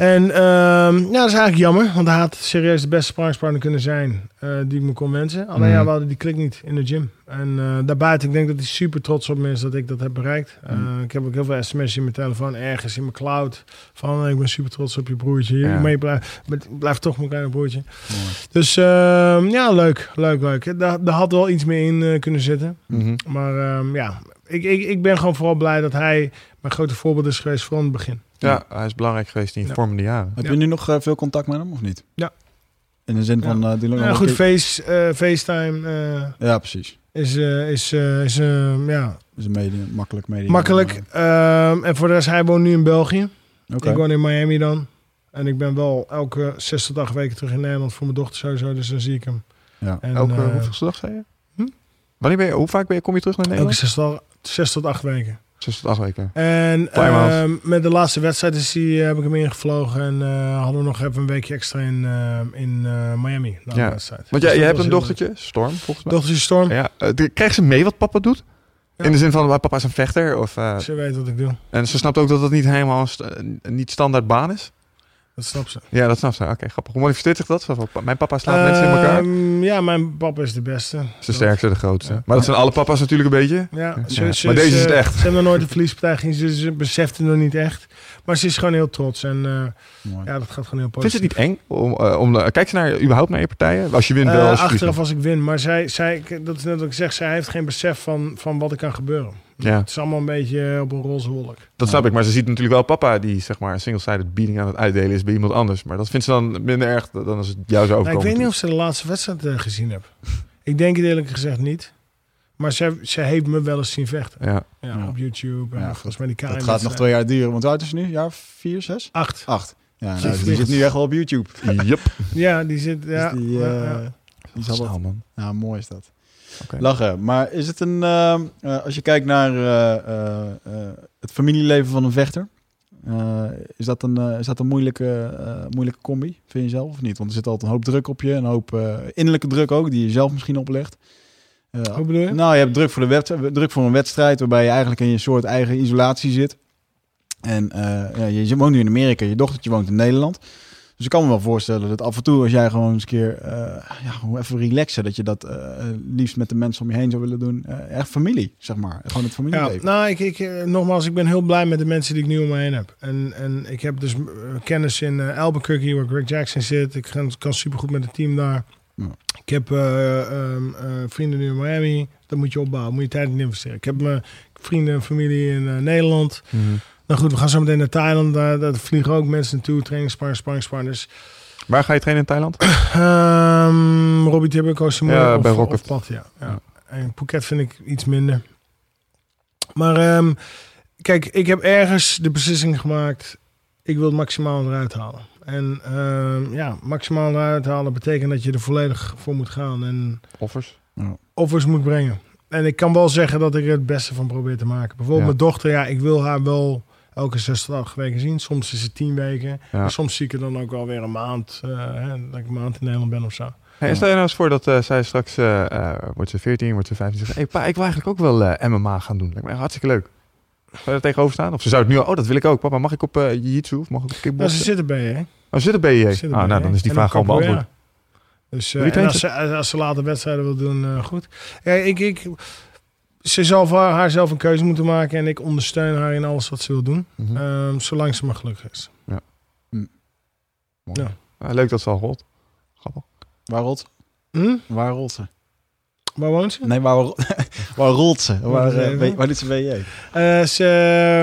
En um, ja, dat is eigenlijk jammer, want hij had serieus de beste sparringspartner kunnen zijn uh, die ik me kon wensen. Alleen Mhm. ja, we hadden die klik niet in de gym. En uh, daarbuiten, ik denk dat hij super trots op me is dat ik dat heb bereikt. Uh, Mhm. Ik heb ook heel veel sms'jes in mijn telefoon, ergens in mijn cloud. Van ik ben super trots op je broertje. Ja. Maar je blijft blijf toch mijn kleine broertje. Mooi. Dus uh, ja, leuk, leuk, leuk. Daar, daar had wel iets meer in kunnen zitten. Mhm. Maar um, ja, ik, ik, ik ben gewoon vooral blij dat hij mijn grote voorbeeld is geweest van het begin. Ja, hij is belangrijk geweest in je Ja. vormende jaren. Heb Ja. je nu nog eh, veel contact met hem of niet? Ja. In de zin van... eh die Ja, goed, face, uh, FaceTime. Uh, Ja, precies. is, eh, is, eh, is eh, ja, is een media, makkelijk media. makkelijk. Ehm, en voor de rest, hij woont nu in België. Oké. Ik woon in Miami dan. En ik ben wel elke zes tot acht weken terug in Nederland voor mijn dochter sowieso. Dus dan zie ik hem. Ja. En, Elke eh, hoeveel dag zei je? hm? Wanneer ben je, hoe vaak ben je, kom je terug naar elke Nederland? zes tot, zes tot acht weken. Zes tot acht weken. En ehm, met de laatste wedstrijd is die, eh, heb ik hem ingevlogen. En eh, hadden we nog even een weekje extra in, eh, in Miami. Na Ja. de wedstrijd. Want Dus jij, dat jij hebt een dochtertje, Storm, volgens mij. Dochtertje Storm. Ja, krijgt ze mee wat papa doet? Ja. In de zin van, papa is een vechter? Of, Ze weet wat ik doe. en ze snapt ook dat het niet helemaal st- niet standaard baan is? Dat snapt ze. Ja, dat snapt ze. Oké, grappig. Hoe manifesteert zich dat? Mijn papa slaat mensen in elkaar. Ehm, ja, mijn papa is de beste. Ze is de sterkste, de grootste. Ja. Maar dat zijn alle papa's natuurlijk een beetje. Ja, ze, Ja. ze- Maar deze is het echt. Ze hebben nog nooit een verliespartij gezien. Ze, ze beseft het nog niet echt. Maar ze is gewoon heel trots. En eh, ja, dat gaat gewoon heel Vind je positief. het niet eng? Om, eh, om, eh, kijk ze naar, überhaupt naar je partijen? Als je wint wel. Als achteraf als ik win. Maar zij, zij, dat is net wat ik zeg, zij heeft geen besef van, van wat er kan gebeuren. Ja. Het is allemaal een beetje op een roze wolk. Dat snap ik, maar ze ziet natuurlijk wel papa die zeg maar een single-sided beating aan het uitdelen is bij iemand anders. Maar dat vindt ze dan minder erg dan als het jou zou Nou, ik overkomen. weet niet of ze de laatste wedstrijd eh, gezien heeft. ik denk het eerlijk gezegd niet. Maar zij, zij heeft me wel eens zien vechten. Ja. Ja, Ja. op YouTube. En Ja, volgens mij die Dat gaat nog twee jaar duren. Want hoe oud is ze nu? Jaar vier, zes? Acht. Acht. Ja, nou, die zit nu echt wel op YouTube. Yep. Ja, die zit... Ja, Dus die, eh, die zal man. Ja, mooi is dat. Lachen. Maar is het een... ehm, eh, als je kijkt naar eh, eh, eh, het familieleven van een vechter... eh, is, dat een, eh, is dat een moeilijke, eh, moeilijke combi, vind je zelf of niet? Want er zit altijd een hoop druk op je. Een hoop eh, innerlijke druk ook, die je zelf misschien oplegt. Eh, Hoe bedoel je? nou, je hebt druk voor, de wedstrijd, druk voor een wedstrijd... waarbij je eigenlijk in je soort eigen isolatie zit. En eh, ja, je, je woont nu in Amerika, je dochtertje woont in Nederland... Dus ik kan me wel voorstellen dat af en toe, als jij gewoon eens een keer eh, ja, gewoon even relaxen, dat je dat eh, liefst met de mensen om je heen zou willen doen. Eh, echt familie, zeg maar. Gewoon het Ja, familieleven. nou, ik, ik, nogmaals, ik ben heel blij met de mensen die ik nu om me heen heb. En, en ik heb dus kennis in Albuquerque, waar Greg Jackson zit. Ik kan, kan supergoed met het team daar. Ja. Ik heb eh, ehm, eh, vrienden nu in Miami. Dat moet je opbouwen, moet je tijd in investeren. Ik heb mijn vrienden en familie in Nederland. Mhm. Nou goed, we gaan zo meteen naar Thailand. Daar, daar vliegen ook mensen naartoe. Trainingspartners, sparringspartners. Waar ga je trainen in Thailand? Um, Robbie Tibbe, Simon Ja, of, bij of Rocket. pad, ja. ja. Ja. En Phuket vind ik iets minder. Maar ehm, kijk, ik heb ergens de beslissing gemaakt. Ik wil het maximaal eruit halen. En ehm, ja, maximaal eruit halen betekent dat je er volledig voor moet gaan. En Offers? offers moet brengen. En ik kan wel zeggen dat ik er het beste van probeer te maken. Bijvoorbeeld Ja. mijn dochter, ja, ik wil haar wel elke zes tot acht weken zien. Soms is het tien weken. Ja. Maar soms zie ik er dan ook wel weer een maand, eh, hè, dat ik een maand in Nederland ben of zo. Hey, stel je nou eens voor dat eh, zij straks, eh, wordt ze 14, wordt ze 15, zegt, hey pa, ik wil eigenlijk ook wel MMA gaan doen. Lijkt me echt hartstikke leuk. Zou je er tegenover staan? Of ze zou het nu al, oh dat wil ik ook. Papa, mag ik op eh jiu-jitsu of mag ik op Nou, ze zitten bij je, hè? oh, zit er bij je? Zitten Ah, nou, dan is die En vraag gewoon beantwoord. Dus en als, ze, als ze later wedstrijden wil doen, goed. Ja, ik, ik, ze zal voor haar zelf een keuze moeten maken en ik ondersteun haar in alles wat ze wil doen. Mhm. Ehm, zolang ze maar gelukkig is. Mooi. ja. Ah, leuk dat ze al rolt. Grappig. Waar rolt, Hm? waar rolt ze? Waar woont ze? Nee, waar, waar *laughs* rolt ze? Waar, ben- waar doet ze BJ? Eh, ze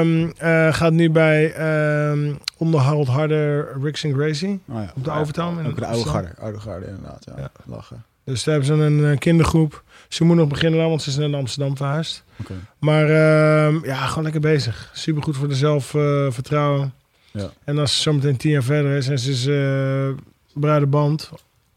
ehm, eh, gaat nu bij ehm, onder Harold Harder, Rix en Gracie. Oh, ja. Op de Ja, Overtoom Ook de oude garde. Oude garde, inderdaad. Ja. Ja. Lachen. Dus daar hebben ze een eh, kindergroep. Ze moet nog beginnen dan, want ze is naar Amsterdam verhuisd. Oké. Maar ehm, ja, gewoon lekker bezig. Super goed voor de zelfvertrouwen. Ja. En als ze zometeen tien jaar verder is en ze is eh bruide band,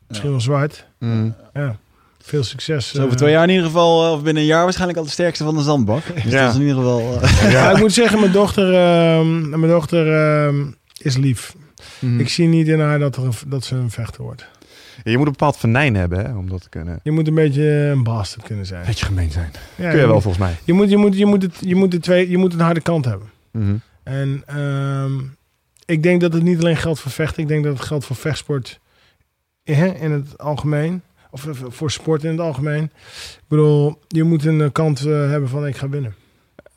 misschien wel zwart. Mm. Ja, veel succes. Dus over eh. twee jaar in ieder geval, eh, of binnen een jaar waarschijnlijk al de sterkste van de zandbak. Dus Ja. dat is in ieder geval... *laughs* Ja, ik moet zeggen, mijn dochter, ehm, mijn dochter ehm, is lief. Mhm. Ik zie niet in haar dat, er dat ze een vechter wordt. Je moet een bepaald venijn hebben hè, om dat te kunnen. Je moet een beetje een bastard kunnen zijn. Beetje gemeen zijn. Ja, Kun je je wel moet- volgens mij. Je moet, je moet, je moet, het, je moet, de twee, je moet een harde kant hebben. Mhm. En ehm, ik denk dat het niet alleen geldt voor vechten. Ik denk dat het geldt voor vechtsport hè, in het algemeen. Of voor sport in het algemeen. Ik bedoel, je moet een eh, kant eh, hebben van ik ga winnen.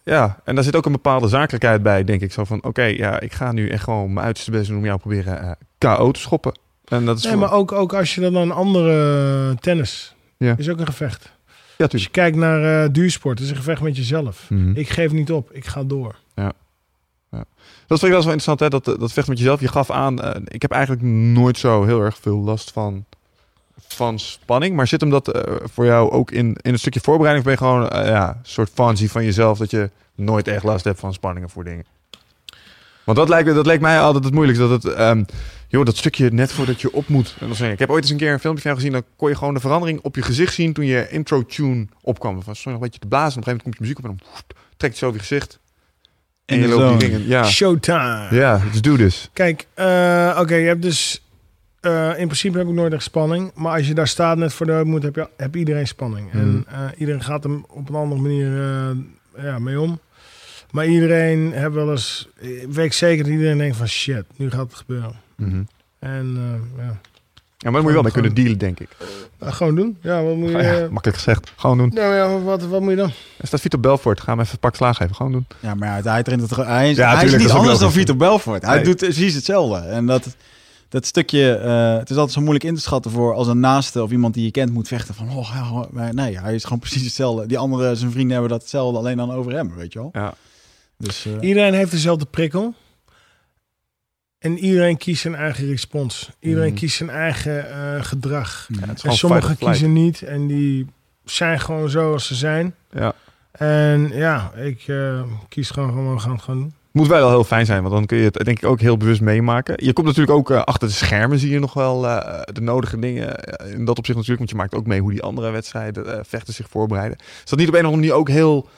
Ja, en daar zit ook een bepaalde zakelijkheid bij, denk ik. Zo van, oké, ja, ik ga nu echt gewoon mijn uiterste best doen om jou proberen eh, KO te schoppen. En dat is Nee, voor- maar ook, ook als je dan een andere tennis. Ja. Is ook een gevecht. Ja, Als je kijkt naar eh, duursport, is een gevecht met jezelf. Mhm. Ik geef niet op, ik ga door. Dat vind ik wel zo interessant, hè? Dat, dat vecht met jezelf. Je gaf aan, eh, ik heb eigenlijk nooit zo heel erg veel last van van spanning. Maar zit hem dat eh, voor jou ook in, in een stukje voorbereiding? Of ben je gewoon ja, een soort fancy van jezelf dat je nooit echt last hebt van spanningen voor dingen? Want dat lijkt, dat lijkt mij altijd het moeilijkste. Dat het, ehm, joh, dat stukje net voordat je op moet. En dan zeg ik, ik heb ooit eens een keer een filmpje van jou gezien. Dan kon je gewoon de verandering op je gezicht zien toen je intro tune opkwam. Je nog een beetje te blazen. En op een gegeven moment komt je muziek op en dan woest, trekt je zo over je gezicht. En In je loopt die dingen. Ja, Showtime. ja let's do this. Kijk, eh, oké, je hebt dus... eh, in principe heb ik nooit echt spanning. Maar als je daar staat net voor de moet, heb, je, heb iedereen spanning. En eh, iedereen gaat hem op een andere manier ja, mee om. Maar iedereen heeft wel eens... Ik weet zeker dat iedereen denkt van shit, nu gaat het gebeuren. Mhm. En eh, ja, Ja, maar daar moet je wel mee kunnen dealen, denk ik. Uh, gewoon doen. Ja, wat moet je... Ja, eh, makkelijk gezegd. Gewoon doen. nou ja, wat, wat moet je dan? Er staat Vito Belfort. Ga hem even een pak slaag geven. Gewoon doen. Ja, maar ja, hij traint het Hij is, Ja, hij is tuurlijk, niet anders dan. Vito Belfort. Hij Nee. doet precies hetzelfde. En dat, dat stukje, eh, het is altijd zo moeilijk in te schatten voor als een naaste of iemand die je kent moet vechten van, oh, maar nee, hij is gewoon *laughs* precies hetzelfde. Die andere, zijn vrienden hebben dat hetzelfde, alleen dan over hem, weet je wel. Ja. Dus eh, Iedereen heeft dezelfde prikkel. En iedereen kiest zijn eigen respons. Iedereen Mhm. kiest zijn eigen eh, gedrag. Ja, En sommigen kiezen niet. En die zijn gewoon zoals ze zijn. Ja. En ja, ik eh, kies gewoon gewoon, we gaan het gewoon doen. Moet wel heel fijn zijn, want dan kun je het denk ik ook heel bewust meemaken. Je komt natuurlijk ook eh, achter de schermen, zie je nog wel eh, de nodige dingen. in dat opzicht natuurlijk, want je maakt ook mee hoe die andere wedstrijden, eh, vechten zich voorbereiden. Is dat niet op een of andere manier ook heel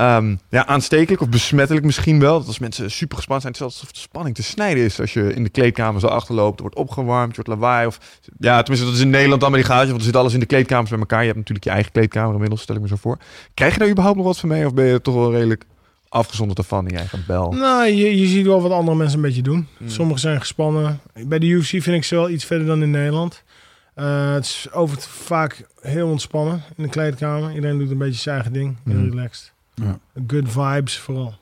ehm, ja, aanstekelijk of besmettelijk misschien wel? Dat als mensen super gespannen zijn, het is alsof de spanning te snijden is. Als je in de kleedkamer zo achterloopt, er wordt opgewarmd, je wordt lawaai. Of, ja, tenminste, dat is in Nederland allemaal die gaatje, want er zit alles in de kleedkamers bij elkaar. Je hebt natuurlijk je eigen kleedkamer inmiddels, stel ik me zo voor. Krijg je daar überhaupt nog wat van mee? Of ben je toch wel redelijk afgezonderd ervan in je eigen bel? Nou, je, je ziet wel wat andere mensen een beetje doen. Hmm. Sommigen zijn gespannen. Bij de UFC vind ik ze wel iets verder dan in Nederland. Eh, het is over het vaak heel ontspannen in de kleedkamer. Iedereen doet een beetje zijn eigen ding. Heel Mhm. relaxed. Ja. Good vibes vooral.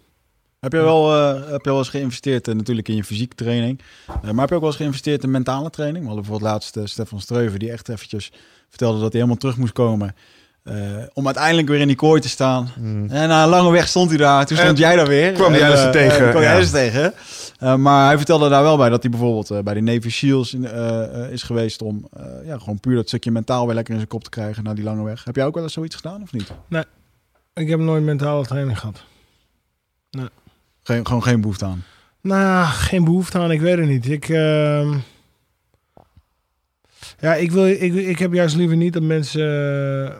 Heb je wel, eh, heb je wel eens geïnvesteerd eh, natuurlijk in je fysieke training? Eh, maar heb je ook wel eens geïnvesteerd in mentale training? We hadden bijvoorbeeld laatst Stefan Streuven, die echt eventjes vertelde dat hij helemaal terug moest komen. eh, om uiteindelijk weer in die kooi te staan. Mm. En na een lange weg stond hij daar. Toen stond En jij daar weer. kwam Alistair eh, tegen, kwam die ja. Alistair tegen. Eh, maar hij vertelde daar wel bij dat hij bijvoorbeeld eh, bij de Navy Shields in, is geweest om eh, ja, gewoon puur dat stukje mentaal weer lekker in zijn kop te krijgen na die lange weg. Heb jij ook wel eens zoiets gedaan of niet? Ik heb nooit mentale training gehad. Geen, gewoon geen behoefte aan. Nou, geen behoefte aan. Ik weet het niet. Ik, ehm, ja, ik, wil, ik, ik heb juist liever niet dat mensen eh,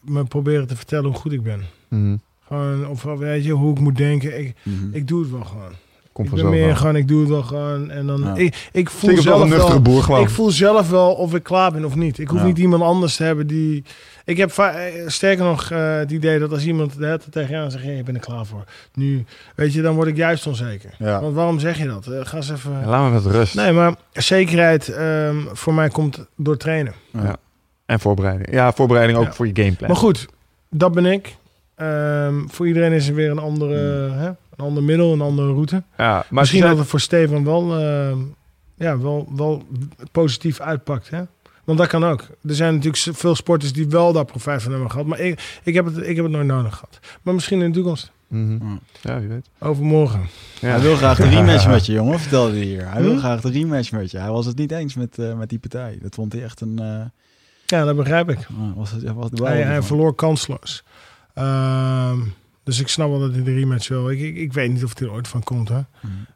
me proberen te vertellen hoe goed ik ben. Mm. Gewoon, of weet je, hoe ik moet denken. Ik, Mhm. ik doe het wel gewoon. Komt ik ben meer wel. gewoon, ik doe het wel gewoon. En dan, Ja. ik, ik voel Zeker wel een zelf wel, boer gewoon. ik voel zelf wel of ik klaar ben of niet. Ik hoef Ja. niet iemand anders te hebben die... Ik heb eh, sterker nog eh, het idee dat als iemand het tegen jou zegt... Hey, ik ben er klaar voor. Nu, weet je, dan word ik juist onzeker. Ja. Want waarom zeg je dat? Eh, ga eens even... Ja, laat me met rust. Nee, maar zekerheid ehm, voor mij komt door trainen. Ja. En voorbereiding. Ja, voorbereiding ook Ja. voor je gameplan. Maar goed, dat ben ik. Ehm, voor iedereen is er weer een andere, hè, een ander middel, een andere route. Ja, maar Misschien dat het voor Stefan wel, ehm, ja, wel, wel positief uitpakt. Hè? Want dat kan ook. Er zijn natuurlijk veel sporters die wel daar profijt van hebben gehad. Maar ik, ik, heb, het, ik heb het nooit nodig gehad. Maar misschien in de toekomst. Mhm. Ja. Ja, wie weet. Overmorgen. Ja. Hij wil graag de *laughs* rematch met je, jongen, vertelde hij hier. Hij wil Hm? graag de rematch met je. Hij was het niet eens met, eh, met die partij. Dat vond hij echt een... eh, Ja, dat begrijp ik. was het, was Hij, hij verloor. kansloos. Ehm, dus ik snap wel dat hij de rematch wil. Ik, ik, ik weet niet of het er ooit van komt. Hè.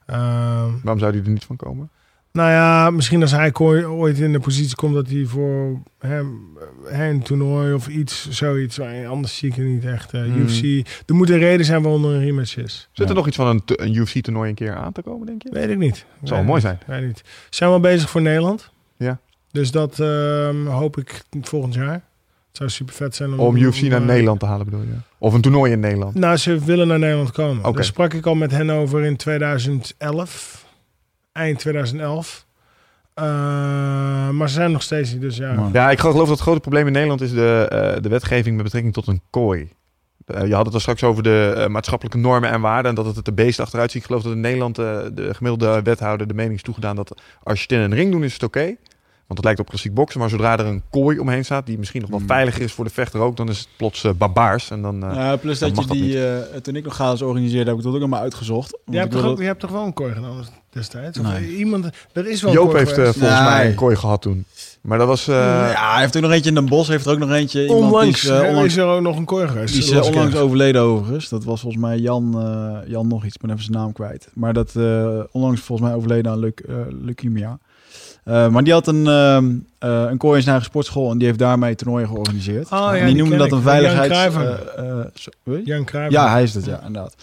Ehm, Waarom zou die er niet van komen? Nou ja, misschien als hij ooit in de positie komt dat hij voor hem, een toernooi of iets, zoiets. Anders zie ik het niet echt. eh, Hmm. UFC. Er moet een reden zijn waarom er een rematch is. Zit er Ja. nog iets van een, een UFC-toernooi een keer aan te komen, denk je? Weet ik niet. zou wel mooi zijn. Weet ik niet. Zijn we bezig voor Nederland? Ja. Dus dat ehm, hoop ik volgend jaar. Het zou super vet zijn om, Om UFC naar eh, Nederland te halen, bedoel je? Of een toernooi in Nederland? Nou, ze willen naar Nederland komen. Daar sprak ik al met hen over in 2011. Eind 2011. Eh, maar ze zijn nog steeds niet, dus ja. Man. Ja, ik geloof dat het grote probleem in Nederland is de, eh, de wetgeving met betrekking tot een kooi. Eh, je had het al straks over de maatschappelijke normen en waarden en dat het er te beest achteruit ziet. Ik geloof dat in Nederland de gemiddelde wethouder de mening is toegedaan dat als je het in een ring doet is het oké. Want het lijkt op klassiek boksen, maar zodra er een kooi omheen staat die misschien nog wel Hmm. veiliger is voor de vechter ook, dan is het plots barbaars. En dan, eh, Ja, plus dan dat je dat die, eh, toen ik nog gaas organiseerde, heb ik dat ook allemaal uitgezocht. Je hebt, toch je hebt toch wel een kooi gedaan? Destijds? Of Nee. iemand, er is wel Joop heeft eh, volgens mij een kooi gehad toen. Maar dat was... eh, ja, hij heeft ook nog eentje in Den Bosch. Heeft er ook nog eentje. iemand die onlangs, is, eh, hè, onlangs is er ook nog een kooi geweest. Die is onlangs kerst. overleden overigens. Dat was volgens mij Jan, eh, Jan nog iets. Ik ben even zijn naam kwijt. Maar dat eh, onlangs volgens mij overleden aan leuke, eh, leukemia. Eh, maar die had een, ehm eh een kooi in zijn eigen sportschool en die heeft daarmee toernooien georganiseerd. Oh, ja, en die die noemde dat een Jan veiligheids... Eh, eh, zo- weet je? Jan ja, hij is het, ja, inderdaad.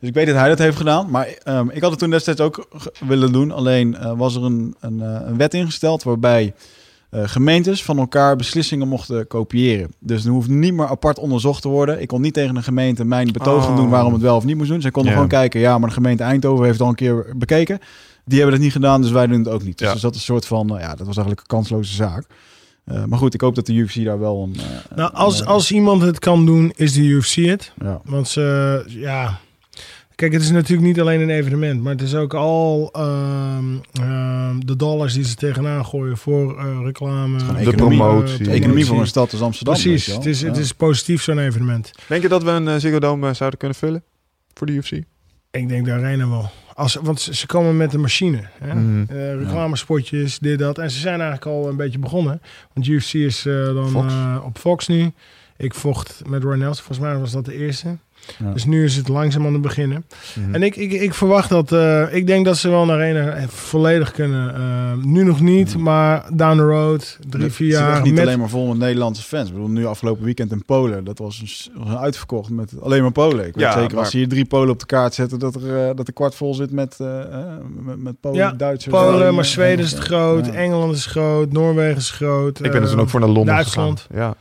Dus ik weet dat hij dat heeft gedaan. Maar ehm, ik had het toen destijds ook willen doen. Alleen eh, was er een, een, eh, een wet ingesteld waarbij eh, gemeentes van elkaar beslissingen mochten kopiëren. Dus er hoeft niet meer apart onderzocht te worden. Ik kon niet tegen een gemeente mijn betoog gaan Oh. doen waarom het wel of niet moest doen. Zij konden gewoon kijken, ja, maar de gemeente Eindhoven heeft al een keer bekeken. Die hebben dat niet gedaan, dus wij doen het ook niet. Dus Ja. er zat een soort van, nou ja, dat was eigenlijk een kansloze zaak. Eh, maar goed, ik hoop dat de UFC daar wel een... eh, Nou, als, een, als iemand het kan doen, is de UFC het. ja. Want ze, ja... Kijk, het is natuurlijk niet alleen een evenement, maar het is ook al ehm, ehm, de dollars die ze tegenaan gooien voor eh, reclame. de economie. promotie. De economie van een stad als Amsterdam. Precies, het is, het is positief zo'n evenement. Denk je dat we een uh, Ziggo Dome eh, zouden kunnen vullen? Voor de UFC? Ik denk de arena wel. Als, want ze, komen met de machine. Hè? Eh, reclamespotjes, dit, dat. En ze zijn eigenlijk al een beetje begonnen. Want UFC is eh, dan Fox. eh, op Fox nu. Ik vocht met Roy Nelson. Volgens mij was dat de eerste. Ja. Dus nu is het langzaam aan het beginnen. Mhm. En ik, ik, ik verwacht dat... eh, ik denk dat ze wel naar een volledig kunnen. Eh, nu nog niet, maar down the road. Drie, Het vier jaar. niet met, alleen maar vol met Nederlandse fans. Ik bedoel, nu afgelopen weekend in Polen, dat was een, was een uitverkocht met alleen maar Polen. Ik weet Ja, zeker maar- als ze hier drie Polen op de kaart zetten, dat er, eh, dat de kwart vol zit met, eh, eh, met, met Polen, Ja, Duitsers. Polen, en, maar eh, Zweden is het groot. Ja. Engeland is groot. Noorwegen is groot. ik ben dus eh, dan ook voor naar Londen Duitsland. gegaan. Ja.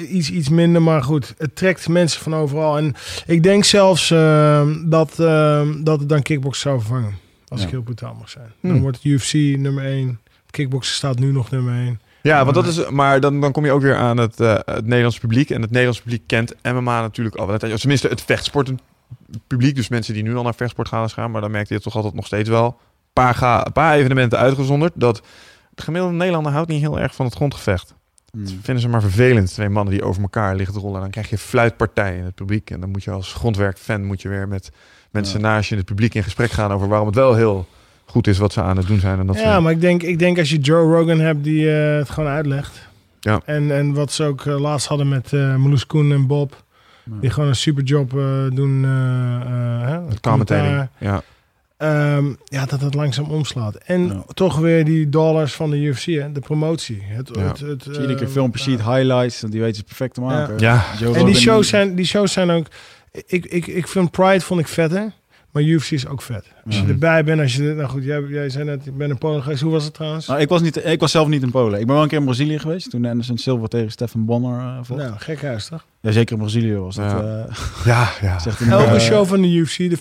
Iets, iets minder, maar goed. Het trekt mensen van overal. En ik denk zelfs eh, dat, eh, dat het dan kickbox zou vervangen. Als Ja. ik heel brutaal mag zijn. Hmm. Dan wordt het UFC nummer 1. Kickboxen staat nu nog nummer 1. Ja, want dat is, maar dan, dan kom je ook weer aan het, eh, het Nederlands publiek. En het Nederlands publiek kent MMA natuurlijk al. Tenminste, het vechtsport publiek. Dus mensen die nu al naar vechtsport gaan gaan. Maar dan merkte je toch altijd nog steeds wel. Een paar, ga, een paar evenementen uitgezonderd. Dat de gemiddelde Nederlander houdt niet heel erg van het grondgevecht. Hmm. Vinden ze maar vervelend. Twee mannen die over elkaar liggen te rollen. Dan krijg je fluitpartijen in het publiek. En dan moet je als grondwerkfan moet je weer met mensen Ja. naast je in het publiek in gesprek gaan over waarom het wel heel goed is wat ze aan het doen zijn. En dat Ja, maar ik denk, ik denk als je Joe Rogan hebt die eh, het gewoon uitlegt. Ja. En, en wat ze ook eh, laatst hadden met eh Marloes Koen en Bob. Ja. Die gewoon een superjob doen. het commentating. Ja. Ehm, ja, dat het langzaam omslaat. En Ja. toch weer die dollars van de UFC, hè, de promotie. Het, Ja. het, het, je iedere eh, filmpje ziet, highlights, die weten ze perfect te maken. Ja. En die shows zijn, die shows zijn ook... Ik, ik, ik vind Pride vond ik vetter, maar UFC is ook vet. Als je Mhm. erbij bent, als je... Nou goed, jij, jij zei net, ik ben in Polen geweest. Hoe was het trouwens? Nou, ik, was niet, ik was zelf niet in Polen. Ik ben wel een keer in Brazilië geweest. Toen Anderson Silva tegen Stefan Bonner uh, vocht. nou, gek huis, toch? Ja, zeker in Brazilië was dat. Ja. eh, *laughs* Ja, ja. *laughs* een, Elke eh, show van de UFC, de,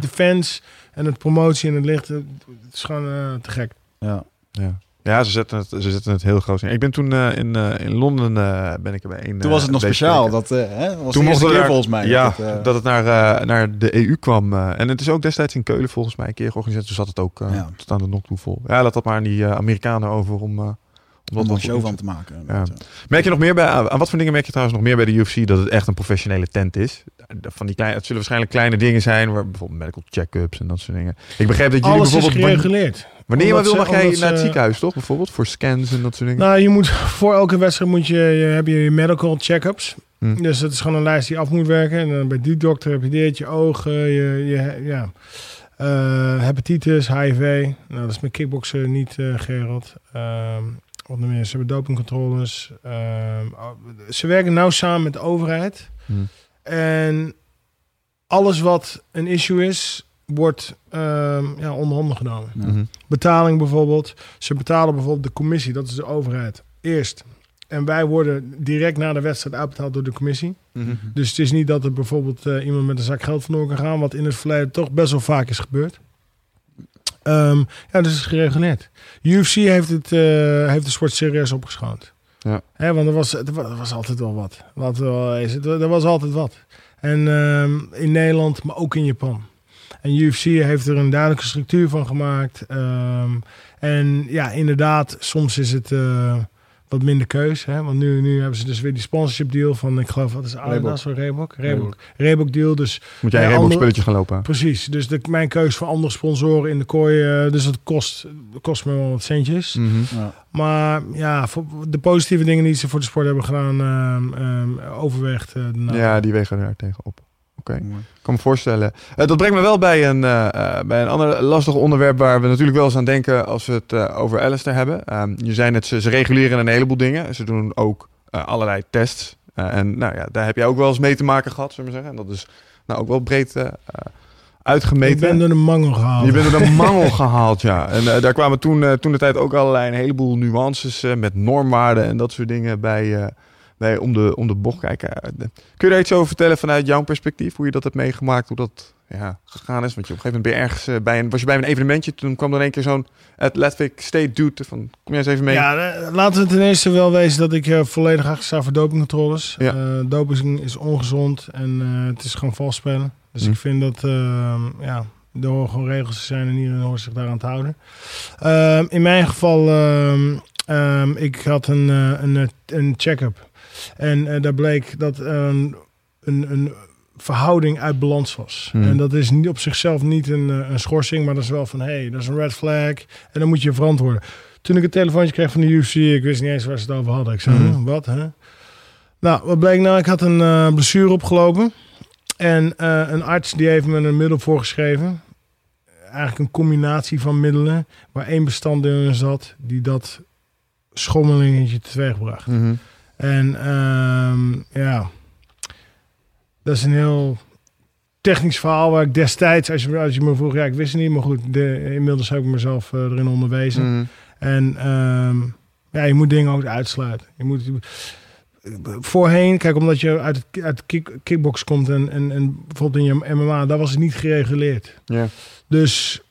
de fans en het promotie en het licht, het is gewoon eh, te gek. Ja. Ja, ja ze, zetten het, ze zetten het heel groot in. Ik ben toen eh, in, eh, in Londen eh, ben ik erbij. Toen was het nog speciaal. Dat, hè, was Toen de keer volgens mij. Ja, dat, het, dat het naar, naar de EU kwam. en het is ook destijds in Keulen volgens mij een keer georganiseerd. Toen zat het ook Ja. tot aan de nok toe vol. Ja, laat dat maar aan die Amerikanen over om... om om wat er een show van te maken. Ja. Merk je nog meer bij, aan wat voor dingen merk je trouwens nog meer bij de UFC dat het echt een professionele tent is? Van die kleine, het zullen waarschijnlijk kleine dingen zijn, waar bijvoorbeeld medical check-ups en dat soort dingen. Ik begreep dat jullie Alles bijvoorbeeld wanneer, gereguleerd. wanneer je maar wil mag jij omdat naar het ziekenhuis toch bijvoorbeeld voor scans en dat soort dingen. Nou, je moet voor elke wedstrijd moet je, je heb je je medical check-ups. Hm. Dus dat is gewoon een lijst die af moet werken. En dan bij die dokter heb je dit, je ogen, je, je ja, eh, hepatitis, HIV. Nou, dat is met kickboksen niet eh Gerald. Ehm nog meer? Ze hebben dopingcontroles. Ehm, oh, ze werken nauw samen met de overheid. Hm. En alles wat een issue is, wordt ehm ja, onder handen genomen. Mhm. Betaling bijvoorbeeld. Ze betalen bijvoorbeeld de commissie, dat is de overheid, eerst. En wij worden direct na de wedstrijd uitbetaald door de commissie. Mhm. Dus het is niet dat er bijvoorbeeld eh, iemand met een zak geld vandoor kan gaan, wat in het verleden toch best wel vaak is gebeurd. Ehm, ja, dus het is gereguleerd. UFC heeft, het, eh, heeft de sport serieus opgeschoond. Ja. Hè, want er was, er wa- er was altijd wel wat. Laten we wel eens, er was altijd wat. En ehm, in Nederland, maar ook in Japan. En UFC heeft er een duidelijke structuur van gemaakt. Ehm, en ja, inderdaad, soms is het eh, wat minder keus. Hè? Want nu, nu hebben ze dus weer die sponsorship deal van, ik geloof, wat is Adidas of Reebok? Reebok. Reebok deal, dus Moet jij Ja, een Reebok spulletjes gaan lopen? precies. Dus de, mijn keus voor andere sponsoren in de kooi, eh, dus dat kost, kost me wel wat centjes. Mhm. Ja. Maar ja, voor de positieve dingen die ze voor de sport hebben gedaan, ehm, ehm, overweegt eh. Ja, die wegen daar tegenop. Oké. Ik kan me voorstellen. Eh, dat brengt me wel bij een, eh, eh, bij een ander lastig onderwerp waar we natuurlijk wel eens aan denken als we het eh, over Alistair hebben. Ehm, je zei net, ze, ze reguleren een heleboel dingen. Ze doen ook allerlei tests. En nou ja, daar heb jij ook wel eens mee te maken gehad, zullen we zeggen. En dat is nou ook wel breed uitgemeten. Ik ben door de mangel gehaald. Je bent er een mangel *laughs* gehaald, ja. En daar kwamen toen, toen de tijd ook allerlei een heleboel nuances met normwaarden en dat soort dingen bij, bij om, de, om de bocht kijken. Kun je daar iets over vertellen vanuit jouw perspectief? Hoe je dat hebt meegemaakt, hoe dat ja, gegaan is? Want je, op een gegeven moment ben je ergens eh, bij een, was je bij een evenementje, toen kwam er één keer zo'n Athletic State dude van, kom jij eens even mee? Ja, eh, laten we ten eerste wel wezen dat ik eh, volledig achter sta voor dopingcontroles. Ja. Doping is ongezond en het is gewoon vals spelen. Dus Hm. ik vind dat, ehm, ja, er horen gewoon regels te zijn en iedereen hoort zich daaraan te houden. Ehm, in mijn geval, ehm, ik had een, een, een check-up. En eh, daar bleek dat een, een, een verhouding uit balans was. Hmm. En dat is niet op zichzelf niet een, eh, een schorsing, maar dat is wel van, hé, hey, dat is een red flag. En dan moet je je verantwoorden. Toen ik een telefoontje kreeg van de UFC, ik wist niet eens waar ze het over hadden. Ik zei, Hmm. "Huh, wat, hè? Nou, wat bleek nou? Ik had een eh, blessure opgelopen. En een arts die heeft me een middel voorgeschreven. Eigenlijk een combinatie van middelen. Waar één bestanddeel in zat die dat schommelingetje teweegbracht. Mhm. En ehm, ja, dat is een heel technisch verhaal waar ik destijds, als je, als je me vroeg, ja, ik wist het niet, maar goed, de, inmiddels heb ik mezelf eh, erin onderwezen. Mhm. En ehm, ja, je moet dingen ook uitsluiten. Je moet voorheen, kijk, omdat je uit het uit kick, kickbox komt en, en, en bijvoorbeeld in je MMA, daar was het niet gereguleerd. Ja. Dus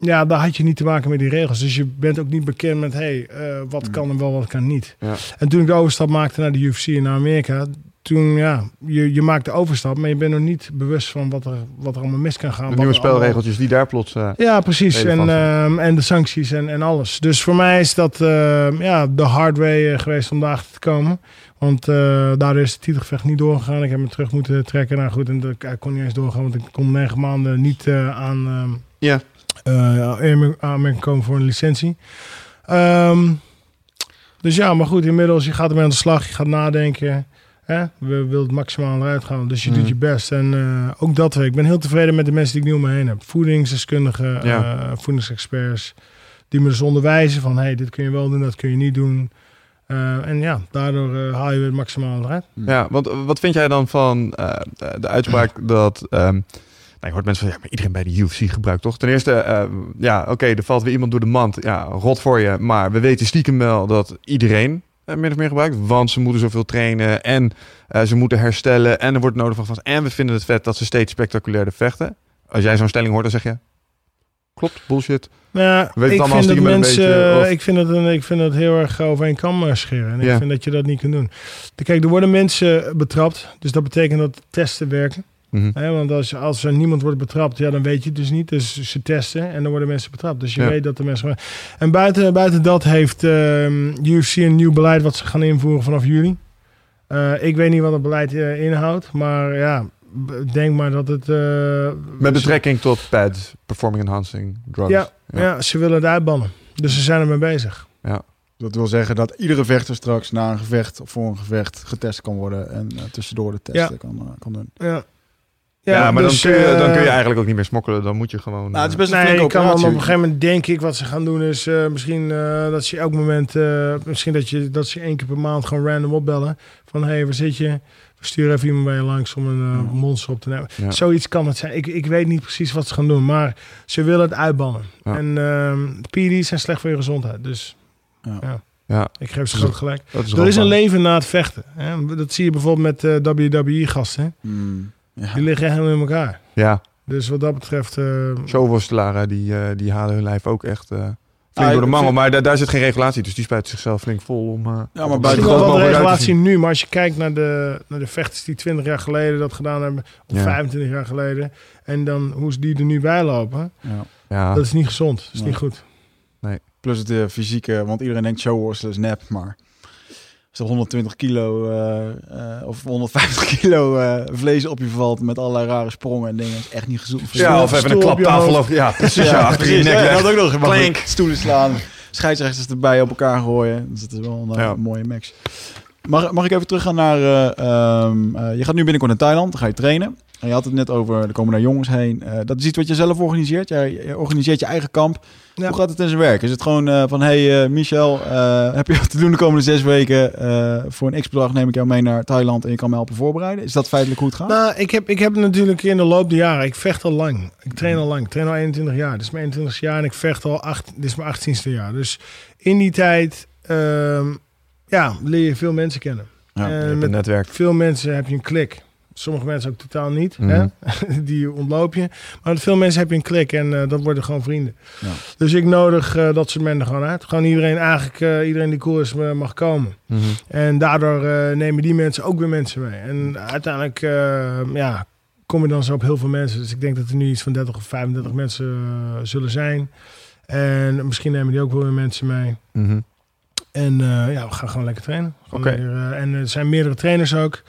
ja, daar had je niet te maken met die regels. Dus je bent ook niet bekend met, hey, eh, wat kan en wel, wat kan niet. Ja. En toen ik de overstap maakte naar de UFC en naar Amerika, toen ja, je, je maakt de overstap, maar je bent nog niet bewust van wat er, wat er allemaal mis kan gaan. De nieuwe spelregeltjes die daar plots... eh, ja, precies. En, ehm, en de sancties en, en alles. Dus voor mij is dat ehm, ja, de hard way eh, geweest om daarachter te komen. Want eh, daardoor is het titelgevecht niet doorgegaan. Ik heb me terug moeten trekken. Nou goed, en dat, ik kon niet eens doorgaan, want ik kon negen maanden niet aan ehm Ja. Eh, aanmerking komen voor een licentie. Ehm, dus ja, maar goed, inmiddels, je gaat ermee aan de slag. Je gaat nadenken. Hè? We willen het maximaal eruit gaan. Dus je doet je best. En eh, ook dat ik. Ben heel tevreden met de mensen die ik nu om me heen heb. Voedingsdeskundigen, Ja. eh, voedingsexperts. Die me dus onderwijzen van... hey, dit kun je wel doen, dat kun je niet doen. En ja, daardoor haal je het maximaal eruit. Ja, want wat vind jij dan van de- de uitspraak dat... nou, je hoort mensen van, ja, maar iedereen bij de UFC gebruikt toch? Ten eerste, eh, ja, oké, er valt weer iemand door de mand. Ja, rot voor je. Maar we weten stiekem wel dat iedereen eh, min of meer gebruikt. Want ze moeten zoveel trainen en eh, ze moeten herstellen. En er wordt nodig van vast. En we vinden het vet dat ze steeds spectaculairder vechten. Als jij zo'n stelling hoort, dan zeg je... Klopt, bullshit. Nou Weet het ik, vind dat mensen, beetje, ik, vind dat een, ik vind dat heel erg over een kam scheren. En ik vind dat je dat niet kunt doen. Kijk, er worden mensen betrapt. Dus dat betekent dat testen werken. Mhm. Want als, als er niemand wordt betrapt, ja, dan weet je het dus niet. Dus ze testen en dan worden mensen betrapt. Dus je Ja. weet dat de mensen... En buiten, buiten dat heeft ehm, UFC een nieuw beleid wat ze gaan invoeren vanaf juli. Eh, ik weet niet wat het beleid eh, inhoudt, maar ja, denk maar dat het... eh, Met betrekking tot PEDS, Performing Enhancing Drugs. Ja, ja. ze willen het uitbannen. Dus ze zijn ermee bezig. Dat wil zeggen dat iedere vechter straks na een gevecht of voor een gevecht getest kan worden en tussendoor de testen Ja. kan, kan doen. Ja, Ja, maar dus, dan, kun je, dan kun je eh, eigenlijk ook niet meer smokkelen. Dan moet je gewoon... Nou, het is best een Nee, kan op een gegeven moment denk ik wat ze gaan doen is eh, misschien eh, dat ze elk moment eh, misschien dat je dat ze één keer per maand gewoon random opbellen van hé hey, waar zit je? We sturen even iemand bij je langs om een monster op te nemen. ja. Zoiets kan het zijn. Ik, ik weet niet precies wat ze gaan doen, maar ze willen het uitbannen. Ja. En ehm PD's zijn slecht voor je gezondheid, dus Ja. ja, ja, ik geef ze Dus ook gelijk. Er is een leven na het vechten. Hè? Dat zie je bijvoorbeeld met eh WWE-gasten. Hmm, ja. Die liggen helemaal in elkaar. Ja, Dus wat dat betreft... eh, showworstelaren die, eh, die halen hun lijf ook echt eh, flink Ah, door de mangel. vind- Maar da- daar zit geen regulatie, dus die spuiten zichzelf flink vol om... eh, maar om buiten wel wat te regulatie nu, maar als je kijkt naar de, naar de vechters die 20 jaar geleden dat gedaan hebben, of Ja. 25 jaar geleden, en dan hoe ze die er nu bij lopen, Ja. Ja, dat is niet gezond. Dat is Nee. niet goed. Plus het eh, fysieke, want iedereen denkt showworstelen is nep, maar Er 120 kilo eh, eh, of 150 *laughs* kilo eh, vlees op je valt met allerlei rare sprongen en dingen, is echt niet gezond. Ja, of even een klaptafel. Of, ja, precies. Ja, achter je precies. nek Ja, dat ook nog. Goed, Stoelen slaan, scheidsrechters erbij op elkaar gooien. Dus dat is wel een, Ja. mooie max. Mag, mag ik even teruggaan naar... eh, ehm, eh, je gaat nu binnenkort naar Thailand, dan ga je trainen. En je had het net over, er komen daar jongens heen. Eh, dat is iets wat je zelf organiseert. Jij je organiseert je eigen kamp. Ja. Hoe gaat het in zijn werk? Is het gewoon eh, van, hey eh, Michel, eh, heb je wat te doen de komende zes weken? Eh, voor een x-bedrag neem ik jou mee naar Thailand en je kan me helpen voorbereiden. Is dat feitelijk hoe het gaat? Nou, ik heb, ik heb natuurlijk in de loop der jaren, ik vecht al lang. Ik train al lang. Ik train al 21 jaar. Dit is mijn 21 jaar en ik vecht al acht, dit is mijn 18ste jaar. Dus in die tijd, ehm, ja, leer je veel mensen kennen. Ja, En Je hebt met een netwerk. veel mensen heb je een klik. Sommige mensen ook totaal niet. Mhm. Hè? *laughs* Die ontloop je. Maar met veel mensen heb je een klik en eh, dat worden gewoon vrienden. Ja. Dus ik nodig eh, dat soort mensen gewoon uit. Gewoon iedereen, eigenlijk eh, iedereen die cool is, mag komen. Mhm. En daardoor nemen die mensen ook weer mensen mee. En uiteindelijk ja, kom je dan zo op heel veel mensen. Dus ik denk dat er nu iets van 30 of 35 mensen zullen zijn. En misschien nemen die ook wel weer mensen mee. Mhm. En ja, we gaan gewoon lekker trainen. Gewoon en er zijn meerdere trainers ook.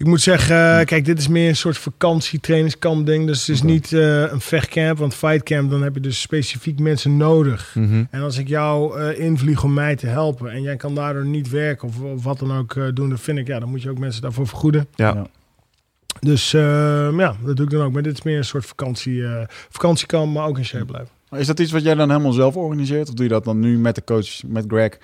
Ik moet zeggen, eh, kijk, dit is meer een soort vakantietrainingskamp ding. Dus het is niet eh, een vechtcamp. Want fightcamp, dan heb je dus specifiek mensen nodig. Mhm. En als ik jou eh, invlieg om mij te helpen en jij kan daardoor niet werken of, of wat dan ook eh, doen, dan vind ik, ja, dan moet je ook mensen daarvoor vergoeden. Ja. Ja. Dus eh, ja, dat doe ik dan ook. Maar dit is meer een soort vakantie, eh vakantiekamp, maar ook in shape blijven. Is dat iets wat jij dan helemaal zelf organiseert? Of doe je dat dan nu met de coach, met Greg?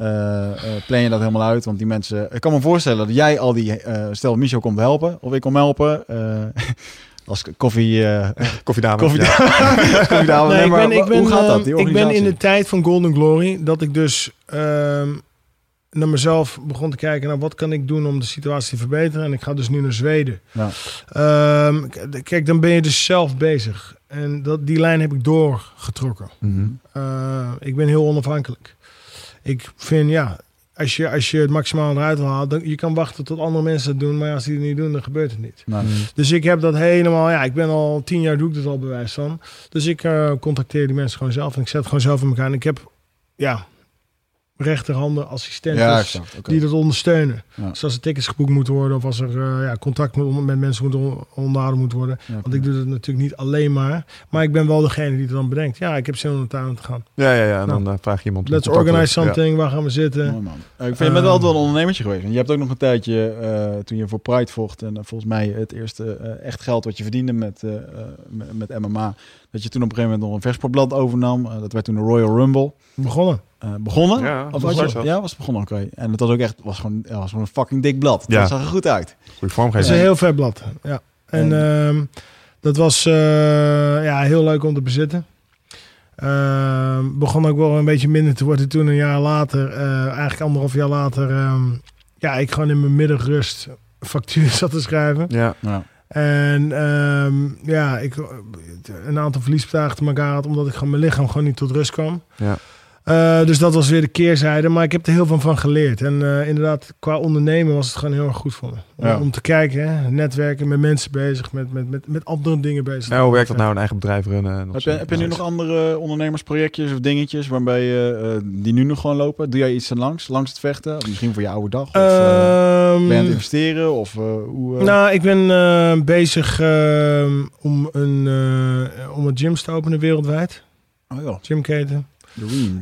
Eh, eh, plan je dat helemaal uit? Want die mensen... Ik kan me voorstellen dat jij al die... eh, stel, Michel komt helpen. Of ik kom helpen. eh, *laughs* als koffie... eh *laughs* Koffiedame. koffie Ja. *laughs* koffiedame. Nee, maar ben, ik ben, hoe gaat dat, die ik ben in de tijd van Golden Glory dat ik dus ehm, naar mezelf begon te kijken naar wat kan ik doen om de situatie te verbeteren. En ik ga dus nu naar Zweden. Ja. Ehm, kijk, dan ben je dus zelf bezig. En dat, die lijn heb ik doorgetrokken. Mhm. Uh, ik ben heel onafhankelijk. Ik vind, ja, als je, als je het maximaal eruit wil halen, dan, je kan wachten tot andere mensen het doen, maar als die het niet doen, dan gebeurt het niet. Nou, Mhm. Dus ik heb dat helemaal, ja, ik ben al tien jaar doe ik dit al bewijs van. Dus ik eh, contacteer die mensen gewoon zelf en ik zet het gewoon zelf in elkaar. En ik heb, ja, rechterhanden, assistenten ja, die dat ondersteunen. Ja. Dus als er tickets geboekt moeten worden of als er eh, ja, contact met, met mensen moet on- onderhouden moet worden. Ja, Want ik doe dat natuurlijk niet alleen maar. Maar ik ben wel degene die het dan bedenkt. Ja, ik heb zin om naar Thailand te gaan. Ja, ja, ja. En Nou. dan eh, vraag je iemand. om Let's organize something. Waar gaan we zitten? Mooi, man. Eh, ik vind je bent wel altijd wel een ondernemertje geweest. En je hebt ook nog een tijdje, eh, toen je voor Pride vocht... en volgens mij het eerste eh, echt geld wat je verdiende met, met, met MMA... dat je toen op een gegeven moment nog een verssportblad overnam. Eh, dat werd toen de Royal Rumble. Begonnen. Eh, begonnen? Ja, of dat was dat. ja, was het begonnen, oké. En het was ook echt was gewoon, ja, was gewoon een fucking dik blad. Ja. Dat zag er goed uit. Goeie Dat is vormgeving. een heel vet blad. Ja. En ehm, dat was eh, ja, heel leuk om te bezitten. Ehm, begon ook wel een beetje minder te worden toen een jaar later, eh, eigenlijk anderhalf jaar later, ehm, ja, ik gewoon in mijn middagrust factuur *laughs* zat te schrijven. Ja. Ja. En ehm, ja, ik een aantal verliesbedragen te elkaar had, omdat ik gewoon mijn lichaam gewoon niet tot rust kwam. Ja. Eh, dus dat was weer de keerzijde, maar ik heb er heel veel van geleerd. En eh, inderdaad, qua ondernemen was het gewoon heel erg goed voor me. Om, Ja. om te kijken, hè, netwerken, met mensen bezig, met, met, met, met andere dingen bezig. Hoe werkt dat nou, een eigen bedrijf runnen? Heb je, heb je nu nog andere ondernemersprojectjes of dingetjes waarbij je, eh, die nu nog gewoon lopen? Doe jij iets langs, langs het vechten? Of misschien voor je oude dag? Of, eh, Ehm, ben je aan het investeren? Of eh, hoe... eh, nou, ik ben eh, bezig ehm, om, een, eh, om een gym te openen wereldwijd. oh ja, Gymketen.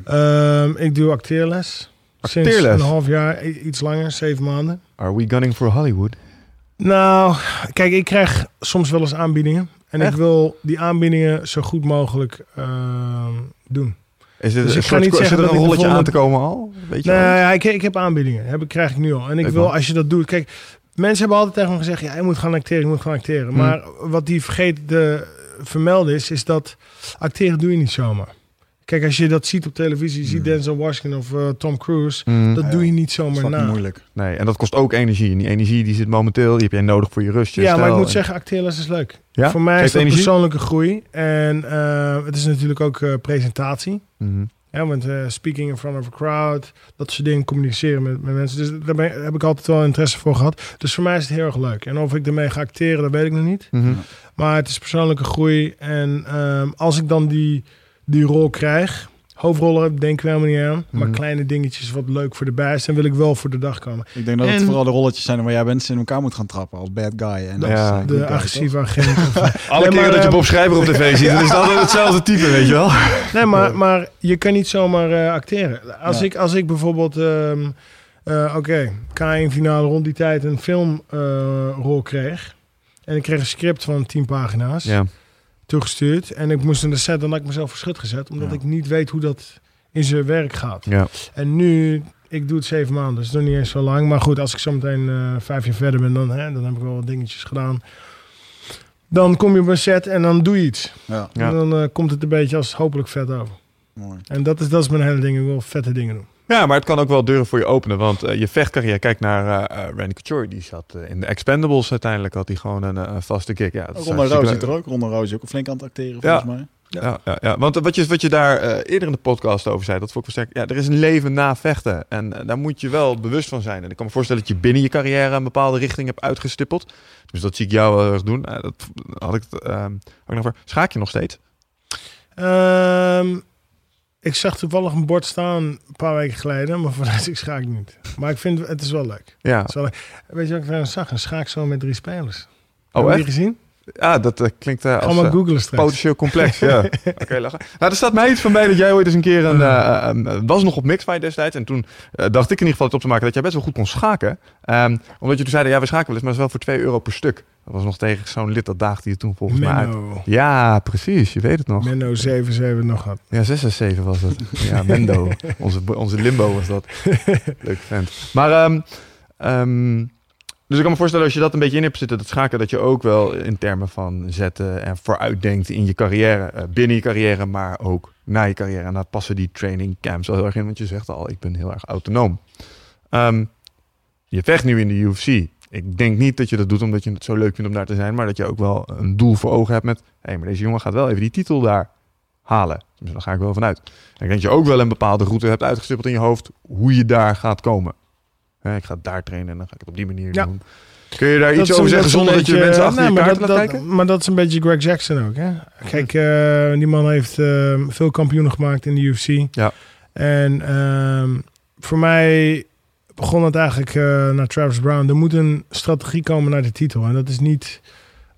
Ehm, ik doe acteerles. Sinds een half jaar, iets langer, zeven maanden. Are we gunning for Hollywood? Nou, kijk, ik krijg soms wel eens aanbiedingen. En Echt? ik wil die aanbiedingen zo goed mogelijk ehm, doen. Is dit Dus ik ga zit er een rolletje aan te komen al? Weet je Nee, ja, ik, ik heb aanbiedingen. Heb, krijg ik nu al. En ik wil, man. als je dat doet... Kijk, mensen hebben altijd tegen me gezegd... Ja, je moet gaan acteren, je moet gaan acteren. Hmm. Maar wat die vergeten te vermelden is... is dat acteren doe je niet zomaar. Kijk, als je dat ziet op televisie... je ziet Hmm. Denzel Washington of eh, Tom Cruise... Mm, dat Ja, doe je niet Dat is zomaar fucking na. moeilijk. nee, en dat kost ook energie. En die energie die zit momenteel, die heb jij nodig voor je rust. je Ja, maar ik moet en- zeggen, acteerles is leuk. Ja? Voor mij Geeft is dat energie? persoonlijke groei. En eh, het is natuurlijk ook eh, presentatie. Mhm. Ja, want eh, speaking in front of a crowd, dat soort dingen, communiceren met, met mensen. Dus daar ben- heb ik altijd wel interesse voor gehad. Dus voor mij is het heel erg leuk. En of ik ermee ga acteren, dat weet ik nog niet. Mhm. Maar het is persoonlijke groei. En ehm, als ik dan die, die rol krijg, Hoofdrollen denk ik wel helemaal niet aan. Maar Mhm. kleine dingetjes wat leuk voor de buis. Dan wil ik wel voor de dag komen. Ik denk dat het vooral de rolletjes zijn waar jij mensen in elkaar moet gaan trappen als bad guy. En Ja. als, eh, De guy, agressieve *laughs* agent. of- Alle Nee, keren maar, dat je ehm, Bob Schrijver op tv ziet, *laughs* dan is altijd hetzelfde type, weet je wel. Nee, maar, maar je kan niet zomaar eh, acteren. Als, Ja. ik, als ik bijvoorbeeld, ehm, eh, oké, K1 finale rond die tijd een filmrol kreeg. En ik kreeg een script van 10 pagina's Ja. Toegestuurd. En ik moest in de set, dan had ik mezelf verschut gezet. Omdat Ja. ik niet weet hoe dat in zijn werk gaat. Ja. En nu, ik doe het zeven maanden, dus nog niet eens zo lang. Maar goed, als ik zo meteen eh, vijf jaar verder ben, dan, hè, dan heb ik wel wat dingetjes gedaan. Dan kom je op een set en dan doe je iets. Ja, Ja. En dan eh, komt het een beetje als hopelijk vet over. mooi. En dat is, dat is mijn hele ding. Ik wil vette dingen doen. Ja, maar het kan ook wel deuren voor je openen. Want eh, je vechtcarrière, kijk naar eh eh, Randy Couture. Die zat eh, in de Expendables uiteindelijk. Had hij gewoon een, een vaste kick. Ja, Ronda Rousey er ook. Ronda Rousey ook flink aan het acteren Ja. volgens mij. Ja, ja, ja. want eh, wat je, wat je daar eh, eerder in de podcast over zei, dat vond ik wel sterk. Ja, er is een leven na vechten. En daar moet je wel bewust van zijn. En ik kan me voorstellen dat je binnen je carrière een bepaalde richting hebt uitgestippeld. Dus dat zie ik jou wel erg doen. Dat had ik, het, ehm, had ik nog voor. Schaak je nog steeds? Ehm, ik zag toevallig een bord staan een paar weken geleden. Maar rest, ik schaak niet. Maar ik vind het is wel leuk. Ja. Is wel leuk. Weet je wat ik trouwens zag? Een schaakspel met drie spelers. Oh, Heb je gezien? Ja, dat eh, klinkt eh, als maar eh, potentieel complex. ja. *laughs* Oké, lachen. Nou, er staat mij iets van bij dat jij ooit eens een keer een... eh, eh, was nog op Mixfight destijds. En toen dacht ik in ieder geval het op te maken dat jij best wel goed kon schaken. Ehm, omdat je toen zei, ja, we schaken wel eens, maar dat is wel voor 2 euro per stuk. Dat was nog tegen zo'n lid, dat daagde je toen volgens mij uit. Ja, precies. Je weet het nog. Menno 77 nog wat. Ja, 667 was het. *laughs* Ja, Mendo. onze, onze limbo was dat. *laughs* Leuk vent. Maar, ehm, ehm, dus ik kan me voorstellen als je dat een beetje in hebt zitten, dat schaken, dat je ook wel in termen van zetten en vooruitdenkt in je carrière. eh, binnen je carrière, maar ook na je carrière. En daar passen die training camps wel heel erg in, want je zegt al, ik ben heel erg autonoom. Ehm, je vecht nu in de UFC. Ik denk niet dat je dat doet omdat je het zo leuk vindt om daar te zijn, maar dat je ook wel een doel voor ogen hebt met, hé, hey, maar deze jongen gaat wel even die titel daar halen. Dus daar ga ik wel vanuit. En ik denk dat je ook wel een bepaalde route hebt uitgestippeld in je hoofd hoe je daar gaat komen. Hè, ik ga daar trainen en dan ga ik het op die manier Ja. doen. Kun je daar Dat iets over zeggen zonder dat je mensen achter nee, je maar kaarten dat, laat dat- kijken? Maar dat is een beetje Greg Jackson ook. Hè? Kijk, eh, die man heeft eh, veel kampioenen gemaakt in de UFC. Ja. En ehm, voor mij begon het eigenlijk eh, naar Travis Brown. Er moet een strategie komen naar de titel. En dat is niet,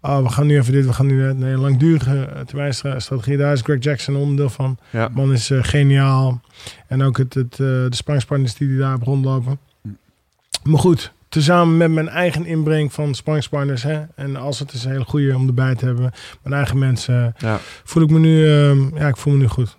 oh, we gaan nu even dit, we gaan nu dat. Nee, een langdurige eh, termijnstrategie. Daar is Greg Jackson onderdeel van. Ja. Man is eh, geniaal. En ook het, het, eh, de sparringspartners die hij daar op rondlopen. Maar goed, tezamen met mijn eigen inbreng van sparringspartners. Hè, en als het is een hele goede om erbij te hebben. Mijn eigen mensen. Ja, Voel ik me nu, ehm, ja, ik voel me nu goed.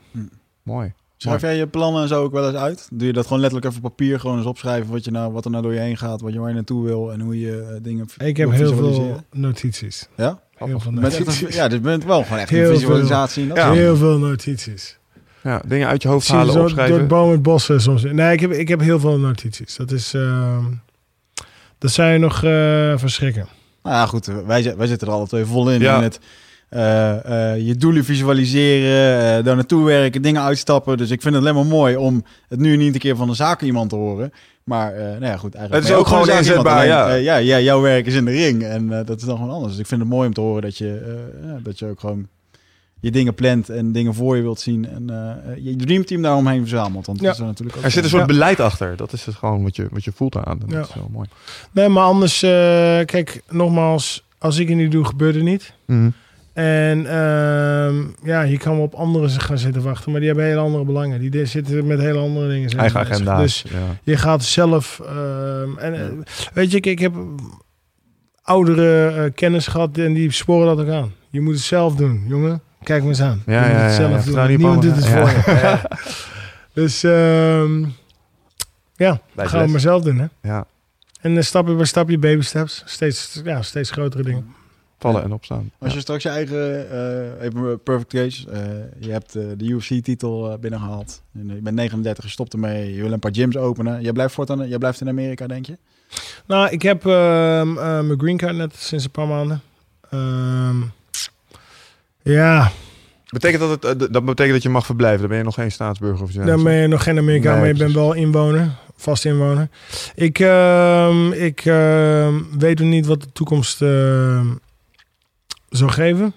mooi. Schrijf jij je plannen en zo ook wel eens uit? Doe je dat gewoon letterlijk even op papier, gewoon eens opschrijven wat, je nou, wat er nou door je heen gaat, wat je waar je naartoe wil en hoe je eh, dingen Ik heb heel veel notities. Ja? Heel veel Met notities. *laughs* ja, dus je bent wel gewoon echt Heel een visualisatie. en Ja. Heel veel notities. Ja, dingen uit je hoofd halen, zo door opschrijven. het boom het bossen soms. Nee, ik heb, ik heb heel veel notities. Dat is, ehm, dat zou je nog eh, verschrikken. Nou ja, goed, wij, wij zitten er alle twee vol in. Ja. in het, je doelen visualiseren, eh, daar naartoe werken, dingen uitstappen. Dus ik vind het alleen maar mooi om het nu niet een keer van een zaken iemand te horen. Maar eh nou ja, goed, eigenlijk Het is ook gewoon inzetbaar, ja. Eh, ja, ja, jouw werk is in de ring en eh, dat is dan gewoon anders. Dus ik vind het mooi om te horen dat je, eh, ja, dat je ook gewoon je dingen plant en dingen voor je wilt zien. En eh, je dreamteam daaromheen verzamelt. Want Ja. dat is natuurlijk ook Er zit een soort beleid achter. Dat is het gewoon wat je, wat je voelt aan. Dat Ja. is wel mooi. Nee, maar anders, eh, kijk, nogmaals, als ik het niet doe, gebeurt het niet. Mhm. En ehm, ja, je kan wel op anderen gaan zitten wachten, maar die hebben hele andere belangen. Die zitten met hele andere dingen. Eigen agenda. Dus ja. je gaat zelf. ehm, en eh, weet je, ik, ik heb oudere eh, kennis gehad en die sporen dat ook aan. Je moet het zelf doen, jongen. Kijk me eens aan. Ja, je moet ja, het zelf doen. Niemand doet het voor je. *laughs* Dus ehm, ja, Bij gaan we maar zelf doen, hè. Ja, En uh, stapje bij stapje, baby steps. Steeds, ja, steeds grotere dingen. Vallen en opstaan. Als je straks je eigen, eh, even perfect case, eh, je hebt eh, de UFC-titel binnengehaald. En, eh, je bent 39, je stopt ermee, je wil een paar gyms openen. Jij blijft, voortaan, jij blijft in Amerika, denk je? Nou, ik heb ehm, eh, mijn green card net sinds een paar maanden. Ehm, ja, Betekent dat, het, dat betekent dat je mag verblijven? Dan ben je nog geen staatsburger of zo. dan ben je nog geen Amerikaan, Nee, maar je bent wel inwoner. Vast inwoner. Ik, ehm, ik ehm, weet nog niet wat de toekomst zal geven.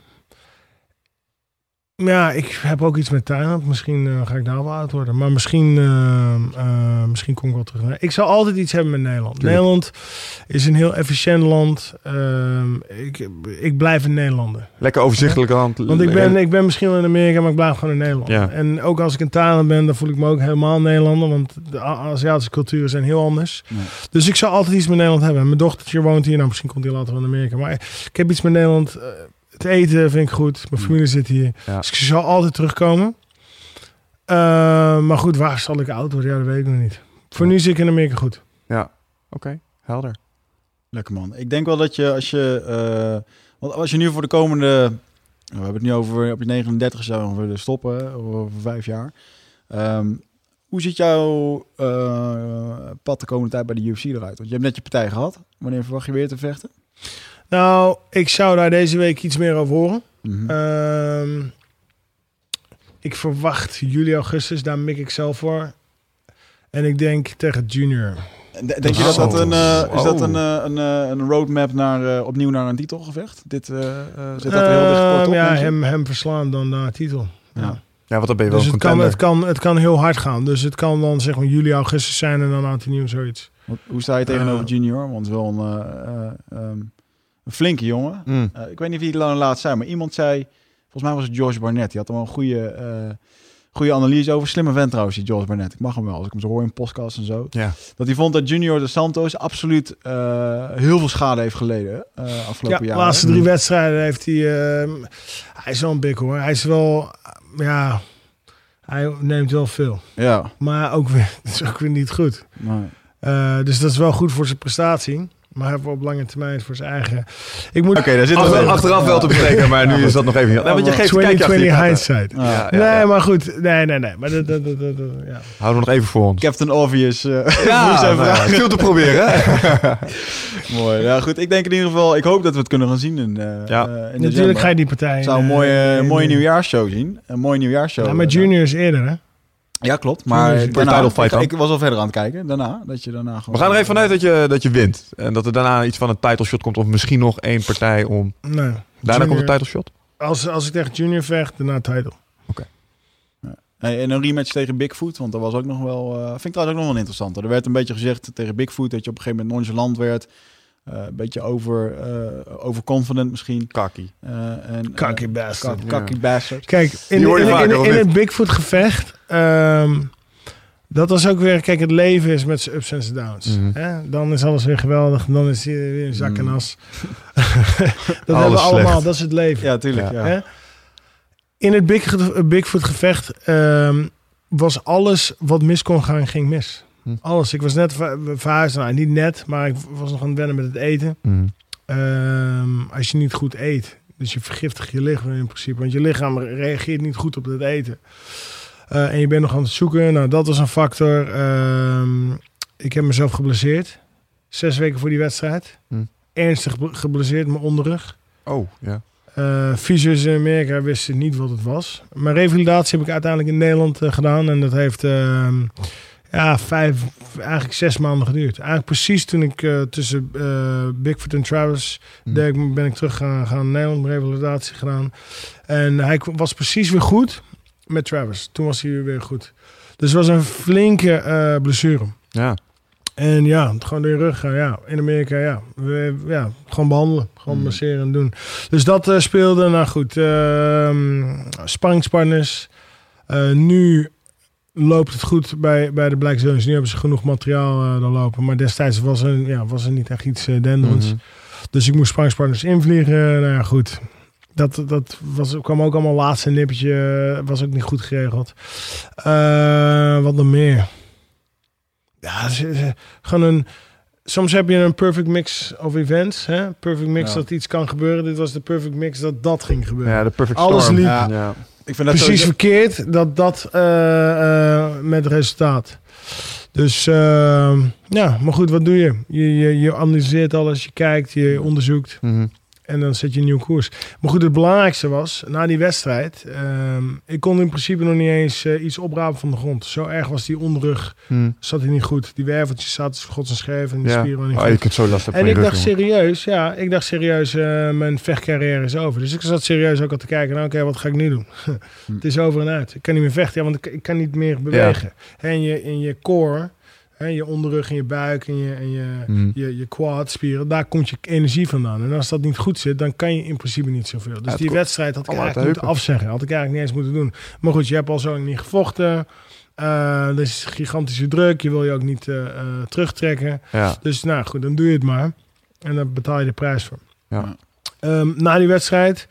Ja, ik heb ook iets met Thailand. Misschien eh, ga ik daar wel oud worden. Maar misschien, eh, eh, misschien kom ik wel terug. naar- Ik zal altijd iets hebben met Nederland. Tuurlijk. Nederland is een heel efficiënt land. Ehm, ik, ik blijf een Nederlander. Lekker overzichtelijk hand. Want ik ben, ik ben misschien wel in Amerika, maar ik blijf gewoon in Nederland. Ja. En ook als ik in Thailand ben, dan voel ik me ook helemaal Nederlander. Want de Aziatische culturen zijn heel anders. Dus ik zal altijd iets met Nederland hebben. Mijn dochtertje woont hier. Nou, misschien komt hij later wel in Amerika. Maar ik heb iets met Nederland. Het eten vind ik goed. Mijn familie zit hier. Ja. Dus ik zal altijd terugkomen. Eh, maar goed, waar zal ik oud worden? Ja, dat weet ik nog niet. Voor nu zit ik in Amerika goed. Ja, oké. Helder. Lekker man. Ik denk wel dat je als je... eh, want als je nu voor de komende... We hebben het nu over op je 39 zou we stoppen, over vijf jaar. Ehm, hoe ziet jouw eh, pad de komende tijd bij de UFC eruit? Want je hebt net je partij gehad. Wanneer verwacht je weer te vechten? Nou, ik zou daar deze week iets meer over horen. Ehm, ik verwacht juli, augustus. Daar mik ik zelf voor. En ik denk tegen Junior. En de- Denk je dat dat een, eh, is dat Oh. een, eh, een, eh, een roadmap naar, eh, opnieuw naar een titelgevecht? Dit eh, eh, zit dat heel dicht kort Ehm, op? ja, hem, hem verslaan dan naar titel. Ja. Ja. Ja, want dan ben je wel Dus een het kan, contender. het, kan, het kan heel hard gaan. Dus het kan dan zeg maar juli, augustus zijn en dan oud en nieuw zoiets. Hoe sta je tegenover Eh. Junior? Want het is wel een, ehm, een flinke jongen. Mm. Eh, ik weet niet wie het laatst zei, maar iemand zei... Volgens mij was het George Barnett. Die had er wel een goede, eh, goede analyse over. Slimme vent trouwens, die George Barnett. Ik mag hem wel, als ik hem zo hoor in podcast en zo. Ja. Dat hij vond dat Junior de Santos absoluut eh, heel veel schade heeft geleden eh afgelopen Ja, jaar. de laatste drie wedstrijden heeft hij... ehm, hij is wel een bik hoor. Hij is wel... Ja, hij neemt wel veel. Ja, Maar ook weer, *laughs* is ook weer niet goed. nee. Eh, dus dat is wel goed voor zijn prestatie. Maar hij wel op lange termijn voor zijn eigen... Ik moet... Oké, daar zit wel- achteraf wel te bespreken, maar nu is dat nog even niet. Nou, want je geeft een kijkje achter je 2020 kaarten. hindsight. Ja. Nee, ja. maar goed. Nee, nee, nee. Maar dat, dat, dat, dat- dat- ja. Houden we nog even voor ons. Captain Obvious. eh Ja, *laughs* moest even nou vragen. veel te proberen. hè? *laughs* Mooi. Ja, goed. Ik denk in ieder geval... Ik hoop dat we het kunnen gaan zien in, eh Ja. eh, in Natuurlijk ga je die partij... Ik zou een mooie, in- mooie nieuwjaarsshow zien. Een mooie nieuwjaarsshow. Ja, maar Junior is eerder, hè? Ja, klopt. Maar daarna, title fight ik, ik was al verder aan het kijken. Daarna, dat je daarna gewoon... We gaan er even vanuit dat je, dat je wint. En dat er daarna iets van een title shot komt. Of misschien nog één partij om... Nee. Daarna Junior- komt een title shot. Als, als ik tegen Junior vecht, daarna title. Hey, en een rematch tegen Bigfoot, want dat was ook nog wel... eh, vind ik trouwens ook nog wel interessant. Er werd een beetje gezegd tegen Bigfoot dat je op een gegeven moment nonchalant werd. Eh, een beetje over, eh, overconfident misschien. Kaki. Eh, en, Cocky bastard. Cocky bastard. Kijk, in, in, het Bigfoot gevecht... ehm, dat was ook weer... Kijk, het leven is met zijn ups en zijn downs. Mhm. hè? Dan is alles weer geweldig. Dan is hij weer een zak en Mhm. as. *laughs* dat *laughs* hebben we slecht. allemaal. Dat is het leven. Ja, tuurlijk. Ja. Ja. Hè? In het Big, Bigfoot gevecht ehm, was alles wat mis kon gaan, ging mis. Hm. Alles. Ik was net ver- verhuisd. Nou, niet net, maar ik was nog aan het wennen met het eten. Mhm. Ehm, als je niet goed eet, dus je vergiftigt je lichaam in principe. Want je lichaam reageert niet goed op het eten. Eh, en je bent nog aan het zoeken. Nou, dat was een factor. Ehm, ik heb mezelf geblesseerd. Zes weken voor die wedstrijd. Hm. Ernstig ge- geblesseerd, mijn onderrug. Oh, ja. Fysio's in Amerika wisten niet wat het was. Mijn revalidatie heb ik uiteindelijk in Nederland eh, gedaan. En dat heeft ehm, ja, vijf, eigenlijk zes maanden geduurd. Eigenlijk precies toen ik eh, tussen eh, Bigfoot en Travis deed ik- ben ik terug gaan, gaan naar Nederland, revalidatie gedaan. En hij was precies weer goed met Travis. Toen was hij weer goed. Dus het was een flinke eh, blessure. Ja. En ja, gewoon door je rug gaan. Ja, in Amerika, ja. We, ja gewoon behandelen. Gewoon Hmm. masseren en doen. Dus dat speelde. Nou goed, ehm spanningspartners. Nu loopt het goed bij, bij de Black Zones. Nu hebben ze genoeg materiaal eh dan lopen. Maar destijds was er, ja, was er niet echt iets eh denderends. Mhm. Dus ik moest spanningspartners invliegen. Nou ja, goed. Dat, dat was, kwam ook allemaal laatste nippertje. eh, Was ook niet goed geregeld. Eh, wat nog meer? Ja, ze- ze- gewoon een... Soms heb je een perfect mix of events. Hè? Perfect mix Ja. dat iets kan gebeuren. Dit was de perfect mix dat dat ging gebeuren. Ja, de perfect Alles storm. liep. Ja. Ja. Ik vind dat Precies sowieso- verkeerd dat dat eh, eh, met resultaat. Dus ehm, ja, maar goed, wat doe je? Je, je? je analyseert alles, je kijkt, je onderzoekt. Mhm. En dan zet je een nieuwe koers. Maar goed, het belangrijkste was, na die wedstrijd... ehm, ik kon in principe nog niet eens eh, iets oprapen van de grond. Zo erg was die onderrug, Hm. zat hij niet goed. Die werveltjes zaten gods en scheef en die Ja. spieren waren niet Oh, goed. zo last hebben En ik dacht serieus, ja, ik dacht serieus, eh, mijn vechtcarrière is over. Dus ik zat serieus ook al te kijken, nou oké, wat ga ik nu doen? *laughs* het is over en uit. Ik kan niet meer vechten, ja, want ik, ik kan niet meer bewegen. En je, in je core, hè, je onderrug en je buik en je, en je, Hm. je, je quadspieren, daar komt je energie vandaan. En als dat niet goed zit, dan kan je in principe niet zoveel. Dus die wedstrijd had ik eigenlijk moeten afzeggen. Had ik eigenlijk niet eens moeten doen. Maar goed, je hebt al zo lang niet gevochten. Eh er is gigantische druk. Je wil je ook niet eh, eh, terugtrekken. Ja. Dus nou goed, dan doe je het maar. En dan betaal je de prijs voor. Ja. Ehm, na die wedstrijd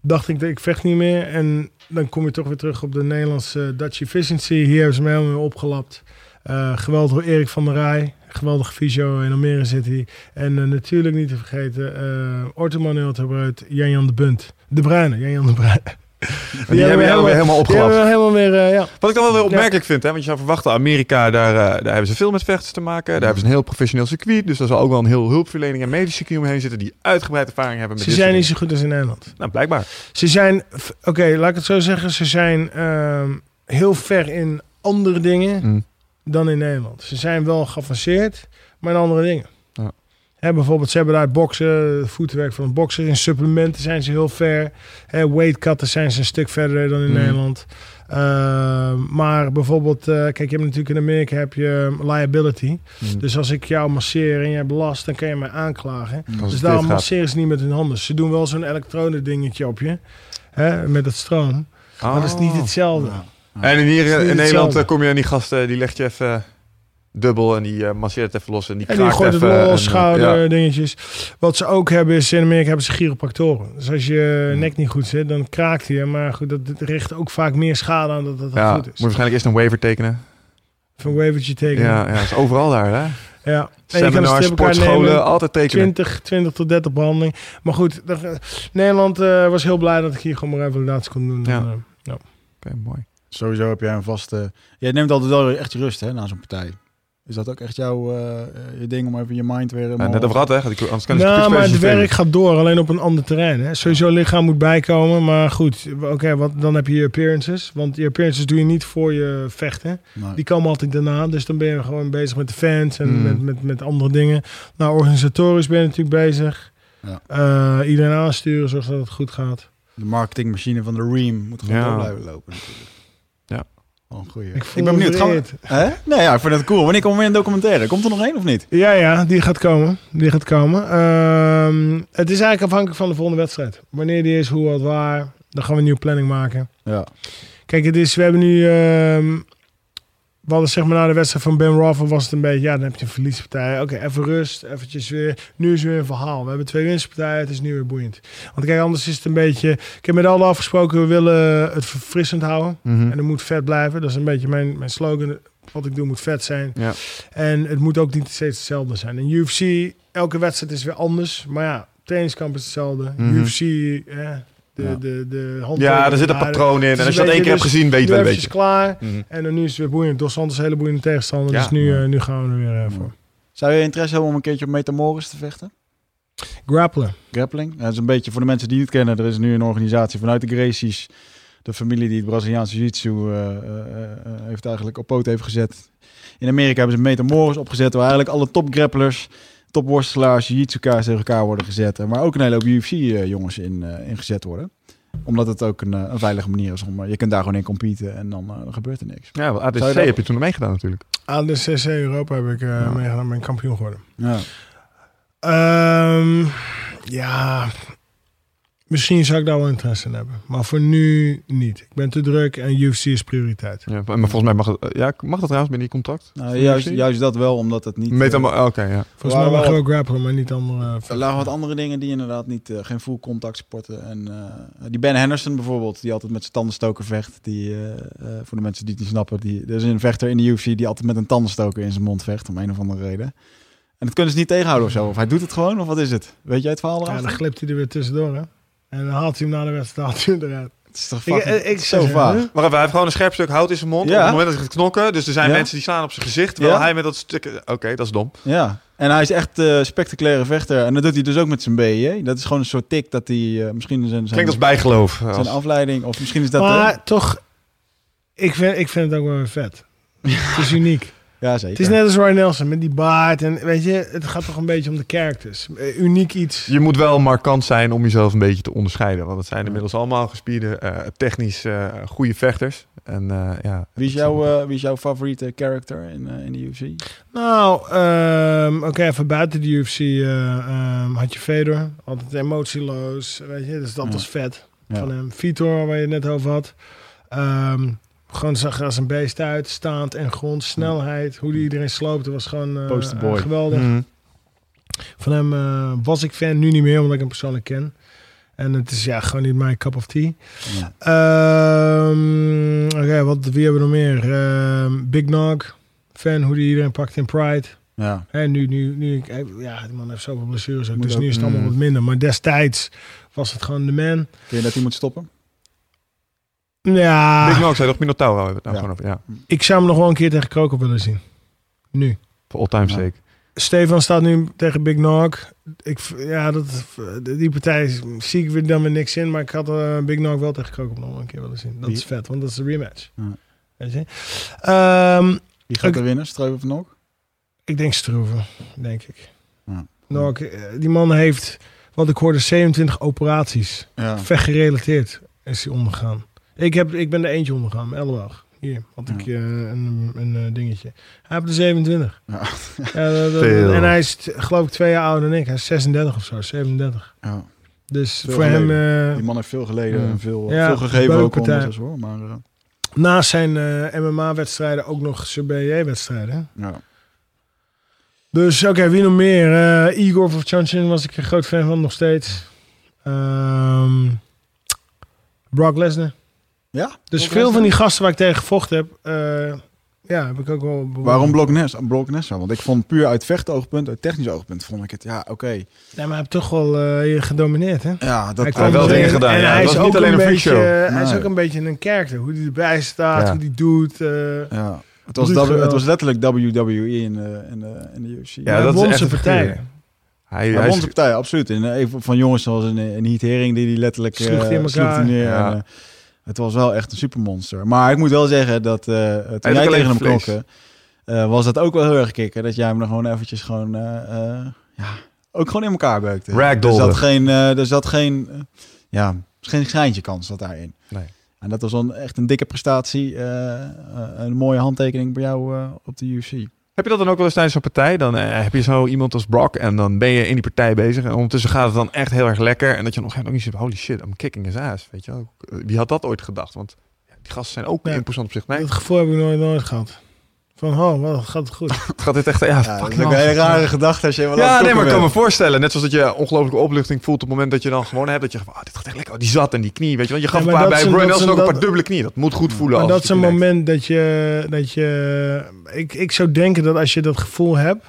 dacht ik dat ik vecht niet meer. En dan kom je toch weer terug op de Nederlandse Dutch Efficiency. Hier hebben ze me helemaal weer opgelapt. Eh, geweldig door Erik van der Rij. Geweldige fysio in Almere City. En eh, natuurlijk niet te vergeten, uh, orthomanueltherapeut Jan-Jan de Bunt. De Bruine, Jan-Jan de Bruine. *laughs* Die, hebben weer helemaal Die hebben opgelapt. we helemaal weer, eh, ja. Wat ik dan wel weer opmerkelijk vind, hè, want je zou verwachten, Amerika, daar, eh, daar hebben ze veel met vechters te maken. Daar hebben ze een heel professioneel circuit. Dus daar zal ook wel een heel hulpverlening en medisch circuit omheen zitten die uitgebreid ervaring hebben met Ze dit zijn niet zo goed als in Nederland. Nou, blijkbaar. Ze zijn, oké, laat ik het zo zeggen. Ze zijn ehm, heel ver in andere dingen Hm. Dan in Nederland. Ze zijn wel geavanceerd, maar in andere dingen. Ja. Hè, bijvoorbeeld, ze hebben daar het boksen, het voetenwerk van een bokser. In supplementen zijn ze heel ver. Hè, weight cutten zijn ze een stuk verder dan in Mhm. Nederland. Ehm, maar bijvoorbeeld, eh, kijk, je hebt natuurlijk in Amerika heb je liability. Hm. Dus als ik jou masseer en jij belast, dan kan je mij aanklagen. Als Dus daarom masseren ze niet met hun handen. Ze doen wel zo'n elektronen dingetje op je. Hè, met het stroom. Maar dat is niet hetzelfde. En hier Het eh, in Nederland eh, kom je aan die gasten, die legt je even eh, dubbel en die eh, masseert het even los en die En die kraakt gooit het even. los, en, eh, schouder, ja. dingetjes. Wat ze ook hebben is, in Amerika hebben ze chiropractoren. Dus als je Hmm. nek niet goed zit, dan kraakt hij. Maar goed, dat, dat richt ook vaak meer schade aan dat dat Ja, goed moet is. je waarschijnlijk eerst een waiver tekenen. Van een wavertje tekenen. Ja, ja, is overal daar, hè? ja. Een Seminars, sportscholen, altijd tekenen. 20, 20 tot 30 behandeling. Maar goed, dat- Nederland was heel blij dat ik hier gewoon mijn revalidatie kon doen. Ja. Oké, mooi. Sowieso heb jij een vaste... Jij neemt altijd wel echt je rust hè, na zo'n partij. Is dat ook echt jouw eh, je ding om even je mind weer... Ja, net over had, hè? Anders kan je Nou, maar het werk gaat door, alleen op een ander terrein. Hè. Sowieso lichaam moet bijkomen, maar goed, oké, wat dan heb je je appearances. Want je appearances doe je niet voor je vechten. Nee. Die komen altijd daarna, dus dan ben je gewoon bezig met de fans en Mm. met, met, met andere dingen. Nou, organisatorisch ben je natuurlijk bezig. Ja. Eh, iedereen aansturen, zorg dat het goed gaat. De marketingmachine van de Ream moet gewoon Ja. door blijven lopen natuurlijk. Ja. Oh, een goeie. Ik, Ik, ben benieuwd. Gaan we... Nee, ja, ik vind het cool. Wanneer komt er weer een documentaire? Komt er nog één of niet? Ja, ja, die gaat komen. Die gaat komen. Ehm, het is eigenlijk afhankelijk van de volgende wedstrijd. Wanneer die is, hoe, wat, waar. Dan gaan we een nieuwe planning maken. Ja. Kijk, het is, we hebben nu... ehm we hadden zeg maar na de wedstrijd van Ben Roffel was het een beetje... Ja, dan heb je een verliespartij. Oké, even rust. Eventjes weer... Nu is weer een verhaal. We hebben twee winstpartijen. Het is nu weer boeiend. Want kijk, anders is het een beetje... Ik heb met alle afgesproken, we willen het verfrissend houden. Mhm. En er moet vet blijven. Dat is een beetje mijn, mijn slogan. Wat ik doe moet vet zijn. Ja. En het moet ook niet steeds hetzelfde zijn. In UFC, elke wedstrijd is weer anders. Maar ja, trainingskamp is hetzelfde. Mhm. UFC, eh, de, Ja. de, de hand. Ja, er zit een patroon in. Dus En als je dat één keer hebt beetje- gezien, weet je Nu wel een eventjes beetje. klaar. Mhm. En dan nu is het weer boeiend. Dos Santos is een hele boeiende tegenstander. Ja. Dus nu, Ja. eh, nu gaan we er weer eh, voor. Zou je interesse hebben om een keertje op Metamoris te vechten? Grappelen. Grappling. Ja, dat is een beetje voor de mensen die het kennen. Er is nu een organisatie vanuit de Gracies. De familie die het Braziliaanse Jiu-Jitsu eh, eh, eh, heeft eigenlijk op poot heeft gezet. In Amerika hebben ze Metamoris opgezet. Waar eigenlijk alle top grapplers, top worstelaars, jiu-jitsukaars tegen elkaar worden gezet. En waar ook een hele hoop UFC-jongens in, eh, in gezet worden. Omdat het ook een, eh, een veilige manier is. om eh, Je kunt daar gewoon in competen en dan, eh, dan gebeurt er niks. Ja, wel, ADC Zou je dat- heb je toen meegedaan natuurlijk. Aan de CC Europa heb ik eh Ja. meegedaan. Ben kampioen geworden. Ja. Ehm, ja, misschien zou ik daar wel interesse in hebben. Maar voor nu niet. Ik ben te druk en UFC is prioriteit. Ja, maar volgens mij mag het... eh, Ja, mag dat trouwens binnen die contract? Nou, juist, juist dat wel, omdat het niet... Met eh, Oké, ja. Volgens mij mag je wel- grappelen, maar niet andere... Er lagen wat andere dingen die inderdaad niet, eh, geen full contact sporten. En eh, die Ben Henderson bijvoorbeeld, die altijd met zijn tandenstoker vecht. Die, eh, eh, voor de mensen die het niet snappen, die, er is een vechter in de UFC die altijd met een tandenstoker in zijn mond vecht, om een of andere reden. En dat kunnen ze niet tegenhouden of zo. Of hij doet het gewoon, of wat is het? Weet jij het verhaal Ja, dan glipt hij er weer tussendoor, hè. En dan haalt hij hem na de wedstrijd haalt hij hem eruit. Het is toch fucking, ik, ik zo zeg, vaag. hè? Maar hij heeft gewoon een scherp stuk hout in zijn mond. Ja. Op het moment dat hij gaat knokken. Dus er zijn Ja. mensen die slaan op zijn gezicht. Terwijl Ja. hij met dat stuk... Oké, dat is dom. Ja, En hij is echt eh spectaculaire vechter. En dat doet hij dus ook met zijn BE. Dat is gewoon een soort tik dat hij eh, misschien zijn, zijn, Klinkt als bijgeloof. zijn Als- afleiding... Of misschien is dat... eh, maar toch, ik vind, ik vind het ook wel weer vet. Het is uniek. Ja, zeker. Het is net als Roy Nelson met die baard. En weet je, het gaat toch een beetje om de characters. Eh, Uniek iets. Je moet wel markant zijn om jezelf een beetje te onderscheiden. Want het zijn inmiddels allemaal gespierde, eh, technisch eh, goede vechters. En eh, ja, Wie is, jouw, eh, wie is jouw favoriete character in, eh, in de UFC? Nou, ehm, oké, even buiten de UFC eh, ehm, had je Fedor. Altijd emotieloos, weet je. Dus dat Ja. was vet Ja. van hem. Vitor, waar je het net over had. Ehm, gewoon zag er als een beest uit. Staand en grond. Snelheid. Hoe die iedereen sloopte was gewoon eh, Posterboy. eh, geweldig. Mhm. Van hem eh, was ik fan. Nu niet meer, omdat ik hem persoonlijk ken. En het is ja, gewoon niet mijn cup of tea. Ja. Ehm, Oké, wat wie hebben we nog meer? Ehm, Big Nog. Fan, hoe die iedereen pakt in Pride. Ja. Hè, nu, nu, nu, ik- hij- ja, die man heeft zoveel blessures ook, dus ook- nu is het allemaal mm. wat minder. Maar destijds was het gewoon de man. Vind je dat hij moet stoppen? Ja, Big Nog zei toch Minotauro hebben we het nou Ja. gewoon over. Ja, ik zou hem nog wel een keer tegen Kroker willen zien. Nu. voor all time Ja. sake. Stefan staat nu tegen Big Nog. Ik, ja, dat, die partij zie ik weer dan weer niks in. Maar ik had eh, Big Nog wel tegen Kroker nog een keer willen zien. Dat Wie? is vet, want dat is de rematch. Ja. Weet je? Ehm, Wie gaat er winnen? Streuven van Nog? ik denk Stroeven, denk ik. Ja. Nog, eh, die man heeft, wat ik hoorde, 27 operaties. Ja. Vechtgerelateerd is hij ondergaan. Ik, heb, ik ben er eentje ondergaan, elleboog. Hier had ik Ja. eh, een, een eh, dingetje. Hij heeft er 27. Ja. *laughs* Dat- dat- en hij is geloof ik twee jaar ouder dan ik. Hij is 36 of zo, 37. Ja. Dus Veel voor hem, eh, Die man heeft veel geleden en veel, veel gegeven ook ondertussen hoor. Maar naast zijn MMA-wedstrijden ook nog zijn BJ-wedstrijden. ja. Dus oké, wie nog meer? Igor Vovchanchin was ik een groot fan van, nog steeds. Ehm, Brock Lesnar. Ja? Dus veel van die gasten waar ik tegen gevochten heb, eh, ja, heb ik ook wel. Waarom Lesnar? Brock Lesnar? Want ik vond puur uit vechtoogpunt, uit technisch oogpunt, vond ik het, ja, oké. Nee, maar hij heeft toch wel eh, hier gedomineerd, hè? Ja, dat kwam wel dingen gedaan, En ja. hij Het is was niet ook alleen een beetje, Hij is ook een beetje een karakter. Hoe hij erbij staat, Ja. hoe hij doet. eh ja. Het was, w, het was letterlijk WWE in de, in de, in de UFC. Ja, dat is echt figuur. Hij, Hij won is- zijn partij, absoluut. En even van jongens zoals een, een Heat Hering die die letterlijk Sloeg eh, elkaar. sloeg die neer. Ja. En, eh, het was wel echt een supermonster. Maar ik moet wel zeggen dat eh toen jij tegen hem klonken, eh, was dat ook wel heel erg kicken. Dat jij hem er gewoon eventjes gewoon, eh, ja, ook gewoon in elkaar beukte. Ragdolde. Er zat geen, er zat geen, ja, geen schijntje kans zat daarin. Nee. En dat was dan echt een dikke prestatie. een mooie handtekening bij jou op de UFC. Heb je dat dan ook wel eens tijdens zo'n partij? Dan eh, heb je zo iemand als Brock en dan ben je in die partij bezig. En ondertussen gaat het dan echt heel erg lekker. En dat je nog ook niet zit, holy shit, I'm kicking his ass. Weet je wel? Eh, Wie had dat ooit gedacht? Want ja, die gasten zijn ook Ja. imposant op zich. Nee, Dat gevoel heb ik nooit, nooit gehad. Van, oh, wat gaat het goed. *laughs* het gaat dit echt, ja, Ja, fucking dat is ook hell. een hele rare gedachte als je wel Ja, nee, maar ik kan me voorstellen. Net zoals dat je ongelooflijke opluchting voelt op het moment dat je dan gewoon hebt. Dat je van, ah, dit gaat echt lekker. Oh, die zat en die knie, weet je. Want je gaf Ja, een paar bij Brian is Nelson ook een- paar dubbele knieën. Dat moet goed voelen. Maar als dat is een je connect. moment dat je, dat je... Ik, ik zou denken dat als je dat gevoel hebt,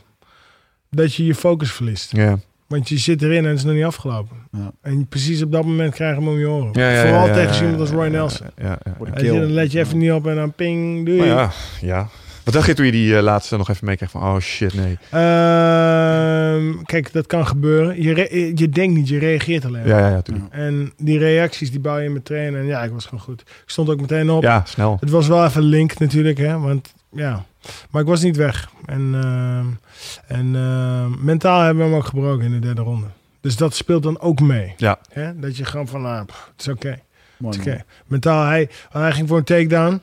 dat je je focus verliest. Ja. Want je zit erin en het is nog niet afgelopen. Ja. En precies op dat moment krijg je hem om je oren. Ja, ja, Vooral ja, tegen ja, iemand als Roy Nelson. Ja, je, kill. dan let je even niet op en dan ping, doei. Maar ja, ja. Wat dacht je toen je die eh, laatste nog even meekreeg van, oh shit, nee. Ehm, kijk, dat kan gebeuren. Je, re- je denkt niet, je reageert alleen. Ja, ja, ja, natuurlijk. En die reacties die bouw je met trainen. En ja, ik was gewoon goed. Ik stond ook meteen op. Ja, snel. Het was wel even link natuurlijk, hè. Want ja, maar ik was niet weg. En, ehm, en ehm, mentaal hebben we hem ook gebroken in de derde ronde. Dus dat speelt dan ook mee. Ja. Hè? Dat je gewoon van, ah, pff, het is oké. Oké. Mentaal, hij, hij ging voor een takedown.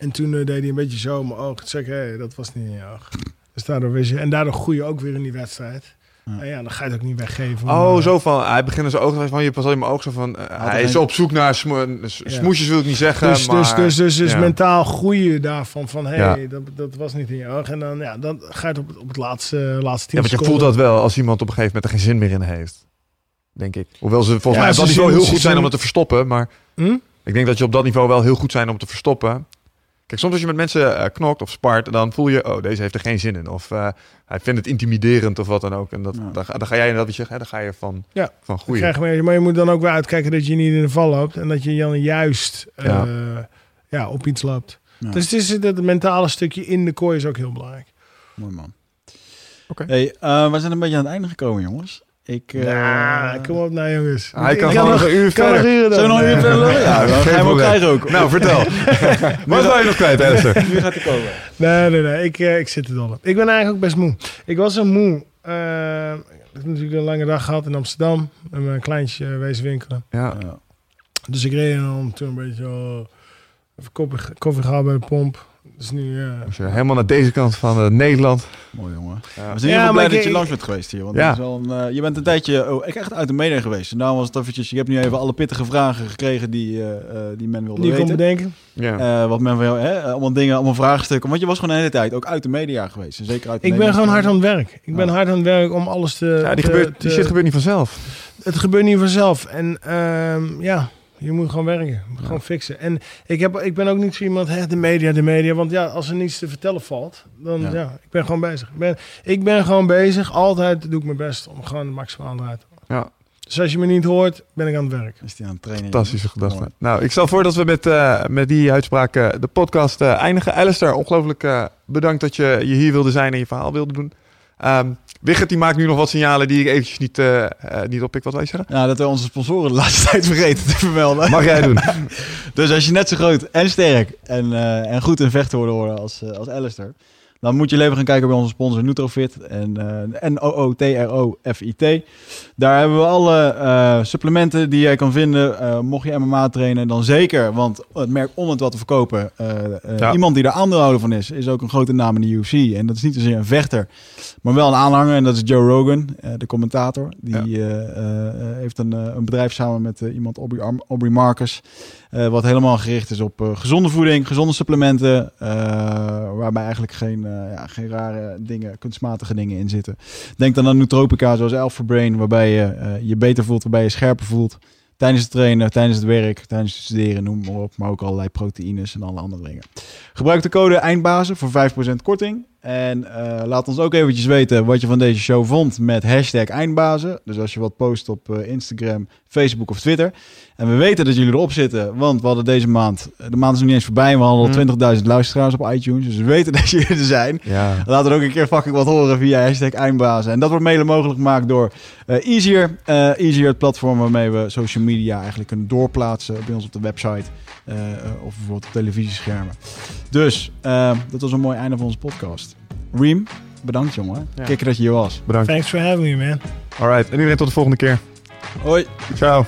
En toen eh, deed hij een beetje zo in mijn oog. Toen zei ik, hé, dat was niet in je oog. Dus daardoor wist je. En daardoor groei je ook weer in die wedstrijd. Ja. En ja, dan ga je het ook niet weggeven. Oh, Maar- zo van, hij begint in zijn ogen van, je pas al in mijn oog zo van, eh, hij is op zoek naar smo- smoesjes wil ik niet zeggen, Dus, maar... dus, dus, dus, dus ja. mentaal groei je daarvan van, hé, Ja. dat, dat was niet in je oog. En dan, ja, dan ga je het op, het- op het laatste, laatste tien Ja, want je voelt dat wel als iemand op een gegeven moment er geen zin meer in heeft. Denk ik. Hoewel ze volgens Ja, mij op dat niveau heel goed zijn om het te verstoppen. Maar Hm? ik denk dat je op dat niveau wel heel goed zijn om het te verstoppen. Kijk, soms als je met mensen eh, knokt of spart, dan voel je, oh, deze heeft er geen zin in. Of eh, hij vindt het intimiderend of wat dan ook. En dat, Ja. dan, ga- dan ga jij inderdaad, wat je zegt, hè, dan ga je van, Ja. van groeien. je maar je moet dan ook weer uitkijken dat je niet in de val loopt. En dat je dan juist eh, Ja. ja. op iets loopt. Ja. Dus het is het, het mentale stukje in de kooi is ook heel belangrijk. Mooi man. Hey, eh, we zijn een beetje aan het einde gekomen, jongens. Ik, eh, Nou, kom op nou jongens. Hij Ik kan kan gewoon nog een uur kan nog verder. Zullen we nog een uur verder? Ja, dan Geen gaan we hem krijgen ook. Nou, vertel. *laughs* Wat wil je nog kwijt, Alistair? Nu gaat hij komen. Nee, nee, nee. Ik, eh, ik zit er dol op. Ik ben eigenlijk ook best moe. Ik was zo moe. Eh, ik heb natuurlijk een lange dag gehad in Amsterdam. Met mijn kleintje wezen winkelen. Ja. Ja. Dus ik reed om toen een beetje oh, even koffie, koffie gehaald bij de pomp. Dus nu... eh, helemaal naar deze kant van eh, Nederland. Mooi jongen. Ja. We zijn Ja, heel maar blij ik- dat je langs bent geweest hier. Want Ja. is wel een, eh, je bent een tijdje oh, ik echt uit de media geweest. En daarom was het eventjes... Je hebt nu even alle pittige vragen gekregen die, eh, eh, die men wilde die weten. bedenken. Ja. Eh, wat men jou, hè, allemaal dingen, allemaal vraagstukken. Want je was gewoon de hele tijd ook uit de media geweest. En zeker uit de Ik ben gewoon hard aan het werk. Ik ben Ja. hard aan het werk om alles te... ja, die, te- gebeurt, die te- shit gebeurt niet vanzelf. Het gebeurt niet vanzelf. En ehm, ja, je moet gewoon werken. Gewoon fixen. En ik, heb, ik ben ook niet zo iemand, hè, de media, de media. Want ja, als er niets te vertellen valt, dan Ja. ja, ik ben gewoon bezig. Ik ben, ik ben gewoon bezig. Altijd doe ik mijn best om gewoon de maximaal eruit te halen. Ja. Dus als je me niet hoort, ben ik aan het werk. Is die aan het trainen? Fantastische gedachte. Mooi. Nou, ik stel voor dat we met, eh, met die uitspraak eh, de podcast eh, eindigen. Alistair, ongelooflijk eh, bedankt dat je, je hier wilde zijn en je verhaal wilde doen. Ehm Wigert die maakt nu nog wat signalen die ik eventjes niet, eh eh, niet oppik. Wat wij zeggen? Ja, dat we onze sponsoren de laatste *laughs* tijd vergeten te vermelden. Mag jij doen. *laughs* Dus als je net zo groot en sterk en, eh, en goed in vechten worden als, als Alistair, dan moet je even gaan kijken bij onze sponsor Nutrofit en eh N-O-O-T-R-O-F-I-T. Daar hebben we alle eh, supplementen die jij kan vinden. Eh, mocht je MMA trainen, dan zeker, want het merk om het wat te verkopen. Ja. Iemand die er aandeelhouder van is, is ook een grote naam in de UFC. En dat is niet zozeer een vechter, maar wel een aanhanger. En dat is Joe Rogan, de commentator. Die heeft een, een bedrijf samen met iemand, Aubrey, Aubrey Marcus. Eh, wat helemaal gericht is op eh, gezonde voeding, gezonde supplementen. eh, waarbij eigenlijk geen, ja, geen rare dingen, kunstmatige dingen in zitten. Denk dan aan nootropica zoals Alpha Brain, waarbij je je beter voelt, waarbij je scherper voelt. Tijdens het trainen, tijdens het werk, tijdens het studeren, noem maar op. Maar ook allerlei proteïnes en alle andere dingen. Gebruik de code EINDBAZEN voor 5% korting. En eh, laat ons ook eventjes weten wat je van deze show vond met hashtag Eindbazen. Dus als je wat post op eh, Instagram, Facebook of Twitter. En we weten dat jullie erop zitten, want we hadden deze maand... De maand is nog niet eens voorbij, we hadden al 20.000 luisteraars op iTunes. Dus we weten *laughs* dat jullie er zijn. Ja. Laat er ook een keer fucking wat horen via hashtag Eindbazen. En dat wordt mede mogelijk gemaakt door eh, Easier. Easier, het platform waarmee we social media eigenlijk kunnen doorplaatsen bij ons op de website. of bijvoorbeeld op televisieschermen. Dus, dat was een mooi einde van onze podcast. Reem, bedankt jongen. Ja. Kikker dat je hier was. Bedankt. Thanks for having me, man. Alright. En iedereen tot de volgende keer. Hoi. Ciao.